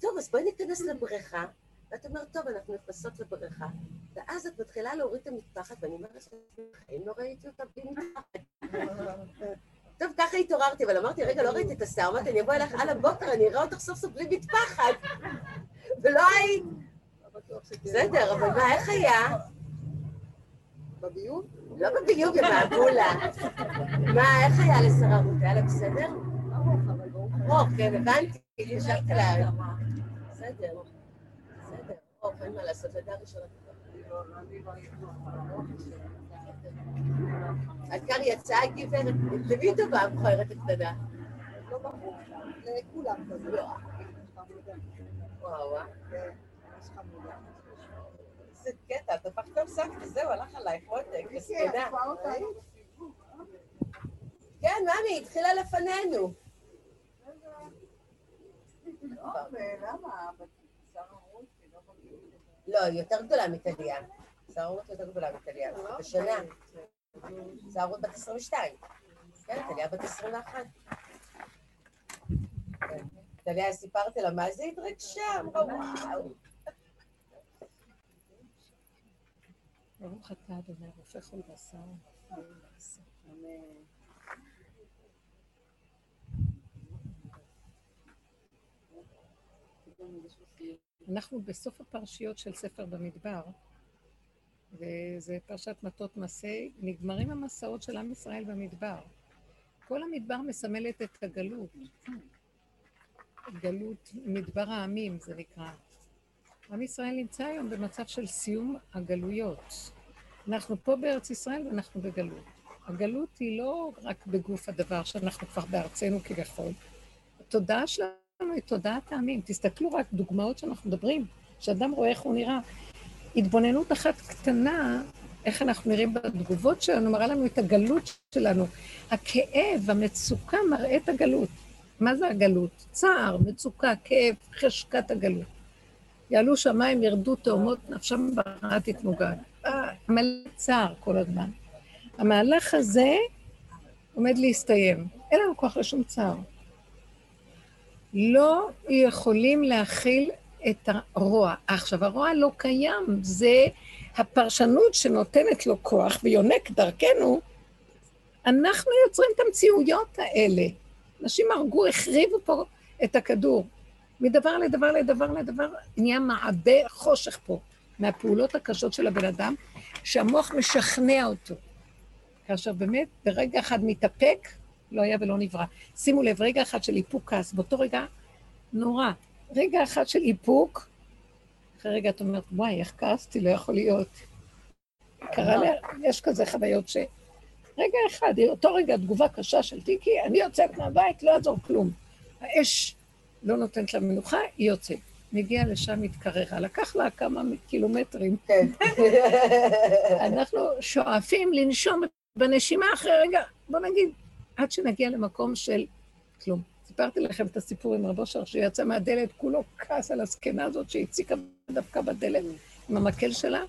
S4: טוב, אז בואי ניכנס לבריכה. ואת אומרת, טוב, אנחנו נכנסות לבריכה, ואז את מתחילה להוריד את המטפחת, ואני אומרת, בחיים לא ראיתי אותה בלי מטפחת. טוב, ככה התעוררתי, אבל אמרתי, רגע, לא ראיתי את השיער, אמרתי, אני אבוא אליך על הבוקר, אני אראה אותך סוף סוף בלי מטפחת. ולא היית. בסדר, אבל מה, איך היה?
S2: בביוב?
S4: לא בביוב, עם העבולה. מה, איך היה לשרה רות? היה לה בסדר? ארוך, כן, הבנתי, התקשרתי לה. בסדר, בסדר, ארוך, אין מה לעשות, לידה ראשונה. העיקר יצאה גברת, למי טובה המכוערת הקטנה?
S2: לא ברור. לכולם כזה.
S4: וואו, וואו.
S2: ממש חמודה.
S4: איזה קטע, הפכת גם שק וזהו, הלך עלייך מותק, מסכנה. כן, ממי, התחילה לפנינו.
S2: לא.
S4: לא, היא יותר גדולה מטליה. שרה רות יותר גדולה מטליה, בשנה. שרה רות בת 22. כן, טליה בת 21. כן. טליה, סיפרתי לה מה זה התרגשה, אמרה וואו.
S1: ברוך אתה, אדוני, רופא כל בשר. אנחנו בסוף הפרשיות של ספר במדבר, וזה פרשת מטות מסי, נגמרים המסעות של עם ישראל במדבר. כל המדבר מסמלת את הגלות. גלות, מדבר העמים זה נקרא. עם ישראל נמצא היום במצב של סיום הגלויות. אנחנו פה בארץ ישראל ואנחנו בגלות. הגלות היא לא רק בגוף הדבר שאנחנו כבר בארצנו כביכול. התודעה שלנו היא תודעת העמים. תסתכלו רק דוגמאות שאנחנו מדברים, שאדם רואה איך הוא נראה. התבוננות אחת קטנה, איך אנחנו נראים בתגובות שלנו, מראה לנו את הגלות שלנו. הכאב, המצוקה מראה את הגלות. מה זה הגלות? צער, מצוקה, כאב, חשקת הגלות. יעלו שמיים, ירדו תאומות, נפשם ברעה תתמוגג. אה, מלא צער כל הזמן. המהלך הזה עומד להסתיים. אין לנו כוח לשום צער. לא יכולים להכיל את הרוע. עכשיו, הרוע לא קיים, זה הפרשנות שנותנת לו כוח ויונק דרכנו. אנחנו יוצרים את המציאויות האלה. אנשים הרגו, החריבו פה את הכדור. מדבר לדבר לדבר לדבר, נהיה מעבה חושך פה, מהפעולות הקשות של הבן אדם, שהמוח משכנע אותו. כאשר באמת ברגע אחד מתאפק, לא היה ולא נברא. שימו לב, רגע אחד של איפוק כעס, באותו רגע נורא. רגע אחד של איפוק, אחרי רגע את אומרת, וואי, איך כעסתי, לא יכול להיות. קרה לי, יש כזה חוויות ש... רגע אחד, אותו רגע תגובה קשה של טיקי, אני יוצאת מהבית, לא יעזור כלום. האש לא נותנת לה מנוחה, היא יוצאת. מגיעה לשם, מתקררה. לקח לה כמה קילומטרים.
S4: כן.
S1: אנחנו שואפים לנשום בנשימה אחרי רגע, בוא נגיד, עד שנגיע למקום של כלום. סיפרתי לכם את הסיפור עם רב אושר, שיצא מהדלת, כולו כעס על הזקנה הזאת שהציקה דווקא בדלת עם המקל שלה,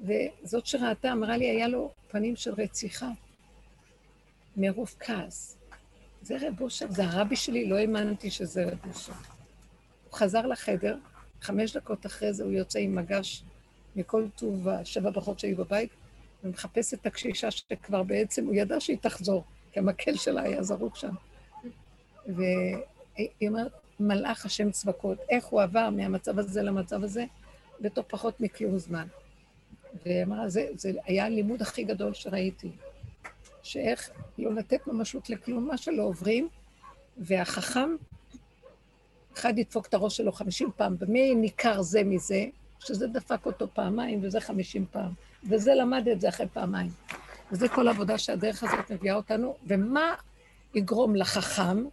S1: וזאת שראתה, אמרה לי, היה לו פנים של רציחה, מרוב כעס. זה רב אושר, זה הרבי שלי, לא האמנתי שזה רב אושר. הוא חזר לחדר, חמש דקות אחרי זה הוא יוצא עם מגש מכל טוב השבע ברכות שהיו בבית, ומחפש את הקשישה שכבר בעצם, הוא ידע שהיא תחזור, כי המקל שלה היה זרוק שם. והיא אומרת, מלאך השם צבקות, איך הוא עבר מהמצב הזה למצב הזה, בתוך פחות מכלום זמן. והיא אמרה, זה, זה היה הלימוד הכי גדול שראיתי, שאיך לא לתת ממשות לכלום, מה שלא עוברים, והחכם, אחד ידפוק את הראש שלו חמישים פעם, במי ניכר זה מזה, שזה דפק אותו פעמיים וזה חמישים פעם, וזה למד את זה אחרי פעמיים. וזה כל העבודה שהדרך הזאת מביאה אותנו, ומה יגרום לחכם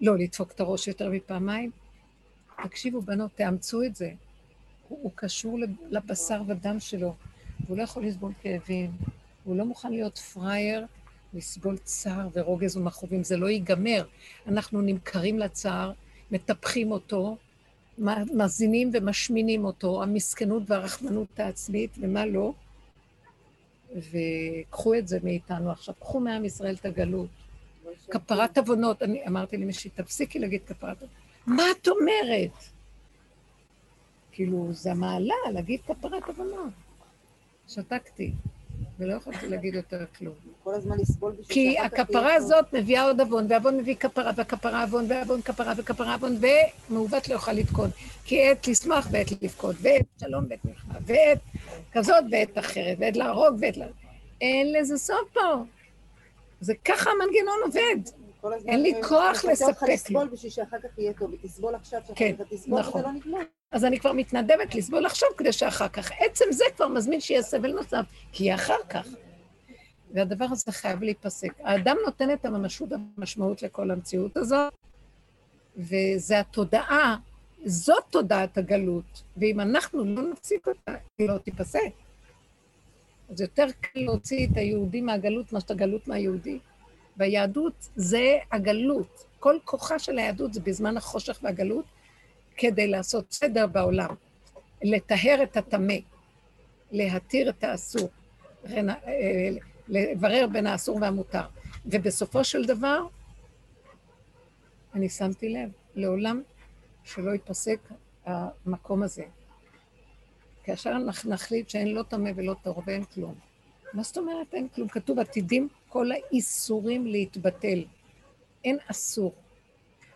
S1: לא לדפוק את הראש יותר מפעמיים? תקשיבו, בנות, תאמצו את זה. הוא, הוא קשור לבשר ודם שלו, והוא לא יכול לסבול כאבים, הוא לא מוכן להיות פראייר, לסבול צער ורוגז ומכאובים, זה לא ייגמר. אנחנו נמכרים לצער, מטפחים אותו, מזינים ומשמינים אותו, המסכנות והרחמנות העצמית, ומה לא. וקחו את זה מאיתנו עכשיו, קחו מעם ישראל את הגלות. כפרת עוונות, אני אמרתי למישהי, תפסיקי להגיד כפרת עוונות. מה את אומרת? כאילו, זה המעלה, להגיד כפרת עוונות. שתקתי, ולא יכולתי להגיד יותר כלום.
S3: כל הזמן לסבול בשביל
S1: כי הכפרה הזאת מביאה עוד עוון, ועוון מביא כפרה, והכפרה עוון, ועוון כפרה, וכפרה עוון, ומעוות לא יוכל לתקון. כי עת לשמוח ועת לבכות, ועת שלום ועת מלחמה, ועת כזאת ועת אחרת, ועת להרוג ועת ל... אין לזה סוף פה. זה ככה המנגנון עובד. אין לי כוח לספק
S3: לסבול בשביל שאחר כך יהיה טוב, ותסבול עכשיו, שאחר
S1: כן,
S3: כך תסבול,
S1: נכון.
S3: וזה לא נגמר.
S1: אז אני כבר מתנדבת לסבול עכשיו כדי שאחר כך. עצם זה כבר מזמין שיהיה סבל נוסף, כי יהיה אחר כך. והדבר הזה חייב להיפסק. האדם נותן את הממשות המשמעות לכל המציאות הזאת, וזה התודעה, זאת תודעת הגלות, ואם אנחנו לא נפסיק אותה, היא לא תיפסק. אז יותר קל להוציא את היהודי מהגלות מאשר הגלות מהיהודי. והיהדות זה הגלות. כל כוחה של היהדות זה בזמן החושך והגלות, כדי לעשות סדר בעולם, לטהר את הטמא, להתיר את האסור, אה, לברר בין האסור והמותר. ובסופו של דבר, אני שמתי לב, לעולם שלא ייפסק המקום הזה. כאשר אנחנו נחליט שאין לא טמא ולא טהור ואין כלום. מה זאת אומרת אין כלום? כתוב עתידים כל האיסורים להתבטל. אין אסור.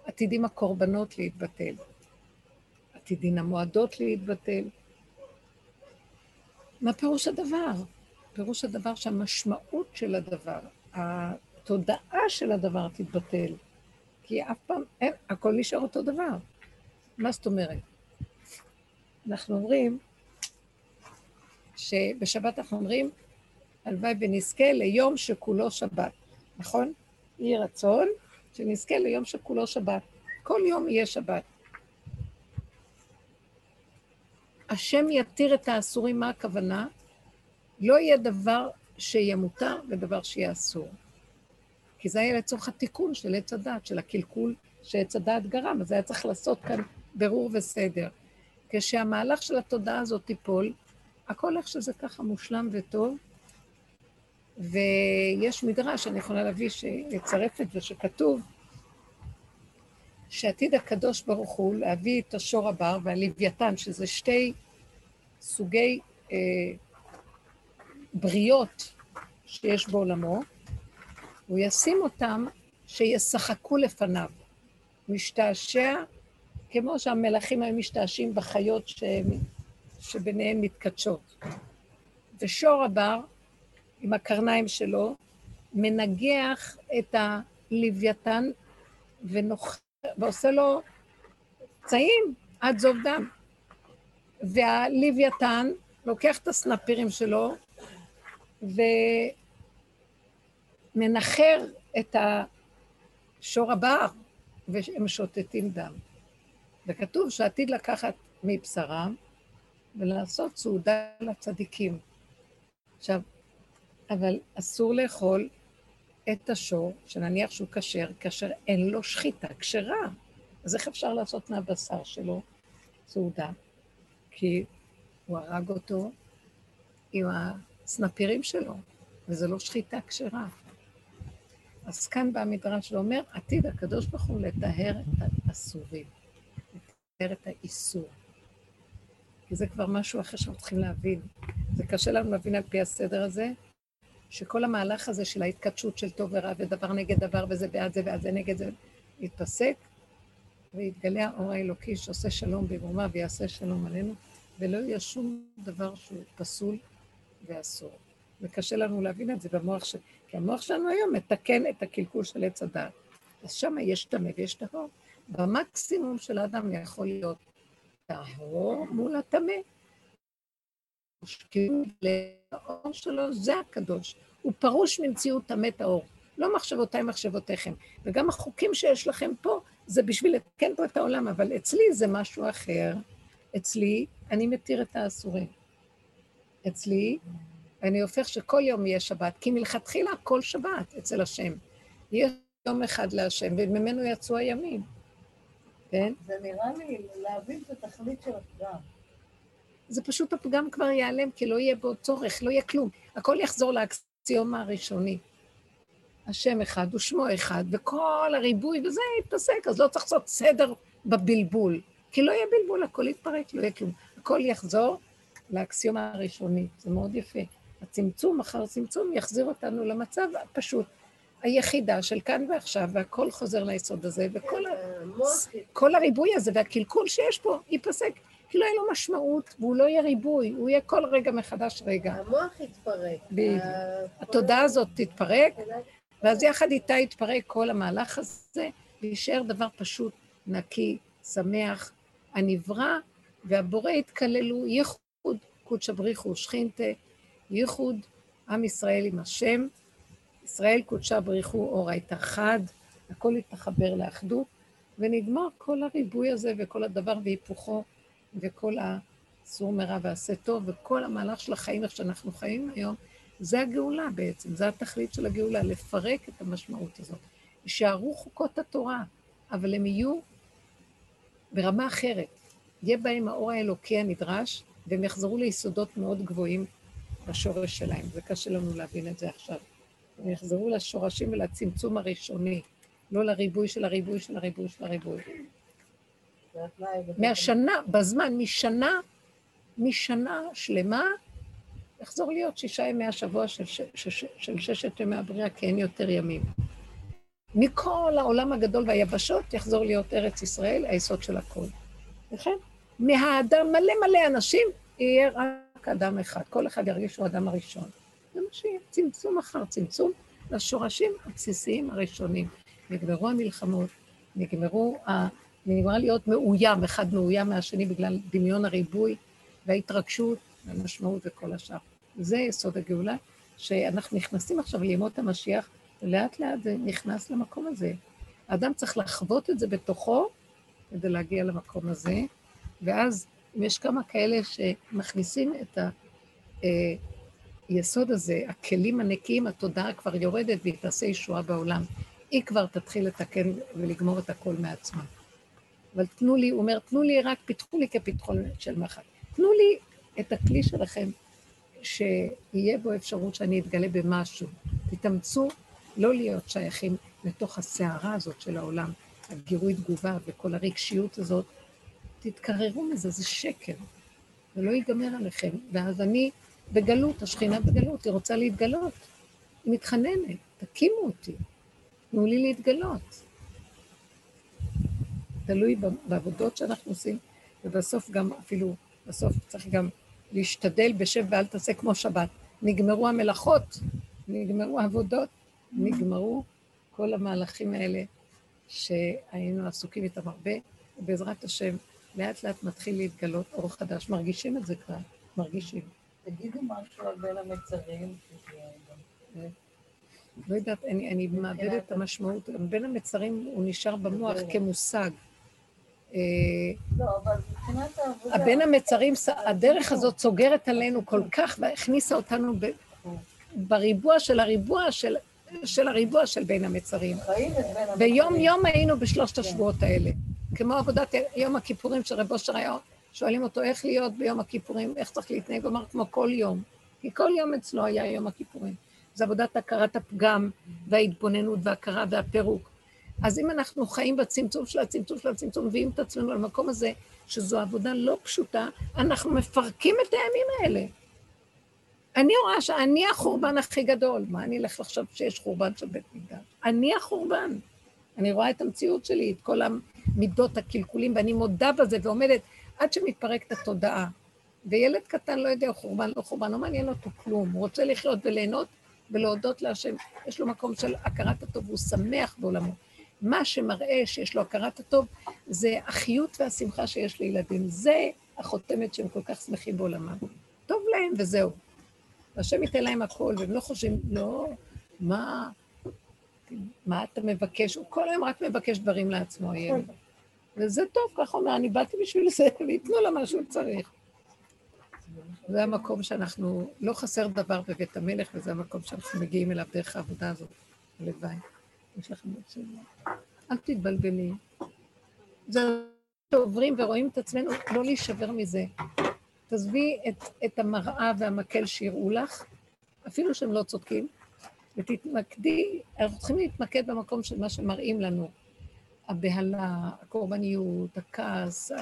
S1: עתידים הקורבנות להתבטל. עתידין המועדות להתבטל. מה פירוש הדבר? פירוש הדבר שהמשמעות של הדבר, התודעה של הדבר תתבטל. כי אף פעם אין, הכל נשאר אותו דבר. מה זאת אומרת? אנחנו אומרים, שבשבת אנחנו אומרים, הלוואי ונזכה ליום שכולו שבת, נכון? יהי רצון שנזכה ליום שכולו שבת. כל יום יהיה שבת. השם יתיר את האסורים, מה הכוונה? לא יהיה דבר שיהיה מותר ודבר שיהיה אסור. כי זה היה לצורך התיקון של עץ הדת, של הקלקול שעץ הדת גרם, אז היה צריך לעשות כאן ברור וסדר. כשהמהלך של התודעה הזאת תיפול, הכל איך שזה ככה מושלם וטוב, ויש מדרש, אני יכולה להביא, לצרף את זה, שכתוב שעתיד הקדוש ברוך הוא להביא את השור הבר והלוויתן, שזה שתי סוגי אה, בריות שיש בעולמו, הוא ישים אותם שישחקו לפניו. משתעשע, כמו שהמלכים היו משתעשים בחיות שהם, שביניהן מתקדשות. ושור הבר, עם הקרניים שלו, מנגח את הלוויתן ונוח... ועושה לו פצעים עד זוב דם. והלוויתן לוקח את הסנפירים שלו ומנחר את השור הבר, והם שוטטים דם. וכתוב שעתיד לקחת מבשרם ולעשות סעודה לצדיקים. עכשיו, אבל אסור לאכול את השור, שנניח שהוא כשר, כאשר אין לו שחיטה כשרה. אז איך אפשר לעשות מהבשר שלו סעודה? כי הוא הרג אותו עם הסנפירים שלו, וזה לא שחיטה כשרה. אז כאן בא המדרש ואומר, עתיד הקדוש ברוך הוא לטהר את האסורים, לטהר את האיסור. כי זה כבר משהו אחר שאנחנו צריכים להבין. זה קשה לנו להבין על פי הסדר הזה, שכל המהלך הזה של ההתכתשות של טוב ורע ודבר נגד דבר וזה בעד זה ועד זה נגד זה, יתפסק, ויתגלה האור האלוקי שעושה שלום במרומה ויעשה שלום עלינו, ולא יהיה שום דבר שהוא פסול ואסור. וקשה לנו להבין את זה במוח של... כי המוח שלנו היום מתקן את הקלקול של עץ הדעת. אז שם יש טמא ויש טהור. במקסימום של האדם יכול להיות טהור מול הטמא. כאילו לאור שלו זה הקדוש. הוא פרוש ממציאות טמא טהור. לא מחשבותיי מחשבותיכם. וגם החוקים שיש לכם פה, זה בשביל לתקן פה את העולם, אבל אצלי זה משהו אחר. אצלי, אני מתיר את האסורים. אצלי, אני הופך שכל יום יהיה שבת, כי מלכתחילה כל שבת אצל השם. יש יום אחד להשם, וממנו יצאו הימים. כן?
S2: זה נראה לי להבין את התכלית של הפגם.
S1: זה פשוט הפגם כבר ייעלם, כי לא יהיה בו צורך, לא יהיה כלום. הכל יחזור לאקסיומה הראשוני. השם אחד ושמו אחד, וכל הריבוי, וזה יתפסק, אז לא צריך לעשות סדר בבלבול. כי לא יהיה בלבול, הכל יתפרק, לא יהיה כלום. הכל יחזור לאקסיומה הראשונית, זה מאוד יפה. הצמצום אחר צמצום יחזיר אותנו למצב הפשוט, היחידה של כאן ועכשיו, והכל חוזר ליסוד הזה, וכל. כל הריבוי הזה והקלקול שיש פה ייפסק. כי לא יהיה לו משמעות, והוא לא יהיה ריבוי, הוא יהיה כל רגע מחדש רגע.
S7: המוח יתפרק.
S1: בדיוק. התודעה הזאת תתפרק, ואז יחד איתה יתפרק כל המהלך הזה, ויישאר דבר פשוט, נקי, שמח. הנברא והבורא יתקללו ייחוד קודשא בריחו שכינתה, ייחוד עם ישראל עם השם, ישראל קודשא בריחו אור הייתה חד, הכל יתחבר לאחדות, ונגמר כל הריבוי הזה וכל הדבר והיפוכו, וכל הסור מרע ועשה טוב, וכל המהלך של החיים, איך שאנחנו חיים היום, זה הגאולה בעצם, זה התכלית של הגאולה, לפרק את המשמעות הזאת. יישארו חוקות התורה, אבל הם יהיו ברמה אחרת. יהיה בהם האור האלוקי הנדרש, והם יחזרו ליסודות מאוד גבוהים בשורש שלהם. זה קשה לנו להבין את זה עכשיו. הם יחזרו לשורשים ולצמצום הראשוני, לא לריבוי של הריבוי של הריבוי של הריבוי. מהשנה, בזמן, משנה, משנה שלמה, יחזור להיות שישה ימי השבוע של, ש, ש, ש, של ששת ימי הבריאה, כי אין יותר ימים. מכל העולם הגדול והיבשות יחזור להיות ארץ ישראל, היסוד של הכול. לכן, מהאדם מלא מלא אנשים, יהיה רק אדם אחד. כל אחד ירגיש שהוא האדם הראשון. זה מה שיהיה, צמצום אחר צמצום לשורשים הבסיסיים הראשונים. נגמרו המלחמות, נגמרו, ה... נגמר להיות מאוים, אחד מאוים מהשני בגלל דמיון הריבוי וההתרגשות והמשמעות וכל השאר. זה יסוד הגאולה, שאנחנו נכנסים עכשיו לימות המשיח, ולאט לאט זה נכנס למקום הזה. האדם צריך לחוות את זה בתוכו כדי להגיע למקום הזה, ואז אם יש כמה כאלה שמכניסים את היסוד הזה, הכלים הנקיים, התודעה כבר יורדת והיא תעשה ישועה בעולם. היא כבר תתחיל לתקן ולגמור את הכל מעצמה. אבל תנו לי, הוא אומר, תנו לי רק, פיתחו לי כפתחון של מחט. תנו לי את הכלי שלכם שיהיה בו אפשרות שאני אתגלה במשהו. תתאמצו לא להיות שייכים לתוך הסערה הזאת של העולם, הגירוי תגובה וכל הרגשיות הזאת. תתקררו מזה, זה שקר. זה לא ייגמר עליכם. ואז אני בגלות, השכינה בגלות, היא רוצה להתגלות. היא מתחננת, תקימו אותי, תנו לי להתגלות. תלוי בעבודות שאנחנו עושים, ובסוף גם אפילו, בסוף צריך גם להשתדל בשב ואל תעשה כמו שבת. נגמרו המלאכות, נגמרו העבודות, נגמרו כל המהלכים האלה שהיינו עסוקים איתם הרבה, ובעזרת השם, לאט לאט מתחיל להתגלות אור חדש. מרגישים את זה כבר, מרגישים.
S2: תגידו משהו על בין המצרים.
S1: לא יודעת, אני, אני מאבדת את המשמעות. בין המצרים הוא נשאר במוח כמושג. אה,
S2: לא.
S1: הבין המצרים, הדרך הזאת סוגרת עלינו כל כך, והכניסה אותנו ב, בריבוע של הריבוע של, של הריבוע של בין המצרים.
S2: בין.
S1: ויום יום היינו בשלושת השבועות האלה. כמו עבודת יום הכיפורים של רב אושר היה, שואלים אותו איך להיות ביום הכיפורים, איך צריך להתנהג, הוא אמר כמו כל יום. כי כל יום אצלו היה יום הכיפורים. זה עבודת הכרת הפגם וההתבוננות וההכרה והפירוק. אז אם אנחנו חיים בצמצום של הצמצום של הצמצום, מביאים את עצמנו למקום הזה, שזו עבודה לא פשוטה, אנחנו מפרקים את הימים האלה. אני רואה שאני החורבן הכי גדול. מה אני אלך לחשוב שיש חורבן של בית מקדש? אני החורבן. אני רואה את המציאות שלי, את כל המידות, הקלקולים, ואני מודה בזה ועומדת עד שמתפרקת התודעה. וילד קטן לא יודע חורבן, לא חורבן, לא מעניין אותו כלום. הוא רוצה לחיות וליהנות ולהודות להשם. יש לו מקום של הכרת הטוב, והוא שמח בעולמו. מה שמראה שיש לו הכרת הטוב, זה החיות והשמחה שיש לילדים. זה החותמת שהם כל כך שמחים בעולמם. טוב להם וזהו. והשם ייתן להם הכל, והם לא חושבים, לא, מה, מה אתה מבקש? הוא כל היום רק מבקש דברים לעצמו, הילד. וזה טוב, ככה אומר, אני באתי בשביל זה, וייתנו לה מה שהוא צריך. זה המקום שאנחנו, לא חסר דבר בבית המלך, וזה המקום שאנחנו מגיעים אליו דרך העבודה הזאת. הלוואי. יש לכם עוד שאלה? אל תתבלבלי. זה שעוברים ורואים את עצמנו, לא להישבר מזה. תעזבי את, את המראה והמקל שיראו לך, אפילו שהם לא צודקים, ותתמקדי, אנחנו צריכים להתמקד במקום של מה שמראים לנו. הבהלה, הקורבניות, הכעס,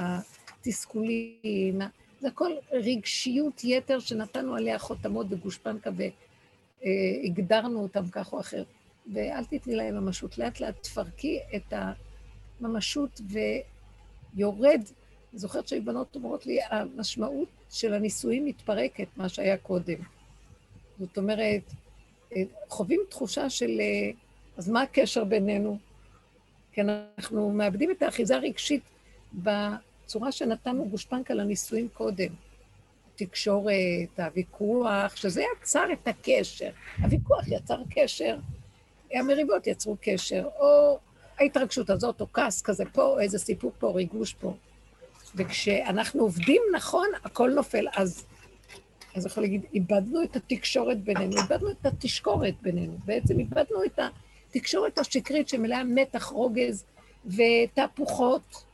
S1: התסכולים, זה הכל רגשיות יתר שנתנו עליה חותמות וגושפנקה והגדרנו אותם כך או אחר. ואל תתני להם ממשות. לאט לאט תפרקי את הממשות ויורד. אני זוכרת שהיו בנות אומרות לי, המשמעות של הנישואים מתפרקת, מה שהיה קודם. זאת אומרת, חווים תחושה של, אז מה הקשר בינינו? כי אנחנו מאבדים את האחיזה הרגשית בצורה שנתנו גושפנקה לנישואים קודם. התקשורת, הוויכוח, שזה יצר את הקשר. הוויכוח יצר קשר, המריבות יצרו קשר, או ההתרגשות הזאת, או כעס כזה פה, או איזה סיפוק פה, ריגוש פה. וכשאנחנו עובדים נכון, הכל נופל. אז, אז יכול להגיד, איבדנו את התקשורת בינינו, איבדנו את התשקורת בינינו. בעצם איבדנו את התקשורת השקרית שמלאה מתח, רוגז ותהפוכות,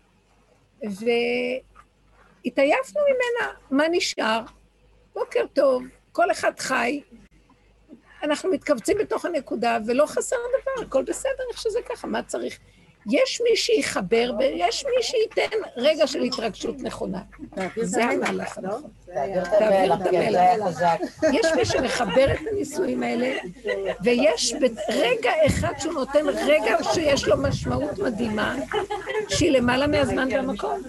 S1: והתעייפנו ממנה. מה נשאר? בוקר טוב, כל אחד חי, אנחנו מתכווצים בתוך הנקודה, ולא חסר דבר, הכל בסדר, איך שזה ככה, מה צריך? יש מי שיחבר, ויש מי שייתן רגע של התרגשות נכונה. זה המהלך הנכון. תעביר את המלח. יש מי שמחבר את הנישואים האלה, ויש רגע אחד שהוא נותן רגע שיש לו משמעות מדהימה, שהיא למעלה מהזמן והמקום.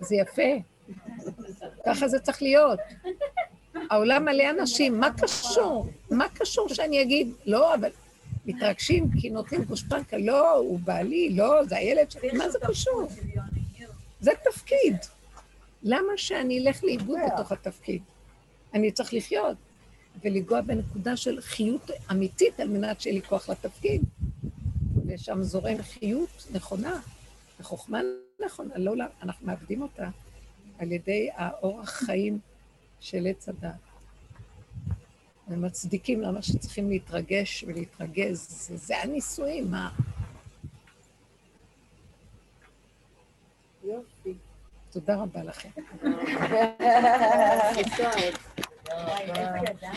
S1: זה יפה. ככה זה צריך להיות. העולם מלא אנשים, מה קשור? מה קשור שאני אגיד, לא, אבל מתרגשים כי נותנים גושפנקה, לא, הוא בעלי, לא, זה הילד שלי, מה זה קשור? זה תפקיד. למה שאני אלך לאיבוד בתוך התפקיד? אני צריך לחיות ולגוע בנקודה של חיות אמיתית על מנת שיהיה לי כוח לתפקיד. ושם זורם חיות נכונה, וחוכמה נכונה, לא, אנחנו מאבדים אותה. על ידי האורח חיים של עץ הדת. הם מצדיקים למה שצריכים להתרגש ולהתרגז. זה, זה הנישואים, מה?
S3: יופי.
S4: תודה רבה לכם.